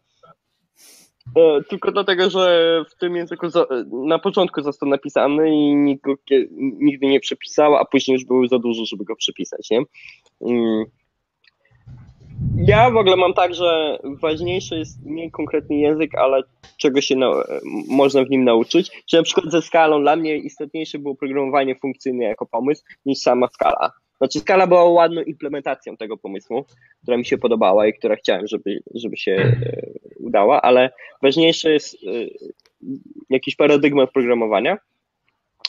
e, tylko dlatego, że w tym języku na początku został napisany i nikt go nigdy nie przepisał, a później już było za dużo, żeby go przepisać, nie? Mm. Ja w ogóle mam tak, że ważniejszy jest nie konkretny język, ale czego się na, można w nim nauczyć. Czy na przykład ze skalą dla mnie istotniejsze było programowanie funkcyjne jako pomysł niż sama skala. Znaczy skala była ładną implementacją tego pomysłu, która mi się podobała i która chciałem, żeby, żeby się e, udała, ale ważniejsze jest e, jakiś paradygmat programowania.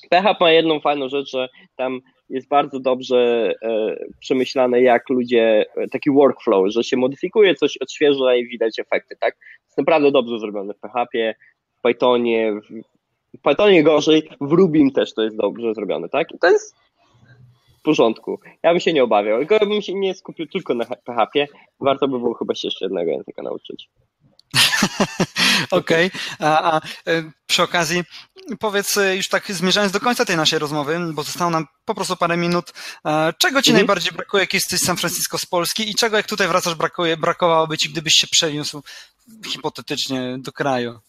PHP ma jedną fajną rzecz, że tam jest bardzo dobrze e, przemyślane, jak ludzie, e, taki workflow, że się modyfikuje, coś odświeża i widać efekty, tak? Jest naprawdę dobrze zrobione w PHP, w Pythonie, w Pythonie gorzej, w Rubim też to jest dobrze zrobione, tak? I to jest w porządku. Ja bym się nie obawiał, tylko bym się nie skupił tylko na PHP, warto by było chyba się jeszcze jednego języka nauczyć. (laughs) Okej, okay. a, a e, przy okazji powiedz e, już tak zmierzając do końca tej naszej rozmowy, bo zostało nam po prostu parę minut, e, czego ci mhm. najbardziej brakuje, jak jesteś San Francisco z Polski i czego jak tutaj wracasz brakuje, brakowałoby ci, gdybyś się przeniósł hipotetycznie do kraju?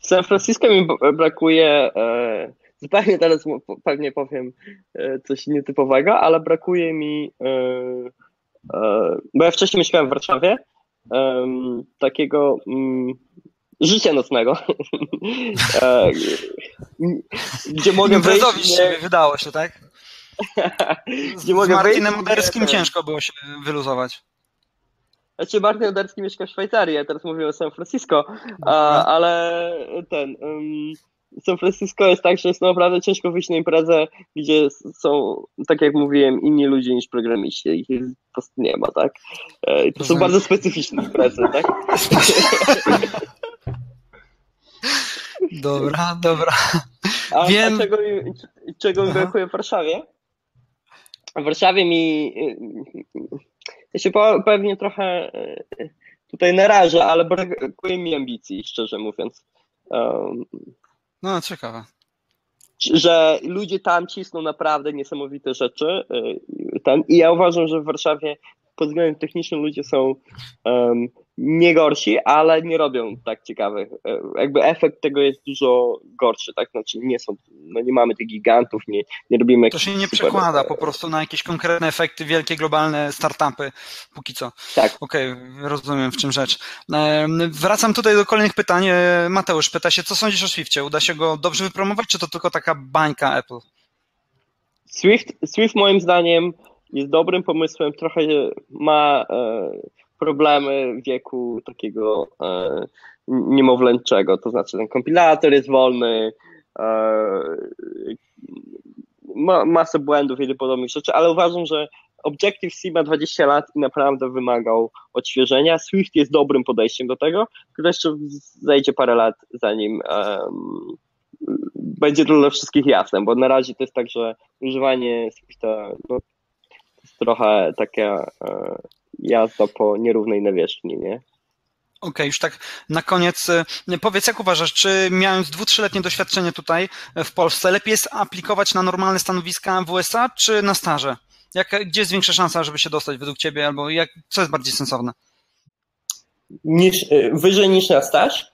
W San Francisco mi brakuje, zupełnie teraz pewnie powiem coś nietypowego, ale brakuje mi, bo ja wcześniej mieszkałem w Warszawie, um, takiego um, życia nocnego. (laughs) E, gdzie mogę wejść... Nie... wydało się, tak? (laughs) gdzie mogę Z Martinem Uderskim ciężko było się wyluzować. Znaczy Martin Uderski mieszka w Szwajcarii, ja teraz mówię o San Francisco, a, ale ten... Um, San Francisco jest tak, że jest naprawdę ciężko wyjść na imprezę, gdzie są, tak jak mówiłem, inni ludzie niż programiści. Ich po prostu nie ma, tak? E, I to są bardzo specyficzne imprezy, tak? Dobra, dobra. A, Wiem. a czego, czego mi brakuje w Warszawie? W Warszawie mi ja się pewnie trochę e, tutaj narażę, ale brakuje mi ambicji, szczerze mówiąc. Um, no, ciekawe. Że ludzie tam cisną naprawdę niesamowite rzeczy. Y, ten, I ja uważam, że w Warszawie pod względem technicznym ludzie są um, nie gorsi, ale nie robią tak ciekawych. E, jakby efekt tego jest dużo gorszy, tak? Znaczy nie są, no nie mamy tych gigantów, nie, nie robimy To się nie super... przekłada po prostu na jakieś konkretne efekty, wielkie globalne startupy, póki co. Tak. Okej, okay, rozumiem w czym rzecz. Wracam tutaj do kolejnych pytań. E, Mateusz pyta się, co sądzisz o Swiftie? Uda się go dobrze wypromować, czy to tylko taka bańka Apple? Swift, Swift moim zdaniem jest dobrym pomysłem, trochę ma e, problemy wieku takiego e, niemowlęczego, to znaczy ten kompilator jest wolny, e, ma masę błędów i podobnych rzeczy, ale uważam, że Objective-C ma 20 lat i naprawdę wymagał odświeżenia. Swift jest dobrym podejściem do tego, tylko jeszcze zajdzie parę lat zanim um, będzie to dla wszystkich jasne, bo na razie to jest tak, że używanie Swifta no, to jest trochę taka e, jazda po nierównej nawierzchni, nie? Okej, okay, już tak na koniec e, powiedz, jak uważasz, czy mając dwu, trzyletnie doświadczenie tutaj e, w Polsce, lepiej jest aplikować na normalne stanowiska w USA, czy na staże? Jak, gdzie jest większa szansa, żeby się dostać według Ciebie, albo jak, co jest bardziej sensowne? Niż, wyżej niż na staż?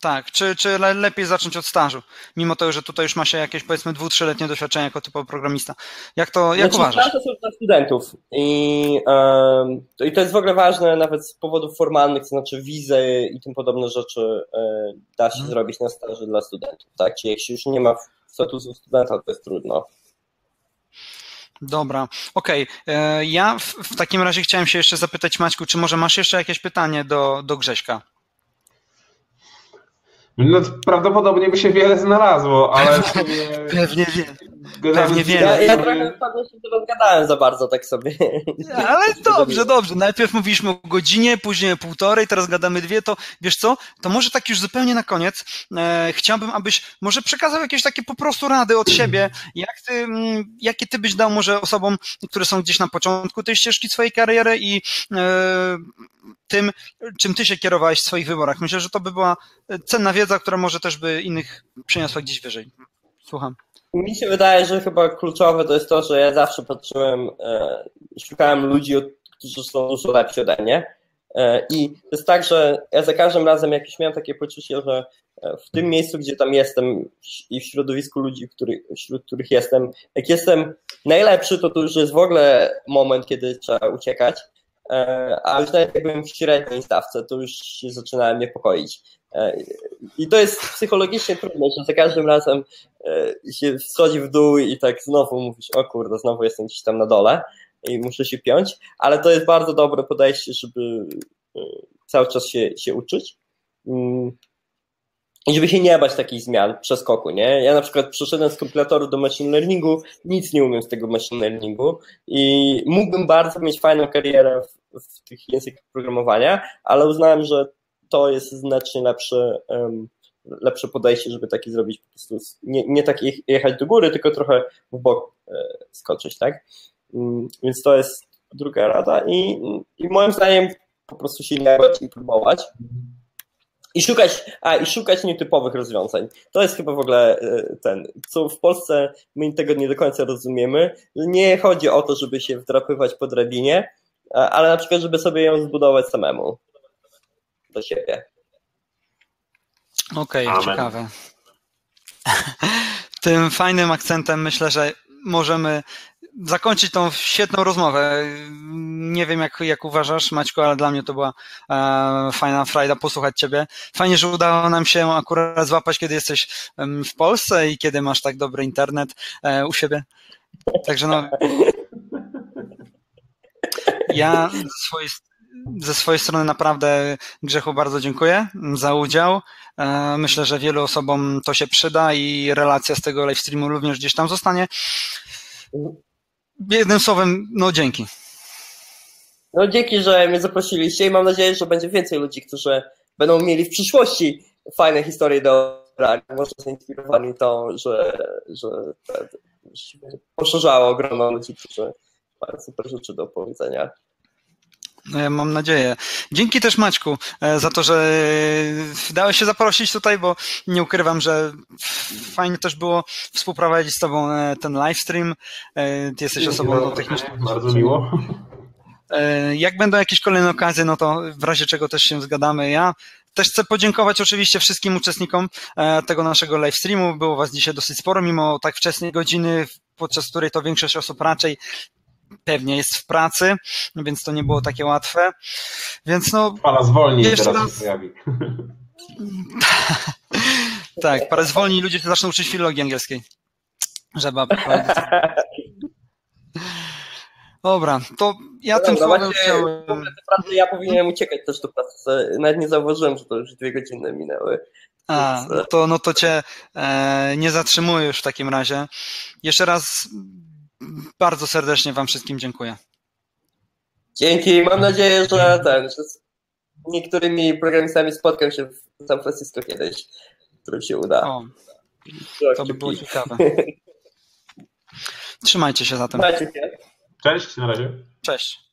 Tak, czy, czy lepiej zacząć od stażu, mimo tego, że tutaj już ma się jakieś powiedzmy dwu, trzyletnie doświadczenie jako typowy programista. Jak to, jak znaczy, uważasz? to są dla studentów I, um, i to jest w ogóle ważne nawet z powodów formalnych, to znaczy wizy i tym podobne rzeczy e, da się hmm. zrobić na staży dla studentów, tak? Czyli jeśli już nie ma statusu studenta, to jest trudno. Dobra, okej. Okay. E, ja w, w, takim razie chciałem się jeszcze zapytać Maćku, czy może masz jeszcze jakieś pytanie do, do Grześka? No prawdopodobnie by się wiele znalazło, ale (laughs) Pewnie wie. Pewnie wiele. Ja, ja trochę wpadłem to rozgadałem za bardzo, tak sobie. Ale (laughs) dobrze, dobrze. Najpierw mówiliśmy o godzinie, później o półtorej, teraz gadamy dwie, to wiesz co, to może tak już zupełnie na koniec e, chciałbym, abyś może przekazał jakieś takie po prostu rady od siebie, jak ty, mm, jakie ty byś dał może osobom, które są gdzieś na początku tej ścieżki swojej kariery i e, tym, czym ty się kierowałeś w swoich wyborach. Myślę, że to by była cenna wiedza, która może też by innych przeniosła gdzieś wyżej. Słucham. Mi się wydaje, że chyba kluczowe to jest to, że ja zawsze patrzyłem, e, szukałem ludzi, którzy są dużo lepsi ode mnie. E, I to jest tak, że ja za każdym razem jakieś miałem takie poczucie, że e, w tym miejscu, gdzie tam jestem i w środowisku ludzi, który, wśród których jestem, jak jestem najlepszy, to to już jest w ogóle moment, kiedy trzeba uciekać. A już nawet jak byłem w średniej stawce, to już się zaczynałem niepokoić. E, I to jest psychologicznie trudne, że za każdym razem e, się schodzi w dół i tak znowu mówisz, o kurde, znowu jestem gdzieś tam na dole i muszę się piąć, ale to jest bardzo dobre podejście, żeby cały czas się, się uczyć. Mm. I żeby się nie bać takich zmian, przeskoku, nie? Ja na przykład przeszedłem z kompilatoru do machine learningu, nic nie umiem z tego machine learningu i mógłbym bardzo mieć fajną karierę w, w tych językach programowania, ale uznałem, że to jest znacznie lepsze, lepsze podejście, żeby taki zrobić nie, nie tak jechać do góry, tylko trochę w bok e, skoczyć, tak? Um, więc to jest druga rada i, i moim zdaniem po prostu się nie bać i próbować. I szukać, a, i szukać nietypowych rozwiązań. To jest chyba w ogóle e, ten, co w Polsce my tego nie do końca rozumiemy. Nie chodzi o to, żeby się wdrapywać po drabinie, ale na przykład, żeby sobie ją zbudować samemu do siebie. Okej, okay, ciekawe. (laughs) Tym fajnym akcentem myślę, że możemy zakończyć tą świetną rozmowę. Nie wiem, jak, jak uważasz, Maćku, ale dla mnie to była e, fajna frajda posłuchać Ciebie. Fajnie, że udało nam się akurat złapać, kiedy jesteś w Polsce i kiedy masz tak dobry internet e, u siebie. Także no. (laughs) Ja ze swojej, ze swojej strony naprawdę Grzechu bardzo dziękuję za udział. E, myślę, że wielu osobom to się przyda i relacja z tego live streamu również gdzieś tam zostanie. Jednym słowem, no dzięki. No dzięki, że mnie zaprosiliście i mam nadzieję, że będzie więcej ludzi, którzy będą mieli w przyszłości fajne historie do grania. Może zainspirowani to, że, że, że poszerzało grono ludzi, którzy mają super rzeczy do powiedzenia. Ja mam nadzieję. Dzięki też Maćku e, za to, że dałeś się zaprosić tutaj, bo nie ukrywam, że fajnie też było współprowadzić z Tobą e, ten livestream. E, ty jesteś osobą no, techniczną. Bardzo miło. E, jak będą jakieś kolejne okazje, no to w razie czego też się zgadamy. Ja też chcę podziękować oczywiście wszystkim uczestnikom e, tego naszego live streamu. Było Was dzisiaj dosyć sporo, mimo tak wczesnej godziny, podczas której to większość osób raczej pewnie jest w pracy, więc to nie było takie łatwe. Więc no. Pana zwolni teraz raz... się pojawi. (laughs) tak, parę zwolni ludzie zaczną uczyć filologii angielskiej. Żeby Dobra, to ja no tym słowem chciałem... Naprawdę ja powinienem uciekać też do pracy. Nawet nie zauważyłem, że to już dwie godziny minęły. A, no to, no to cię e, nie zatrzymuję już w takim razie. Jeszcze raz bardzo serdecznie wam wszystkim dziękuję. Dzięki, mam nadzieję, że ten, że z niektórymi programistami spotkam się w San Francisco kiedyś, którym się uda. O, to by było ciekawe. (laughs) Trzymajcie się zatem. Cześć, na razie. Cześć.